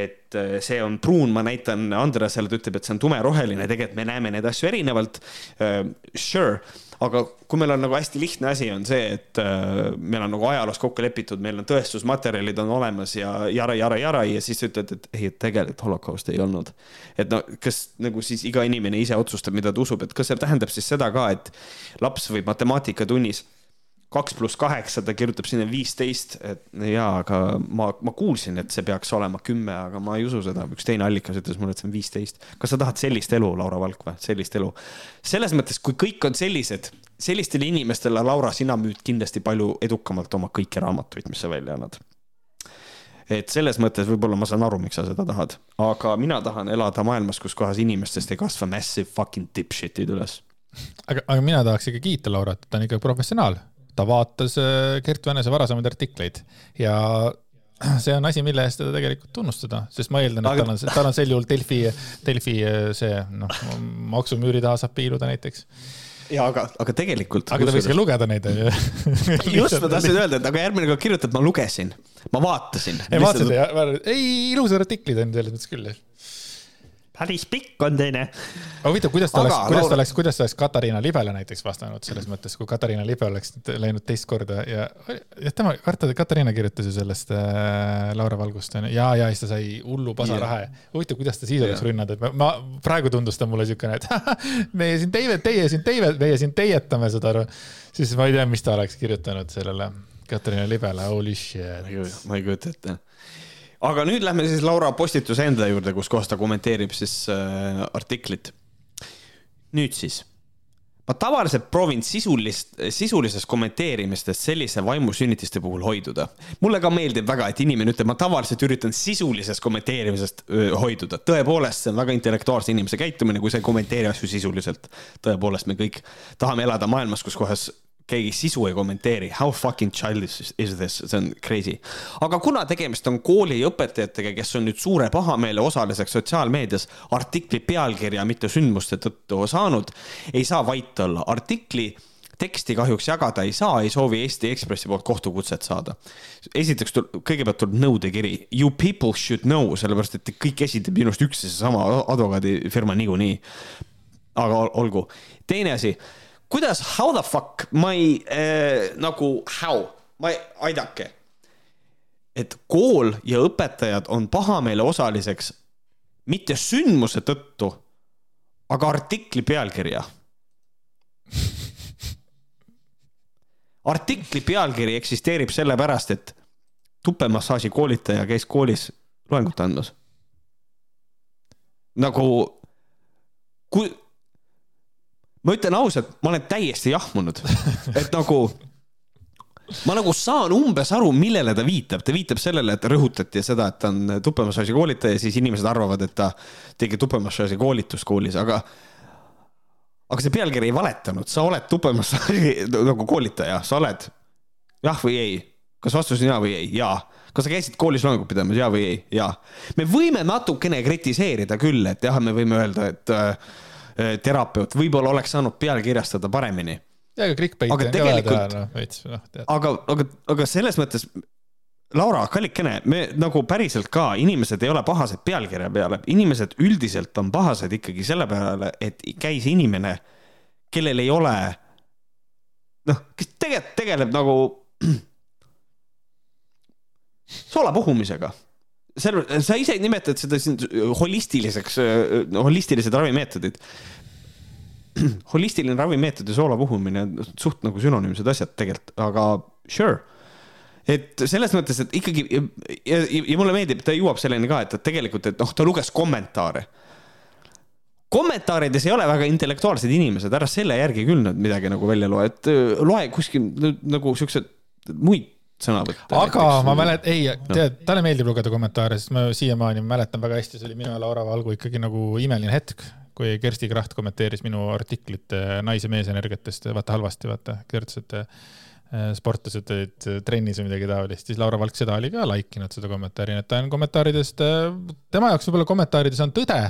et see on pruun, ma näitan Andresele, ta ütleb, et see on tumeroheline, tegelikult me näeme neid asju erinevalt uh,. Sure aga kui meil on nagu hästi lihtne asi, on see, et äh, meil on nagu ajaloos kokku lepitud, meil on tõestusmaterjalid on olemas ja jara, jara, jara ja siis ütled, et ei, et tegelikult holokausti ei olnud. et no kas nagu siis iga inimene ise otsustab, mida ta usub, et kas see tähendab siis seda ka, et laps võib matemaatikatunnis kaks pluss kaheksa, ta kirjutab sinna viisteist, et jaa, aga ma, ma kuulsin, et see peaks olema kümme, aga ma ei usu seda, üks teine allikas ütles mulle, et see on viisteist. kas sa tahad sellist elu, Laura Valk või, sellist elu? selles mõttes, kui kõik on sellised, sellistele inimestele, Laura, sina müüd kindlasti palju edukamalt oma kõiki raamatuid, mis sa välja annad et selles mõttes võib-olla ma saan aru, miks sa seda tahad, aga mina tahan elada maailmas, kus kohas inimestest ei kasva massive fucking dipshit'id üles. aga, aga mina tahaks ikka kiita Laurat, ta on ikka professionaal ta vaatas äh, Gert Vänese varasemaid artikleid ja [clears throat] see on asi, mille eest teda tegelikult tunnustada, sest ma eeldan, et tal on, tal on sel juhul Delfi, Delfi äh, see noh, maksumüüri taha saab piiluda näiteks ja aga, aga tegelikult. aga ta võiks ka lugeda neid, onju. [laughs] just, ma tahtsin öelda, et aga järgmine kord kirjutad, ma lugesin, ma vaatasin. ei, vaatasid ei, ilusad artiklid on selles mõttes küll päris pikk on teine. aga huvitav, kuidas ta oleks, kuidas ta oleks, kuidas ta oleks Katariina Libele näiteks vastanud selles mõttes, kui Katariina Libe oleks läinud teist korda ja, ja tema, Katariina kirjutas ju sellest äh, Laura Valgust onju ja, ja siis ta sai hullu pasarahe. huvitav, kuidas ta siis ja. oleks rünnanud, et ma, ma, praegu tundus ta mulle siukene, et [laughs] meie siin teie, teie siin teie, meie siin teietame, saad aru. siis ma ei tea, mis ta oleks kirjutanud sellele Katariina Libele, holy shit. ma ei kujuta ette aga nüüd lähme siis Laura postituse enda juurde, kus kohas ta kommenteerib siis äh, artiklit. nüüd siis ma tavaliselt proovin sisulist, sisulisest kommenteerimistest sellise vaimusünnitiste puhul hoiduda. mulle ka meeldib väga, et inimene ütleb, ma tavaliselt üritan sisulisest kommenteerimisest hoiduda. tõepoolest, see on väga intellektuaalse inimese käitumine, kui sa ei kommenteeri asju sisuliselt. tõepoolest, me kõik tahame elada maailmas, kus kohas keegi sisu ei kommenteeri, how fucking childish is this, see on crazy. aga kuna tegemist on kooli õpetajatega, kes on nüüd suure pahameele osaliseks sotsiaalmeedias artikli pealkirja, mitte sündmuste tõttu saanud, ei saa vait olla. artikli teksti kahjuks jagada ei saa, ei soovi Eesti Ekspressi poolt kohtukutset saada. esiteks, kõigepealt tuleb nõudekiri, you people should know, sellepärast et kõik esindab minu arust üks ja seesama advokaadifirma niikuinii. aga olgu, teine asi kuidas, how the fuck, ma ei äh, nagu how, ma ei, aidake. et kool ja õpetajad on pahameele osaliseks mitte sündmuse tõttu, aga artikli pealkirja. [laughs] artikli pealkiri eksisteerib sellepärast, et tupemassaaži koolitaja käis koolis loengut andmas. nagu, kui ma ütlen ausalt, ma olen täiesti jahmunud, et nagu ma nagu saan umbes aru, millele ta viitab, ta viitab sellele, et rõhutati seda, et ta on tupemassaaži koolitaja, siis inimesed arvavad, et ta tegi tupemassaaži koolitust koolis, aga aga see pealkiri ei valetanud, sa oled tupemassaaži [laughs] nagu koolitaja, sa oled jah või ei, kas vastus on ja või ei, jaa. kas sa käisid koolis loengut pidamas, ja või ei, jaa. me võime natukene kritiseerida küll, et jah, me võime öelda, et Äh, terapeut, võib-olla oleks saanud pealkirjastada paremini. ja, aga clickbait on ka vaja teha, noh, veits, noh. aga, aga, aga selles mõttes, Laura, kallikene, me nagu päriselt ka, inimesed ei ole pahased pealkirja peale, inimesed üldiselt on pahased ikkagi selle peale, et käis inimene, kellel ei ole, noh, kes tegelikult tegeleb nagu [clears throat] soola selle, sa ise nimetad seda siin holistiliseks, holistilised ravimeetodid. [clears throat] holistiline ravimeetod ja soola puhumine on suht nagu sünonüümsed asjad tegelikult, aga sure. et selles mõttes, et ikkagi ja, ja, ja mulle meeldib, ta jõuab selleni ka, et, et tegelikult, et noh, ta luges kommentaare kommentaarides ei ole väga intellektuaalsed inimesed, ära selle järgi küll nüüd midagi nagu välja loe, et loe kuskil nagu siuksed muid sõnavõtte. aga näiteks. ma mäletan, ei, tead, talle meeldib lugeda kommentaare, sest ma siiamaani mäletan väga hästi, see oli minu ja Laura Valgu ikkagi nagu imeline hetk, kui Kersti Kracht kommenteeris minu artiklit äh, nais- ja meesenergiatest, vaata halvasti, vaata, kirjutas, et äh, sportlased olid trennis või midagi taolist, siis Laura Valk seda oli ka like inud, seda kommentaari, nii et ta on kommentaaridest, äh, tema jaoks võib-olla kommentaarides on tõde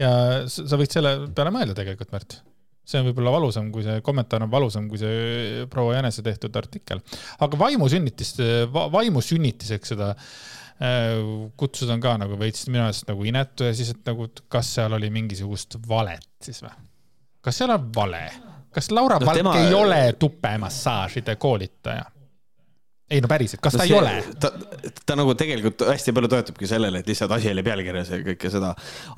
ja sa sa võid selle peale mõelda tegelikult, Märt. See on võib-olla valusam, kui see kommentaar on valusam, kui see proua Jänese tehtud artikkel. aga vaimusunnitist, vaimusünnitiseks seda äh, kutsuda on ka nagu veits minu arust nagu inetu ja siis, et nagu, kas seal oli mingisugust valet siis või? kas seal on vale? kas Laura No Valk tema- ei ole tupemassaažide koolitaja? Ei no päriselt, kas ta ei ole? ta, ta nagu tegelikult hästi palju toetubki sellele, et lihtsalt asi oli pealkirjas ja kõike seda.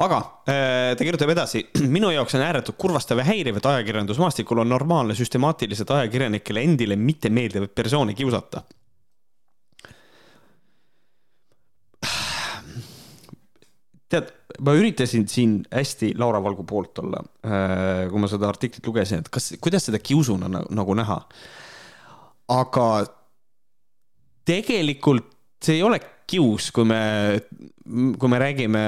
aga äh, ta kirjutab edasi, [clears throat] minu jaoks on ääretult kurvastav ja häiriv, et ajakirjandusmaastikul on normaalne süstemaatiliselt ajakirjanikele endile mittemeeldivaid persoone kiusata. [sighs] tead, ma üritasin siin hästi Laura Valgu poolt olla, kui ma seda artiklit lugesin, et kas, kuidas seda kiusuna nagu näha. aga tegelikult see ei ole kius, kui me, kui me räägime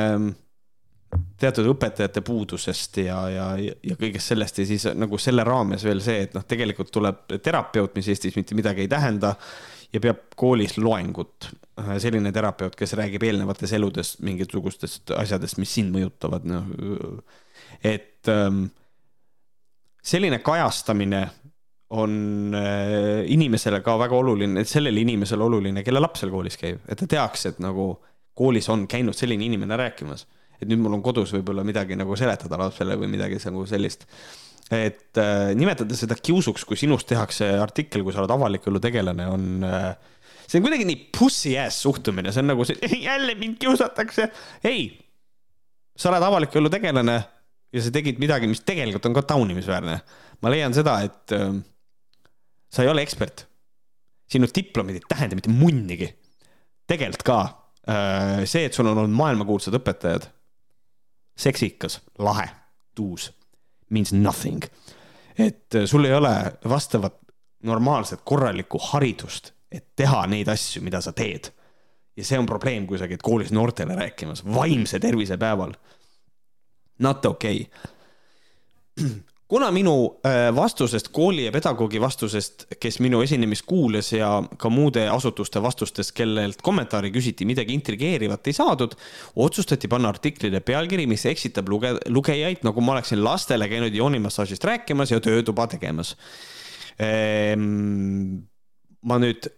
teatud õpetajate puudusest ja, ja, ja kõigest sellest ja siis nagu selle raames veel see, et noh, tegelikult tuleb terapeut, mis Eestis mitte midagi ei tähenda ja peab koolis loengut. selline terapeut, kes räägib eelnevates eludes mingisugustest asjadest, mis sind mõjutavad, noh. et ähm, selline kajastamine on äh, inimesele ka väga oluline, sellele inimesele oluline, kelle laps seal koolis käib, et ta teaks, et nagu koolis on käinud selline inimene rääkimas. et nüüd mul on kodus võib-olla midagi nagu seletada lapsele või midagi nagu sellist. et äh, nimetada seda kiusuks, kui sinust tehakse artikkel, kui sa oled avaliku elu tegelane, on äh, see on kuidagi nii pussy ass suhtumine, see on nagu see, jälle mind kiusatakse. ei, sa oled avaliku elu tegelane ja sa tegid midagi, mis tegelikult on ka taunimisväärne. ma leian seda, et äh, sa ei ole ekspert. sinu diplomid ei tähenda mitte munnigi. tegelikult ka äh, see, et sul on olnud maailmakuulsad õpetajad, seksikas, lahe, tuus, means nothing. et äh, sul ei ole vastavat normaalset korralikku haridust, et teha neid asju, mida sa teed. ja see on probleem, kui sa käid koolis noortele rääkimas vaimse tervise päeval. Not okei okay. Kuna minu äh, vastusest, kooli ja pedagoogi vastusest, kes minu esinemist kuulas ja ka muude asutuste vastustest, kellelt kommentaari küsiti, midagi intrigeerivat ei saadud, otsustati panna artiklile pealkiri, mis eksitab luge-, lugejaid, nagu ma oleksin lastele käinud joonimassaažist rääkimas ja töötuba tegemas ehm,. ma nüüd,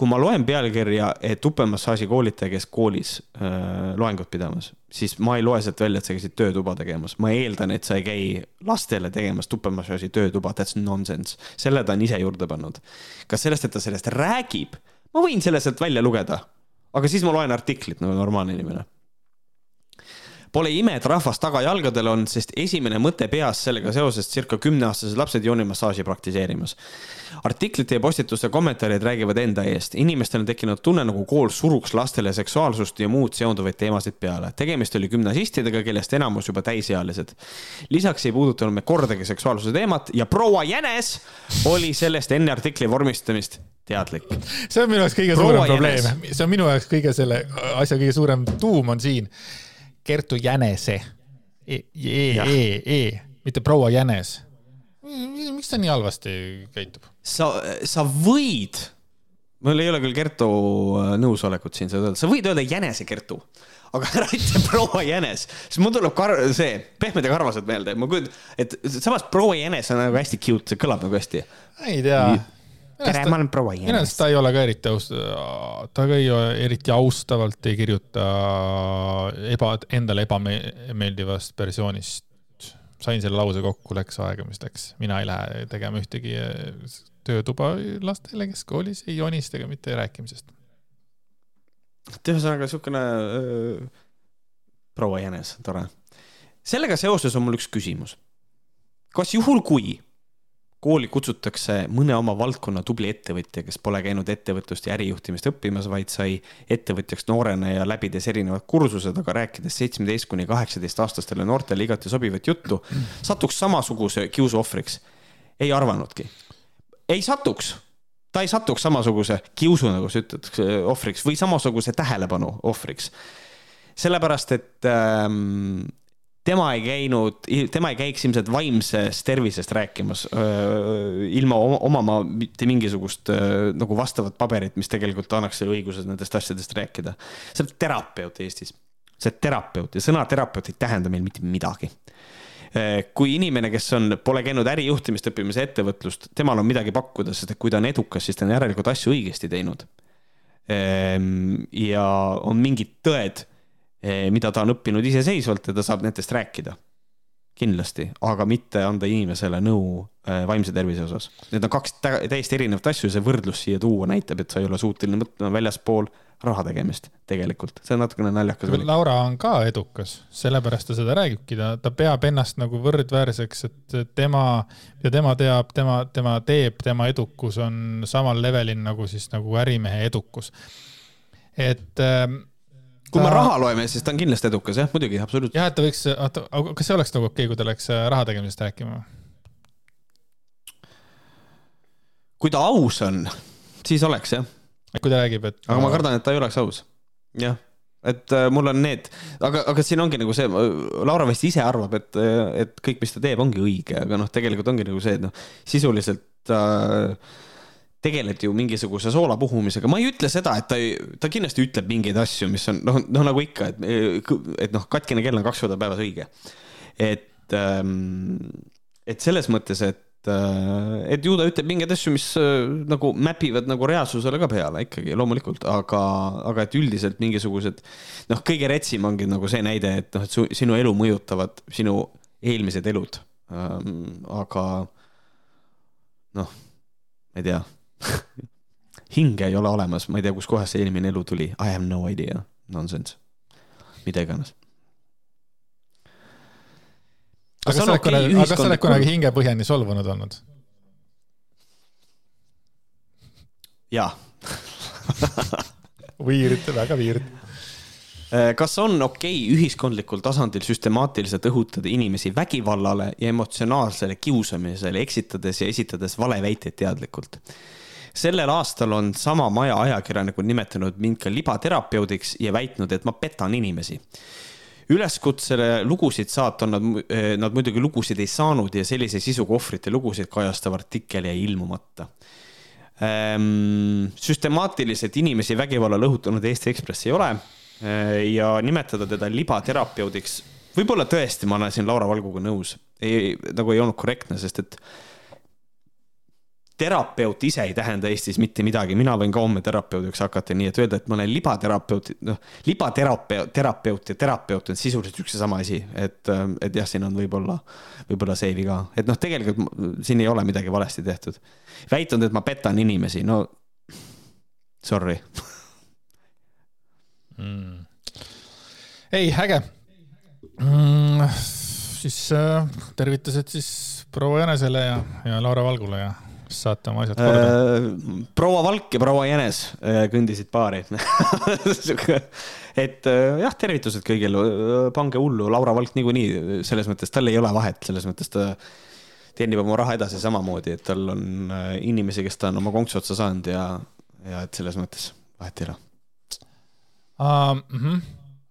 kui ma loen pealkirja, et tupemassaaži koolitaja käis koolis äh, loengut pidamas, siis ma ei loe sealt välja, et sa käisid töötuba tegemas. ma eeldan, et sa ei käi lastele tegemas tupemassaaži töötuba, that's nonsense. selle ta on ise juurde pannud. kas sellest, et ta sellest räägib, ma võin selle sealt välja lugeda, aga siis ma loen artiklit nagu normaalne inimene Pole ime, et rahvas tagajalgadel on, sest esimene mõte peas sellega seoses circa kümneaastased lapsed joonimassaaži praktiseerimas. artiklite ja postituste kommentaarid räägivad enda eest. inimestel on tekkinud tunne, nagu kool suruks lastele seksuaalsust ja muud seonduvaid teemasid peale. tegemist oli gümnasistidega, kellest enamus juba täisealised. lisaks ei puudutanud me kordagi seksuaalsuse teemat ja proua Jänes oli sellest enne artikli vormistamist teadlik. see on minu jaoks kõige Proua suurem probleem see on minu jaoks kõige selle asja kõige suurem tuum on siin. Kertu Jänese e, e, e, e, mitte proua Jänes. miks ta nii halvasti käitub? sa, sa võid, mul ei ole küll Kertu äh, nõusolekut siin seda öelda, sa võid öelda Jänese Kertu, aga ära ütle [laughs] proua Jänes, sest mul tuleb kar-, see Pehmed ja karvased meelde, ma kujutan, et samas proua Jänes on nagu hästi cute, see kõlab nagu hästi. ei tea. tere, ma olen proua Jänes. arust ta ei ole ka eriti aus, ta ka ei, eriti austavalt ei kirjuta eba, endale ebameeldivast versioonist. sain selle lause kokku, läks aega, mis läks, mina ei lähe tegema ühtegi eh, töötuba lastele, kes koolis ei joonista ega mitte rääkimisest. ühesõnaga siukene äh, proua Jänes, tore. sellega seoses on mul üks küsimus. kas juhul, kui kooli kutsutakse mõne oma valdkonna tubli ettevõtja, kes pole käinud ettevõtlust ja ärijuhtimist õppimas, vaid sai ettevõtjaks noorena ja läbides erinevad kursused, aga rääkides seitsmeteist kuni kaheksateist aastastele noortele igati sobivat juttu, satuks samasuguse kiusu ohvriks? ei arvanudki. ei satuks ta ei satuks samasuguse kiusu, nagu sa ütled, ohvriks või samasuguse tähelepanu ohvriks. sellepärast, et ähm, tema ei käinud, tema ei käiks ilmselt vaimsest tervisest rääkimas öö, ilma oma- omama mitte mingisugust öö, nagu vastavat paberit, mis tegelikult annaks selle õiguse nendest asjadest rääkida. sa oled terapeut Eestis. sa oled terapeut ja sõna terapeut ei tähenda meil mitte midagi kui inimene, kes on, pole käinud ärijuhtimist õppimas ja ettevõtlust, temal on midagi pakkuda, sest et kui ta on edukas, siis ta on järelikult asju õigesti teinud. Ja on mingid tõed, mida ta on õppinud iseseisvalt ja ta saab nendest rääkida. kindlasti, aga mitte anda inimesele nõu eh, vaimse tervise osas. Need on kaks täiesti erinevat asju see võrdlus siia tuua näitab, et sa ei ole suuteline mõtlema väljaspool raha tegemist tegelikult, see on natukene naljakas. Laura on ka edukas, sellepärast ta seda räägibki, ta, ta peab ennast nagu võrdväärseks, et tema, mida tema teab, tema, tema teeb, tema edukus on samal levelil nagu siis nagu ärimehe edukus. et ähm, kui me raha loeme, siis ta on kindlasti edukas, jah, muidugi, absoluutselt. jah, et ta võiks, oota, kas see oleks nagu okei okay,, kui ta läks äh, raha tegemisest rääkima? kui ta aus on, siis oleks jah kui ta räägib, et. aga ma kardan, et ta ei oleks aus. jah, et äh, mul on need, aga, aga siin ongi nagu see, Laura vist ise arvab, et, et kõik, mis ta teeb, ongi õige, aga noh, tegelikult ongi nagu see, et noh, sisuliselt äh, tegeleb ju mingisuguse soola puhumisega, ma ei ütle seda, et ta ei, ta kindlasti ütleb mingeid asju, mis on noh, noh nagu ikka, et, et noh, katkine kell on kaks korda päevas õige. et ähm,, et selles mõttes, et Äh, et ju ta ütleb mingeid asju, mis äh, nagu map ivad nagu reaalsusele ka peale ikkagi loomulikult, aga, aga et üldiselt mingisugused noh, kõige retsim ongi nagu see näide, et noh, et su, sinu elu mõjutavad sinu eelmised elud ähm,. aga noh, ma ei tea [laughs] hinge ei ole olemas, ma ei tea, kuskohast see eelmine elu tuli, I have no idea, nonsense, mida iganes aga sa oled kunagi, aga sa oled kunagi hingepõhjani solvunud olnud? jaa [laughs] Weird, väga weird. Äh, kas on okei okay ühiskondlikul tasandil süstemaatiliselt õhutada inimesi vägivallale ja emotsionaalsele kiusamisele, eksitades ja esitades valeväiteid teadlikult? Sellel aastal on sama maja ajakirjanikud nimetanud mind ka libaterapeudiks ja väitnud, et ma petan inimesi üleskutsele lugusid saata on nad, eh, nad muidugi lugusid ei saanud ja sellise sisuga ohvrite lugusid kajastav artikkel jäi ilmumata ehm,. süstemaatiliselt inimesi vägivallale õhutanud Eesti Ekspress ei ole eh, ja nimetada teda libaterapeudiks, võib-olla tõesti, ma olen siin Laura Valguga nõus, ei, nagu ei olnud korrektne, sest et terapeut ise ei tähenda Eestis mitte midagi, mina võin ka homme terapeudiks hakata, nii et öelda, et ma olen libaterapeut, noh, libaterapeut, terapeut ja terapeut on sisuliselt üks ja sama asi, et, et jah, siin on võib-olla, võib-olla see viga, et noh, tegelikult siin ei ole midagi valesti tehtud. väitnud, et ma petan inimesi, no sorry. Mm.. ei, äge. Mm,. siis äh, tervitused siis proua Jänesele ja, ja Laura Valgule ja saate oma asjad korda äh,? proua Valk ja proua Jänes äh, kõndisid paari [laughs] et äh, jah, tervitused kõigile, pange hullu, Laura Valk niikuinii selles mõttes, tal ei ole vahet, selles mõttes ta teenib oma raha edasi samamoodi, et tal on inimesi, kes ta on oma konksu otsa saanud ja, ja et selles mõttes vahet ei ole um,. Mm -hmm.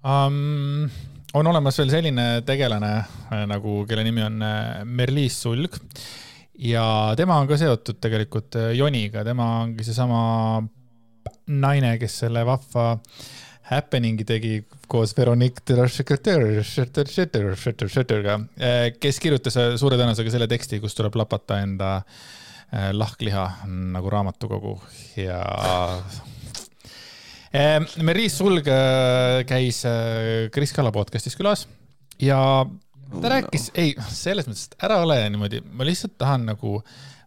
um, on olemas veel selline tegelane nagu, kelle nimi on Merliis Sulg ja tema on ka seotud tegelikult äh, Joniga, tema ongi seesama naine, kes selle vahva happening'i tegi koos Veronique Secretaire-ga, äh, kes kirjutas äh, suure tõenäosusega selle teksti, kus tuleb lapata enda lahkliha nagu raamatukogu. Ja Meris Sulg käis Kris Kala podcast'is külas ja ta rääkis, ei, selles mõttes, et ära ole niimoodi, ma lihtsalt tahan nagu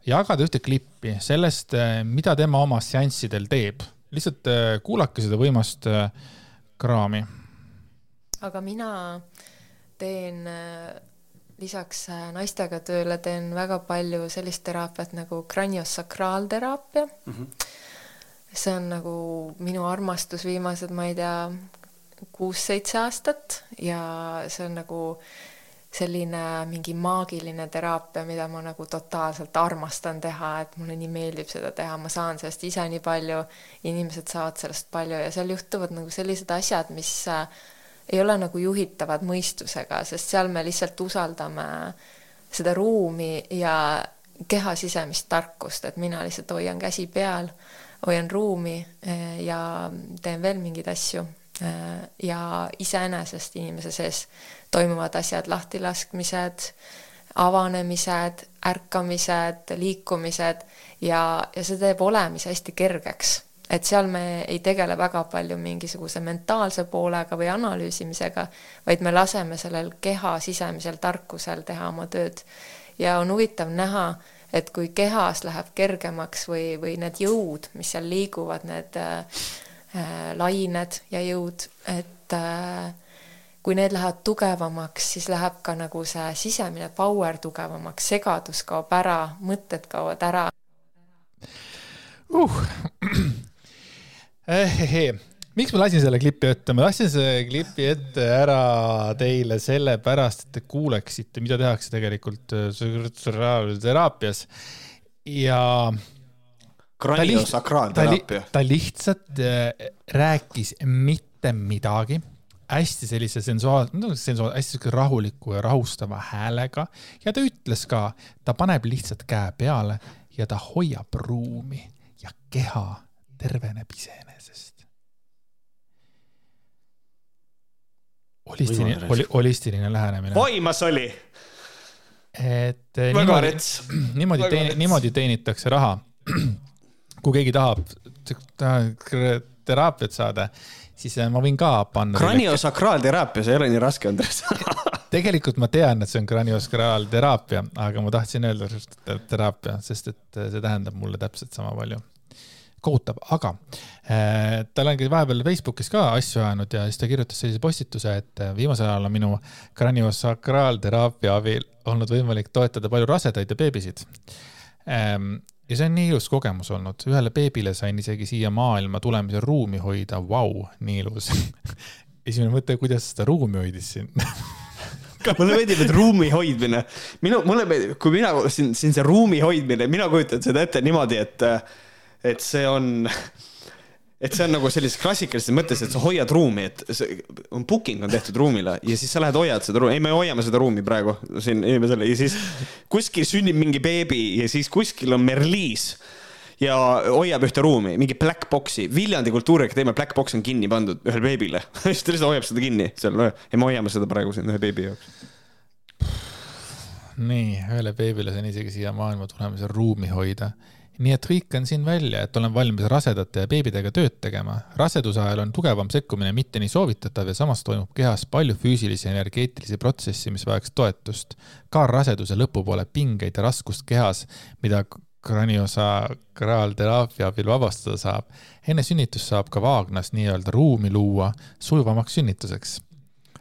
jagada ühte klippi sellest, eh, mida tema oma seanssidel teeb. lihtsalt eh, kuulake seda võimast eh, kraami. aga mina teen lisaks naistega tööle teen väga palju sellist teraapiat nagu kraniosakraalteraapia mm. -hmm. see on nagu minu armastus viimased, ma ei tea, kuus-seitse aastat ja see on nagu selline mingi maagiline teraapia, mida ma nagu totaalselt armastan teha, et mulle nii meeldib seda teha, ma saan sellest ise nii palju, inimesed saavad sellest palju ja seal juhtuvad nagu sellised asjad, mis äh, ei ole nagu juhitavad mõistusega, sest seal me lihtsalt usaldame seda ruumi ja keha sisemist tarkust, et mina lihtsalt hoian käsi peal, hoian ruumi äh, ja teen veel mingeid asju Äh, ja iseenesest inimese sees toimuvad asjad, lahtilaskmised, avanemised, ärkamised, liikumised ja, ja see teeb olemise hästi kergeks et seal me ei tegele väga palju mingisuguse mentaalse poolega või analüüsimisega, vaid me laseme sellel keha sisemisel tarkusel teha oma tööd. ja on huvitav näha, et kui kehas läheb kergemaks või, või need jõud, mis seal liiguvad, need äh, äh lained ja jõud, et äh, kui need lähevad tugevamaks, siis läheb ka nagu see sisemine power tugevamaks, segadus kaob ära, mõtted kaovad ära uh eh,. miks ma lasin selle klipi ette, ma lasin selle klipi ette ära teile sellepärast, et te kuuleksite, mida tehakse tegelikult äh, teraapias ja. kraniosakraalteraapia. ta lihtsalt äh, rääkis mitte midagi hästi sellise sensuaal-, sensuaal-, hästi sihuke rahuliku ja rahustava häälega ja ta ütles ka, ta paneb lihtsalt käe peale ja ta hoiab ruumi ja keha terveneb iseenesest. holistiline, holi-, holistiline lähenemine. vaimas oli. et eh, väga niimoodi, [clears throat] niimoodi teeni-, niimoodi teenitakse raha. [clears throat] kui keegi tahab teraapiat saada, siis eh, ma võin ka panna. kraniosakraalteraapia, see ei ole nii raske, Andres [laughs] tegelikult ma tean, et see on kraniosakraalteraapia, aga ma tahtsin öelda teraapia, sest et eh, see tähendab mulle täpselt sama palju kohutav, aga äh, tal on vahepeal Facebookis ka asju ajanud ja siis ta kirjutas sellise postituse, et äh, viimasel ajal on minu kraniosakraalteraapia abil olnud võimalik toetada palju rasedaid ja beebisid ähm,. Ja see on nii ilus kogemus olnud, ühele beebile sain isegi siia maailma tulemise ruumi hoida, vau, nii ilus. [laughs] Esimene mõte, kuidas seda ruumi hoidis siin? [laughs] Mulle meeldib, et ruumi hoidmine, minu, mulle meeldib, kui mina siin, siin see ruumi hoidmine, mina kujutan seda ette niimoodi, et et see on, [laughs] et see on nagu sellises klassikalises mõttes, et sa hoiad ruumi, et see on booking on tehtud ruumile ja siis sa lähed hoiad seda ruumi, ei, me hoiame seda ruumi praegu siin inimesele ja siis kuskil sünnib mingi beebi ja siis kuskil on Merliis ja hoiab ühte ruumi, mingi black box'i, Viljandi Kultuuriakadeemia black box on kinni pandud ühele beebile. [laughs] Siis ta lihtsalt hoiab seda kinni seal ja me hoiame seda praegu siin ühe beebi jaoks. nii, ühele beebile sain isegi siia maailma tulemise ruumi hoida nii et hõikan siin välja, et olen valmis rasedate ja beebidega tööd tegema. raseduse ajal on tugevam sekkumine mitte nii soovitatav ja samas toimub kehas palju füüsilisi ja energeetilisi protsessi, mis vajaks toetust. ka raseduse lõpupoole pingeid ja raskust kehas, mida kraniosakraalteraapia abil vabastada saab. enne sünnitust saab ka vaagnas nii-öelda ruumi luua sujuvamaks sünnituseks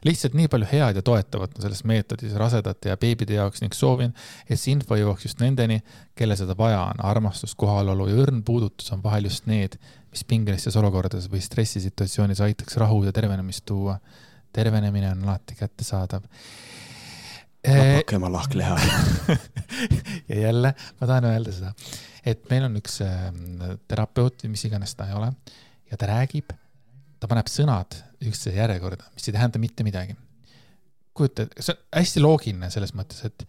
lihtsalt nii palju head ja toetavat on selles meetodis rasedate ja beebide jaoks ning soovin, et see info jõuaks just nendeni, kellel seda vaja on. armastus, kohalolu ja õrn puudutus on vahel just need, mis pingelistes olukordades või stressisituatsioonis aitaks rahu ja tervenemist tuua. tervenemine on alati kättesaadav labake oma lahkleha [laughs] ja jälle ma tahan öelda seda, et meil on üks äh, terapeut või mis iganes ta ei ole ja ta räägib, ta paneb sõnad üksteise järjekorda, mis ei tähenda mitte midagi. kujuta, see on hästi loogiline selles mõttes, et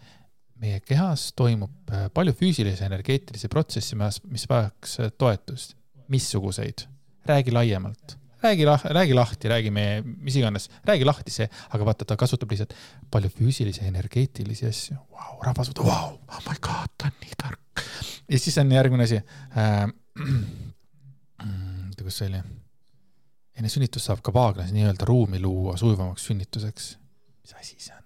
meie kehas toimub äh, palju füüsilisi ja energeetilisi protsesse, mis vajaks äh, toetust. missuguseid? räägi laiemalt, räägi lah-, räägi lahti, räägi meie, mis iganes, räägi lahti see, aga vaata, ta kasutab lihtsalt palju füüsilisi energeetilisi asju. Vau, rahvas võtab, vau, oh my god, ta on nii tark. ja siis on järgmine asi äh,. [clears throat] kuidas see oli? Enne sünnitust saab ka vaagnas nii-öelda ruumi luua sujuvamaks sünnituseks. mis asi see on?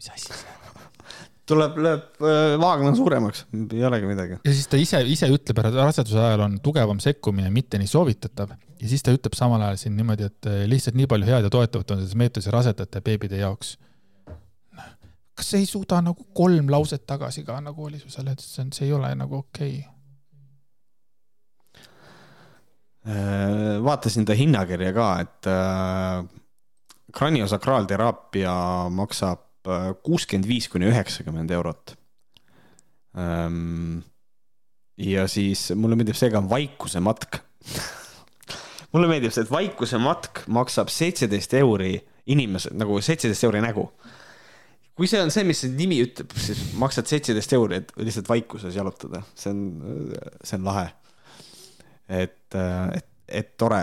mis asi see on? [laughs] tuleb, lööb äh, vaagna suuremaks, ei olegi midagi. ja siis ta ise, ise ütleb, et raseduse ajal on tugevam sekkumine mitte nii soovitatav ja siis ta ütleb samal ajal siin niimoodi, et äh, lihtsalt nii palju head ja toetavat on selles meetodis rasedate ja beebide jaoks. kas sa ei suuda nagu kolm lauset tagasi ka nagu oli sul seal, et see on, see ei ole nagu okei okay.? Äh, vaatasin ta hinnakirja ka, et äh, kraniosakraalteraapia maksab äh, kuuskümmend viis kuni üheksakümmend eurot. Ähm, ja siis mulle meeldib see ka vaikuse matk [laughs] mulle meeldib see, et vaikuse matk maksab seitseteist euri inimese, nagu seitseteist euri nägu. kui see on see, mis see nimi ütleb, siis maksad seitseteist euri, et lihtsalt vaikuses jalutada, see on, see on lahe et, et, et tore.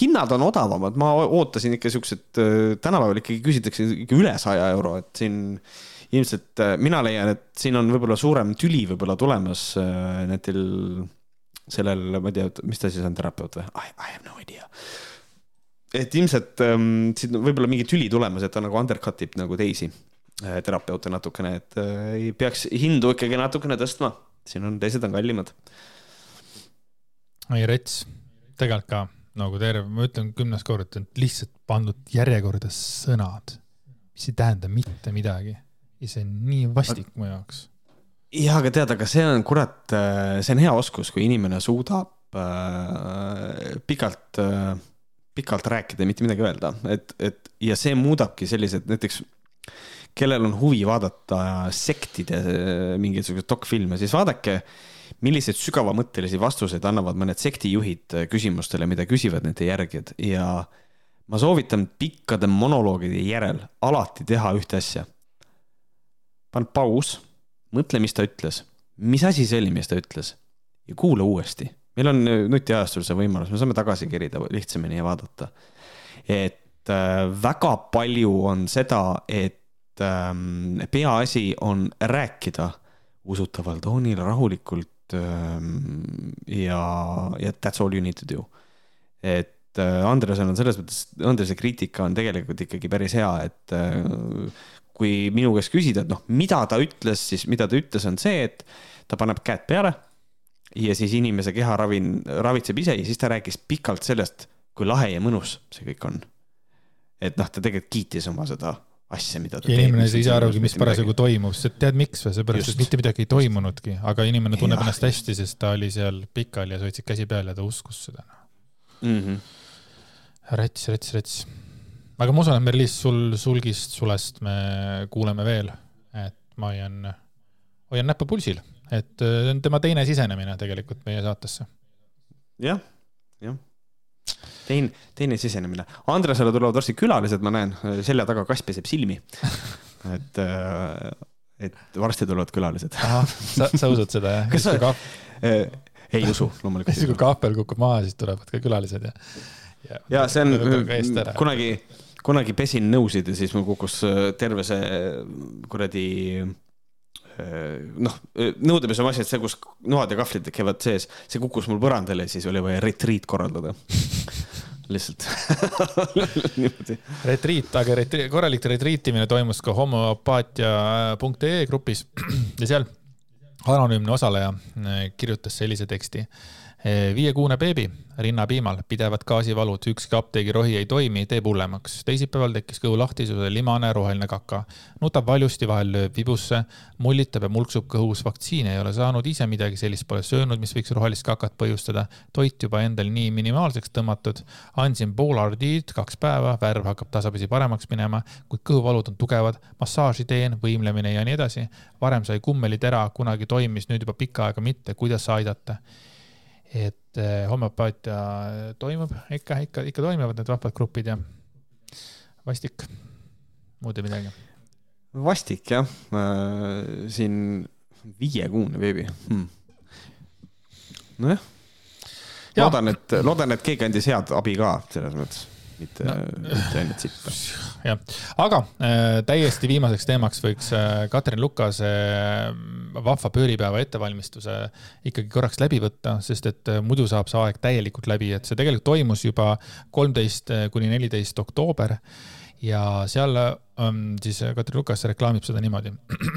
hinnad on odavamad, ma ootasin ikka siuksed, tänapäeval ikkagi küsitakse ikka üle saja euro, et siin ilmselt mina leian, et siin on võib-olla suurem tüli võib-olla tulemas netil sellel, ma ei tea, mis ta siis on, terapeut või? I, have no idea. et ilmselt ähm, siin võib-olla mingi tüli tulemas, et ta nagu undercut ib nagu teisi terapeute natukene, et äh, peaks hindu ikkagi natukene tõstma. siin on, teised on kallimad. Ei, rets, tegelikult ka nagu terve, ma ütlen kümnes kord, et lihtsalt pandud järjekorda sõnad, mis ei tähenda mitte midagi. ja see on nii vastik mu jaoks. Jah, aga tead, aga see on kurat, äh, see on hea oskus, kui inimene suudab äh, pikalt äh,, pikalt rääkida ja mitte midagi öelda, et, et ja see muudabki sellised näiteks kellel on huvi vaadata sektide äh, mingisuguseid dokfilme, siis vaadake, milliseid sügavamõttelisi vastuseid annavad mõned sektijuhid äh, küsimustele, mida küsivad nende järgijad ja ma soovitan pikkade monoloogide järel alati teha ühte asja. paned paus mõtle, mis ta ütles, mis asi see oli, mis ta ütles ja kuula uuesti. meil on nutiajastul see võimalus, me saame tagasi kerida lihtsamini ja vaadata. et äh, väga palju on seda, et ähm, peaasi on rääkida usutaval toonil rahulikult ja, ja that's all you need to do. et äh, Andresel on selles mõttes, Andrese kriitika on tegelikult ikkagi päris hea, et äh, kui minu käest küsida, et noh, mida ta ütles, siis mida ta ütles, on see, et ta paneb käed peale ja siis inimese keha ravin, ravitseb ise ja siis ta rääkis pikalt sellest, kui lahe ja mõnus see kõik on. et noh, ta tegelikult kiitis oma seda asja, mida ta ja teeb. inimene ei saa arugi, mis parasjagu toimub, sest tead miks või, seepärast, et mitte midagi ei toimunudki, aga inimene tunneb ja, ennast hästi, sest ta oli seal pikali ja sa hoidsid käsi peal ja ta uskus seda mm. -hmm. rets, rets, rets aga ma usun, et Merlis, sul sulgist sulest me kuuleme veel, et ma hoian, hoian näppu pulsil, et äh, see on tema teine sisenemine tegelikult meie saatesse ja,. jah, jah teine, teine sisenemine. Andresele tulevad varsti külalised, ma näen, selja taga kass peseb silmi. et, äh, et varsti tulevad külalised. sa, sa usud seda, jah? kas sa ka... äh, ei usu, loomulikult. siis kui kaapel kukub maha, siis tulevad ka külalised ja. ja, ja see on kunagi kunagi pesin nõusid ja siis mul kukkus äh, terve see kuradi noh, nõudepesu masin, see, kus noad ja kahvlid käivad sees, see kukkus mul põrandale ja siis oli vaja retriit korraldada. [laughs] Lihtsalt. [laughs] Niimoodi. retriit, aga retri, korralik retriitimine toimus ka homopaatia.ee grupis [clears throat] ja seal anonüümne osaleja kirjutas sellise teksti viiekuune beebi rinnapiimal, pidevad gaasivalud, ükski apteegirohi ei toimi, teeb hullemaks. teisipäeval tekkis kõhulahtisuse, limane roheline kaka. nutab valjusti, vahel lööb vibusse, mullitab ja mulksub kõhus. vaktsiini ei ole saanud, ise midagi sellist pole söönud, mis võiks rohelist kakat põhjustada. toit juba endal nii minimaalseks tõmmatud. andsin pool ardiid kaks päeva, värv hakkab tasapisi paremaks minema, kuid kõhuvalud on tugevad. massaaži teen, võimlemine ja nii edasi. varem sai kummelitera, kunagi toimis, nüüd juba pikka aega mitte. kuidas aidata? Et eh, homöopaatia toimub, ikka, ikka, ikka toimivad need vahvad grupid ja vastik, muud ei midagi. vastik jah. Siin viiekuune beebi hmm.. nojah, loodan, et, loodan, et keegi andis head abi ka selles mõttes mitte no., mitte ainult sippa. [laughs] jah, aga äh, täiesti viimaseks teemaks võiks äh, Katrin Lukase äh, vahva pööripäeva ettevalmistuse ikkagi korraks läbi võtta, sest et äh, muidu saab see aeg täielikult läbi, et see tegelikult toimus juba kolmteist äh, kuni neliteist oktoober ja seal ähm, siis Katrin Lukas reklaamib seda niimoodi.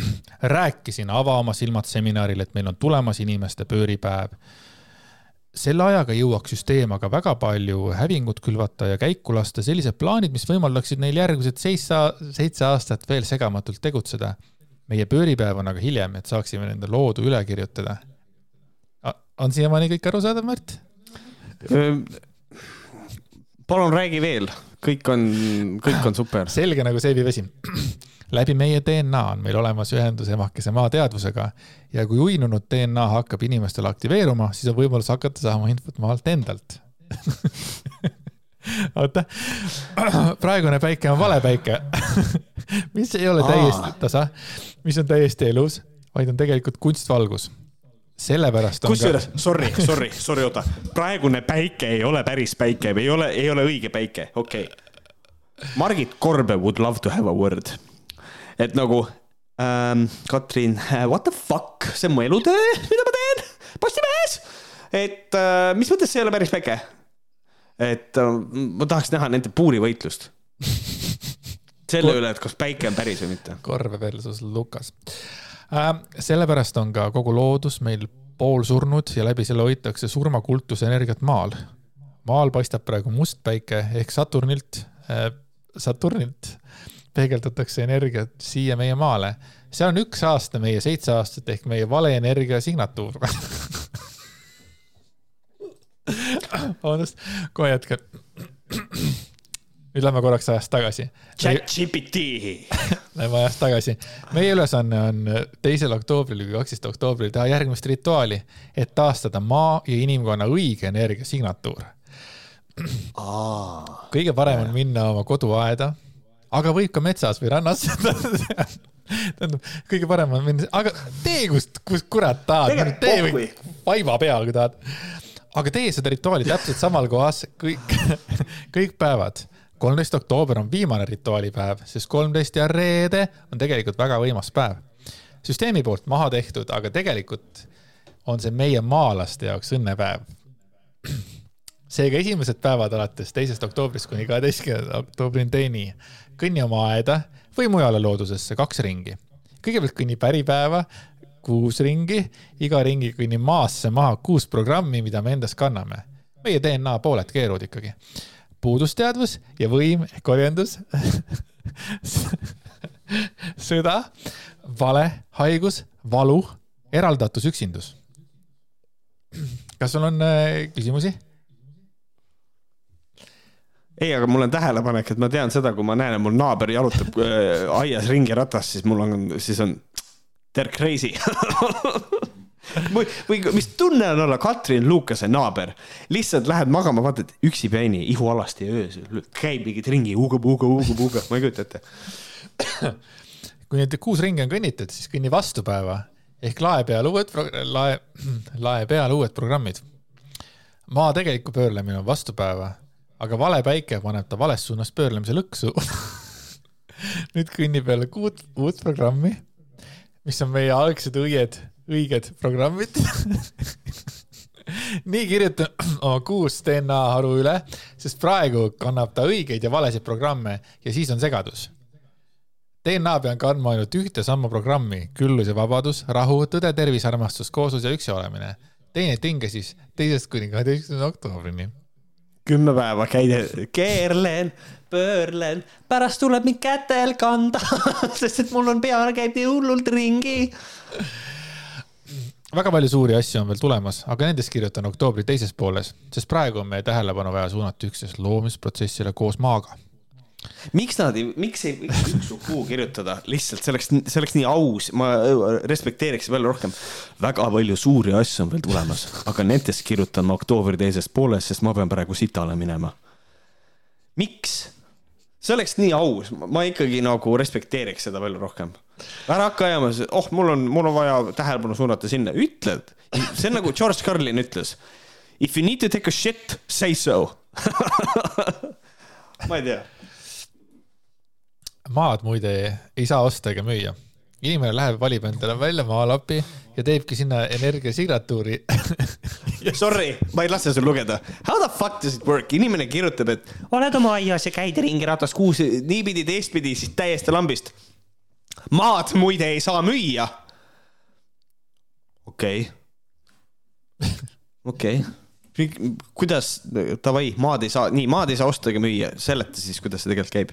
[clears throat] rääkisin Ava oma silmad seminaril, et meil on tulemas inimeste pööripäev selle ajaga jõuaks süsteem aga väga palju hävingut külvata ja käiku lasta sellised plaanid, mis võimaldaksid neil järgmised seitse, seitse aastat veel segamatult tegutseda. meie pööripäev on aga hiljem, et saaksime nende loodu üle kirjutada. on siiamaani kõik arusaadav, Märt? Palun räägi veel, kõik on, kõik on super. selge nagu seebivesi läbi meie DNA on meil olemas ühendus emakese maa teadvusega ja kui uinunud DNA hakkab inimestel aktiveeruma, siis on võimalus hakata saama infot maalt endalt. [laughs] Oota, praegune päike on vale päike. [laughs] Mis ei ole täiesti tasa, mis on täiesti elus, vaid on tegelikult kunstvalgus. Sellepärast on kusjuures, sorry, sorry, sorry, oota, praegune päike ei ole päris päike või ei ole, ei ole õige päike, okei okay.. Margit Korbe would love to have a word. et nagu ähm,, Katrin, what the fuck, see on mu elutöö, mida ma teen Postimehes. et äh, mis mõttes see ei ole päris päike? et äh, ma tahaks näha nende puurivõitlust. selle üle, et kas päike on päris või mitte. Korve versus Lukas äh,. Sellepärast on ka kogu loodus meil poolsurnud ja läbi selle hoitakse surmakultuse energiat maal. maal paistab praegu must päike ehk Saturnilt äh,, Saturnilt peegeldatakse energiat siia meie maale. seal on üks aasta meie seitse aastat ehk meie valeenergia signatuur. [laughs] vabandust, kohe hetkel. Nüüd lähme korraks ajas tagasi. ChatGPT. [laughs] Lähme ajas tagasi. meie ülesanne on teisel oktoobril või kaksteist oktoobril teha järgmist rituaali, et taastada maa ja inimkonna õige energiasignatuur. kõige parem on minna oma koduaeda, aga võib ka metsas või rannas. [laughs] tähendab, kõige parem on minna, aga tee kust, kust kurat tahad, tee või vaiba peal, kui tahad. aga tee seda rituaali täpselt samal kohas kõik, [laughs] kõik päevad kolmteist oktoober on viimane rituaalipäev, sest kolmteist ja reede on tegelikult väga võimas päev. süsteemi poolt maha tehtud, aga tegelikult on see meie maalaste jaoks õnnepäev. seega esimesed päevad alates teisest oktoobrist kuni kaheteistkümnenda oktoobrini kõnni oma aeda või mujale loodusesse kaks ringi. kõigepealt kõnni päripäeva kuus ringi, iga ringi kõnni maasse maha kuus programmi, mida me endas kanname. meie DNA pooled keerud ikkagi puudusteadvus ja võim ehk orjandus, sõda, vale, haigus, valu, eraldatus, üksindus. kas sul on äh, küsimusi? ei, aga mul on tähelepanek, et ma tean seda, kui ma näen, et mul naaber jalutab äh, aias ringi ratast, siis mul on, siis on, they are crazy. või, mis tunne on olla Katrin Lukase naaber, lihtsalt lähed magama, vaatad üksipäini ihualasti öösel, käib mingit ringi, huugab, huugab, huugab, huugab, ma ei kujuta ette. [coughs] kui need kuus ringi on kõnnitud, siis kõnni vastupäeva ehk lae peal uued, lae, [clears throat] lae peal uued programmid. maa tegelikku pöörlemine on vastupäeva, aga vale päike paneb ta vales suunas pöörlemise lõksu. [laughs] nüüd kõnnib jälle kuut uut programmi, mis on meie algsed õied, õiged programmid. nii kirjutan oma kuus DNA haru üle, sest praegu kannab ta õigeid ja valesid programme ja siis on segadus DNA pean kandma ainult ühte sammu programmi, küllus ja vabadus, rahu, tõde, tervis, armastus, kooslus ja üksi olemine. teine tinge siis teisest kuni kaheteistkümnenda oktoobrini. kümme päeva käide, keerlen, pöörlen, pärast tuleb mind kätel kanda, [laughs] sest et mul on pea käib nii hullult ringi väga palju suuri asju on veel tulemas, aga nendest kirjutan oktoobri teises pooles, sest praegu on meie tähelepanu vaja suunata üksnes loomisprotsessile koos maaga. miks nad ei, miks ei võiks kuu kirjutada, lihtsalt see oleks, see oleks nii aus, ma respekteeriks veel rohkem. väga palju suuri asju on veel tulemas, aga nendest kirjutan ma oktoobri teises pooles, sest ma pean praegu sitale minema. miks? see oleks nii aus, ma ikkagi nagu respekteeriks seda veel rohkem. Ära hakka ajama, oh, mul on, mul on vaja tähelepanu suunata sinna, ütled. see on nagu George Carlin ütles. If you need to take a shit, say so. [laughs] ma ei tea maad muide ei saa osta ega müüa. inimene läheb, valib endale välja maalapi ja teebki sinna energiasignatuuri. [laughs] Sorry, ma ei lase sul lugeda. How the fuck does it work? inimene kirjutab, et oled oma aias ja käid ringi ratas kuus niipidi, teistpidi, siis täiesti lambist. Maad muide ei saa müüa. okei. [laughs] okei. kuidas, davai, maad ei saa, nii, maad ei saa osta ega müüa, seleta siis, kuidas see tegelikult käib.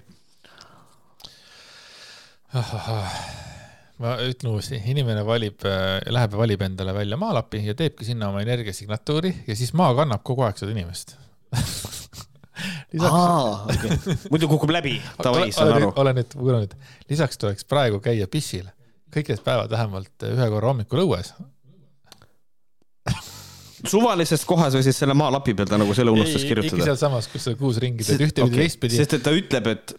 ma ütlen uuesti, inimene valib, läheb ja valib endale välja maalapi ja teebki sinna oma energiasignatuuri ja siis maa kannab kogu aeg seda inimest. [laughs] lisaks, Okay. [laughs] muidu kukub läbi, davai, saan ole aru nüüd, ole nüüd kuulanud, lisaks tuleks praegu käia pissil kõik need päevad vähemalt ühe korra hommikul õues. [laughs] suvalises kohas või siis selle maalapi peal ta nagu selle unustas ikka kirjutada? sealsamas, kus sa kuus ringi teed ühtepidi, teistpidi. sest et ta ütleb, et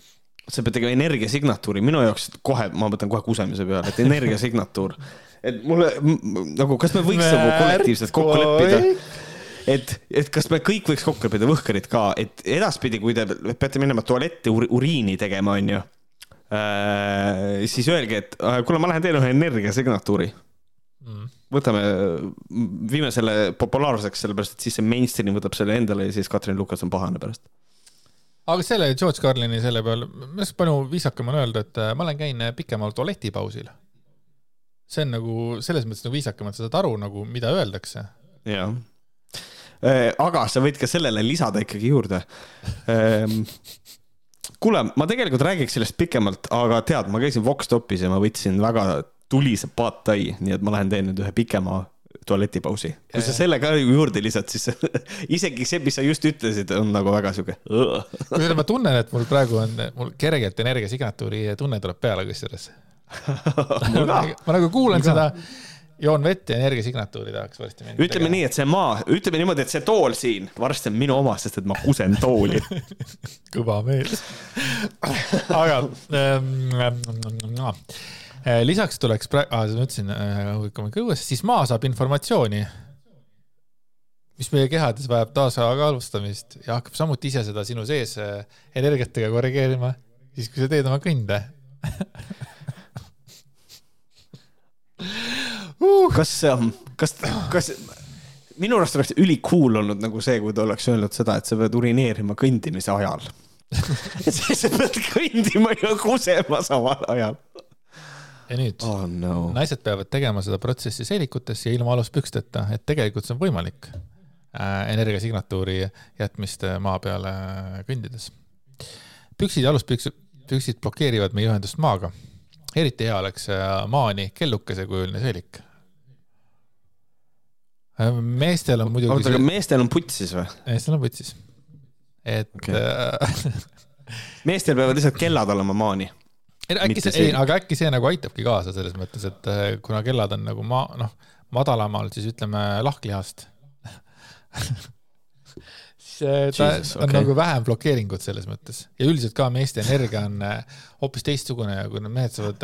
sa pead tegema energiasignatuuri, minu jaoks kohe, ma mõtlen kohe kusemise peale, et energiasignatuur. et mulle nagu, kas me võiks nagu kollektiivselt kokku leppida? Et, et kas me kõik võiks kokku leppida, võhkarid ka, et edaspidi, kui te peate minema tualetti uri, uriini tegema, onju äh,. siis öelge, et äh, kuule, ma lähen teen ühe energiasignatuuri mm. võtame, viime selle populaarseks, sellepärast et siis see mainstream võtab selle endale ja siis Katrin Lukas on pahane pärast aga selle George Carlini selle peal, minu arust palju viisakam on öelda, et äh, ma lähen, käin pikemal tualetipausil. see on nagu selles mõttes nagu viisakam, et sa saad aru nagu, mida öeldakse. jah. Äh, aga sa võid ka sellele lisada ikkagi juurde. Ehm, kuule, ma tegelikult räägiks sellest pikemalt, aga tead, ma käisin Vox Topis ja ma võtsin väga tulise pad tai, nii et ma lähen teen nüüd ühe pikema tualetipausi. kui sa selle ka juurde lisad, siis [laughs] isegi see, mis sa just ütlesid, on nagu väga sihuke. [laughs] kusjuures ma tunnen, et mul praegu on, mul kergelt energiasignatuuri tunne tuleb peale kusjuures [laughs] ma nagu kuulan seda, joon vett ja energiasignatuuri tahaks varsti minna. ütleme tegema. nii, et see maa, ütleme niimoodi, et see tool siin varsti on minu oma, sest et ma kusen tooli [laughs] kõva meel aga ähm, Äh, lisaks tuleks praegu ah,, ma ütlesin äh, õues, siis maa saab informatsiooni, mis meie kehades vajab tasakaalustamist ja hakkab samuti ise seda sinu sees äh, energiatega korrigeerima, siis kui sa teed oma kõnde [laughs] uh.. Kas, kas, kas minu arust oleks ülikool olnud nagu see, kui ta oleks öelnud seda, et sa pead urineerima kõndimise ajal [laughs] siis sa pead kõndima ja kusema samal ajal ja nüüd oh, no. naised peavad tegema seda protsessi seelikutes ja ilma aluspüksteta, et tegelikult see on võimalik äh, energiasignatuuri jätmist äh, maa peale äh, kõndides. püksid ja aluspüksid, püksid blokeerivad meie ühendust maaga. eriti hea oleks maani kellukeses-kujuline seelik. Meestel on muidugi. oota, aga meestel on putsis või? meestel on putsis. et okay. [laughs] meestel peavad lihtsalt kellad olema maani äkki see, ei, aga äkki see nagu aitabki kaasa selles mõttes, et äh, kuna kellad on nagu ma, noh, madalamal, siis ütleme lahklihast äh, [laughs] ta Jesus, on okay. nagu vähem blokeeringut selles mõttes ja üldiselt ka meeste energia on äh, hoopis teistsugune ja kui need mehed saavad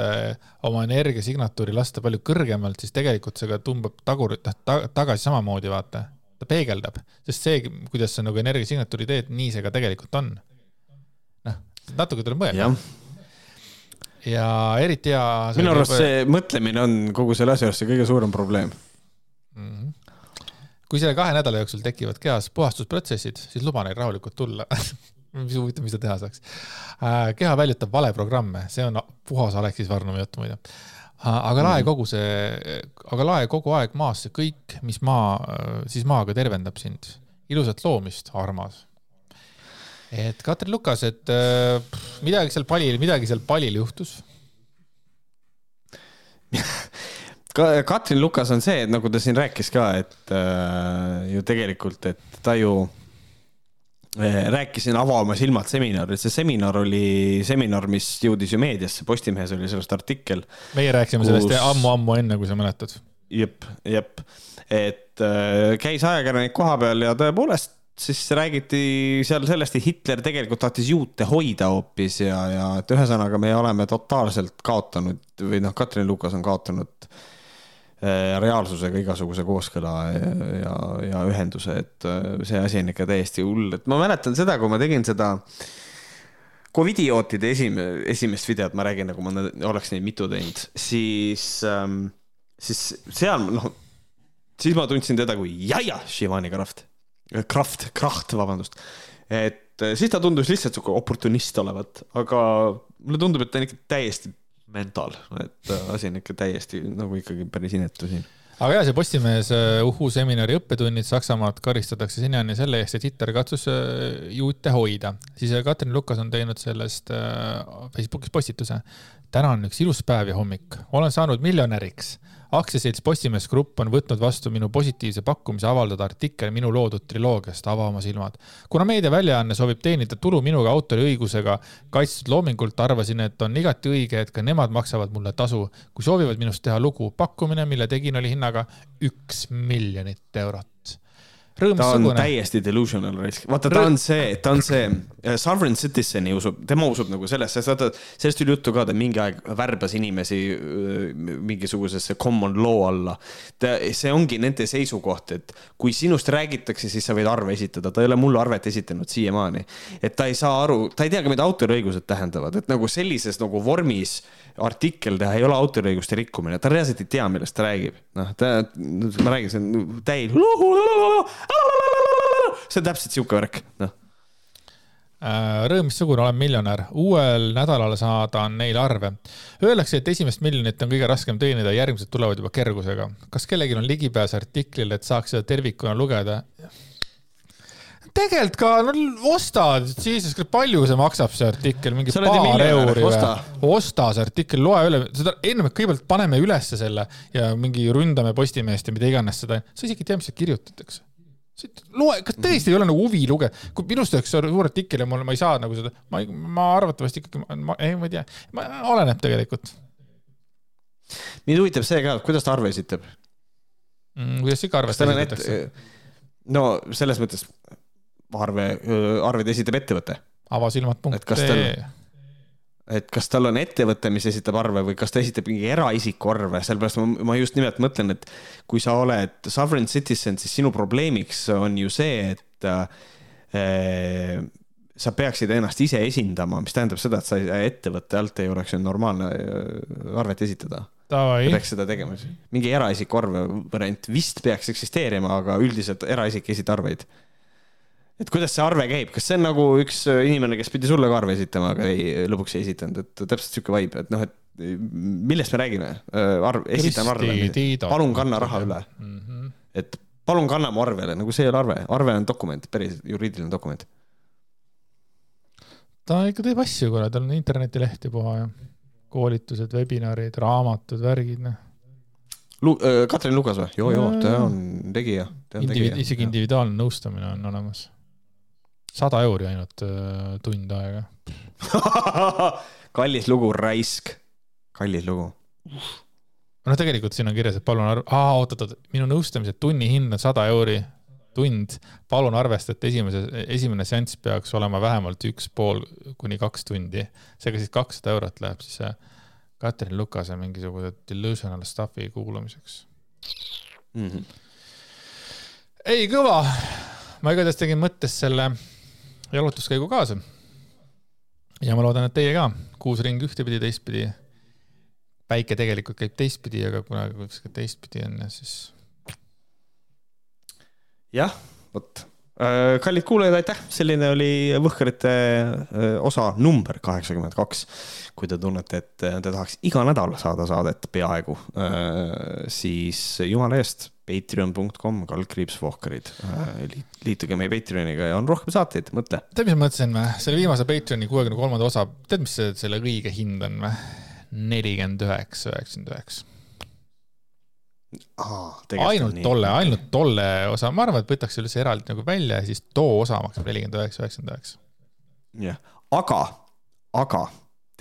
oma energiasignatuuri lasta palju kõrgemalt, siis tegelikult see ka tumbab tagur, noh ta, tagasi samamoodi, vaata. ta peegeldab, sest see, kuidas sa nagu energiasignatuuri teed, nii see ka tegelikult on. noh, natuke tuleb mõelda ja eriti hea. minu arust see mõtlemine on kogu selle asja juures see kõige suurem probleem mm. -hmm. Kui selle kahe nädala jooksul tekivad kehas puhastusprotsessid, siis luba neil rahulikult tulla [laughs] mis huvitav, mis ta teha saaks. Äh, keha väljutab valeprogramme, see on puhas Aleksis Varnumi jutt muide. Äh, aga lae mhm. kogu see, aga lae kogu aeg maasse kõik, mis maa, siis maaga tervendab sind. ilusat loomist, armas et Katrin Lukas, et äh, midagi seal palil, midagi seal palil juhtus [laughs] Katrin Lukas on see, et nagu ta siin rääkis ka, et äh, ju tegelikult, et ta ju äh, rääkis siin Ava oma silmad seminaril, see seminar oli seminar, mis jõudis ju meediasse, Postimehes oli sellest artikkel. meie rääkisime kus... sellest ammu-ammu enne, kui sa mäletad. jep, jep, et äh, käis ajakirjanik koha peal ja tõepoolest siis räägiti seal sellest, et Hitler tegelikult tahtis juute hoida hoopis ja, ja et ühesõnaga me oleme totaalselt kaotanud või noh, Katrin Lukas on kaotanud äh, reaalsusega igasuguse kooskõla ja, ja, ja ühenduse, et äh, see asi on ikka täiesti hull, et ma mäletan seda, kui ma tegin seda Covidiootide esime-, esimest videot, ma räägin, nagu ma oleks neid mitu teinud, siis ähm,, siis seal noh, siis ma tundsin teda kui Jaja Shivani Kraft Kraft, Kraht, vabandust. et eh, siis ta tundus lihtsalt sihuke oportunist olevat, aga mulle tundub, et ta on ikka täiesti mental, et eh, asi on ikka täiesti nagu ikkagi päris inetu siin aga ja see Postimehes eh, Uhu seminari õppetunnid Saksamaad karistatakse sinnani selle eest, et Hitler katsus juute hoida. siis Katrin Lukas on teinud sellest Facebookis postituse. täna on üks ilus päev ja hommik, olen saanud miljonäriks aktsiaselts Postimees Grupp on võtnud vastu minu positiivse pakkumise avaldada artikkel minu loodud triloogiast Ava oma silmad. kuna meediaväljaanne soovib teenida tulu minuga autoriõigusega kaitstud loomingult, arvasin, et on igati õige, et ka nemad maksavad mulle tasu, kui soovivad minust teha lugu. pakkumine, mille tegin, oli hinnaga üks miljonit eurot ta on täiesti delusional raisk, vaata, ta on see, ta on see äh, sovereign citizen'i usub, tema usub nagu sellesse, vaata sellest tuli juttu ka, ta mingi aeg värbas inimesi öö, mingisugusesse common law alla. see ongi nende seisukoht, et kui sinust räägitakse, siis sa võid arve esitada, ta ei ole mulle arvet esitanud siiamaani. et ta ei saa aru, ta ei tea ka, mida autoriõigused tähendavad, et nagu sellises nagu vormis artikkel teha ei ole autoriõiguste rikkumine, ta reaalselt ei tea, millest ta räägib. noh, ta, ma räägin, see on täielik. see on täpselt sihuke värk, noh. Äh, rõõmsugune, olen miljonär. uuel nädalal saadan neile arve. Öeldakse, et esimest miljonit on kõige raskem teenida, järgmised tulevad juba kergusega. kas kellelgi on ligipääs artiklile, et saaks seda tervikuna lugeda? Tegelikult ka, no osta, siis palju see maksab, see artikkel, mingi Sa paar euri osta. või? osta see artikkel, loe üle, seda ennem kõigepealt paneme ülesse selle ja mingi ründame Postimeest ja mida iganes seda, sa isegi ei tea, mis seal kirjutatakse loe, kas tõesti ei ole nagu huvi lugeda, kui minust oleks suur artikkel ja mul, ma ei saa nagu seda, ma, ma arvatavasti ikkagi, ma ei, ma ei tea, oleneb tegelikult mind huvitab see ka, kuidas ta arve esitab. mm,. kuidas ikka arvestatakse ette, no selles mõttes arve, arveid esitab ettevõte, avasilmad.ee et kas tal on ettevõte, mis esitab arve või kas ta esitab mingi eraisiku arve, sellepärast ma, ma just nimelt mõtlen, et kui sa oled sovereign citizen, siis sinu probleemiks on ju see, et äh, sa peaksid ennast ise esindama, mis tähendab seda, et sa ettevõtte alt ei oleks ju normaalne äh, arvet esitada. peaks seda tegema, mingi eraisiku arve variant vist peaks eksisteerima, aga üldiselt eraisik ei esita arveid. Et kuidas see arve käib, kas see on nagu üks inimene, kes pidi sulle ka arve esitama, aga ei, lõpuks ei esitanud, et täpselt sihuke vibe, et noh, et millest me räägime? arv, esitan arve palun kanna raha üle, mm. -hmm. et palun kanna mu arvele, nagu see ei ole arve, arve on dokument, päris juriidiline dokument. ta ikka teeb asju, kuule, tal on internetileht ja puha ja koolitused, webinarid, raamatud, värgid, noh. Lu-, Katrin Lukas või? joo, joo, ta on tegija, tegija. isegi individuaalne nõustamine on olemas. Sada euri ainult äh, tund aega. [laughs] kallis lugu, raisk, kallis lugu. no tegelikult siin on kirjas, et palun arv-, aa, oot-oot-oot, minu nõustamise tunnihind on sada euri tund. palun arvesta, et esimese, esimene seanss peaks olema vähemalt üks pool kuni kaks tundi. seega siis kakssada eurot läheb siis äh, Katrin Lukase mingisuguse delusional stuff'i kuulamiseks. Mm -hmm. ei, kõva. ma igatahes tegin mõttes selle jalutuskäigu kaasa. ja ma loodan, et teie ka. kuus ringi ühtepidi, teistpidi. päike tegelikult käib teistpidi, aga kuna kuskil teistpidi on, siis jah, vot. kallid kuulajad, aitäh, selline oli Võhkrite öö, osa number kaheksakümmend kaks. kui te tunnete, et te tahaks iga nädal saada saadet peaaegu, siis jumala eest, patreon.com, kaldkriips Vohkarid. liituge meie Patreoniga ja on rohkem saateid, mõtle. tead, mis ma mõtlesin või? selle viimase Patreoni kuuekümne kolmanda osa, tead, mis selle õige hind on või? nelikümmend üheksa, üheksakümmend üheksa. ainult tolle, ainult tolle osa, ma arvan, et võtaks selle üldse eraldi nagu välja ja siis too osa maksab nelikümmend üheksa, üheksakümmend üheksa. jah, aga, aga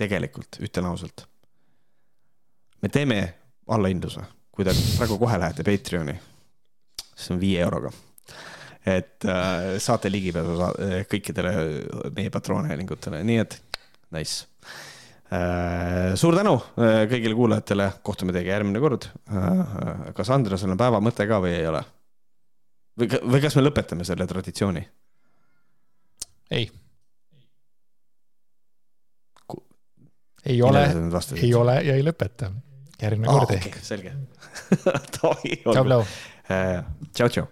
tegelikult ütlen ausalt. me teeme allahindluse, kui te praegu kohe lähete Patreoni, see on viie euroga. et äh, saate ligipääsu sa kõikidele meie patroonhäälingutele, nii et nice äh,. suur tänu äh, kõigile kuulajatele, kohtume teiega järgmine kord äh,. kas Andresel on päeva mõte ka või ei ole? või, või kas me lõpetame selle traditsiooni? ei. ei ole, ei ole ja ei lõpeta. Järgmine aa, kord okei ehk. selge. [laughs] Davai, tšau, olgu. Blau. tšau, tšau.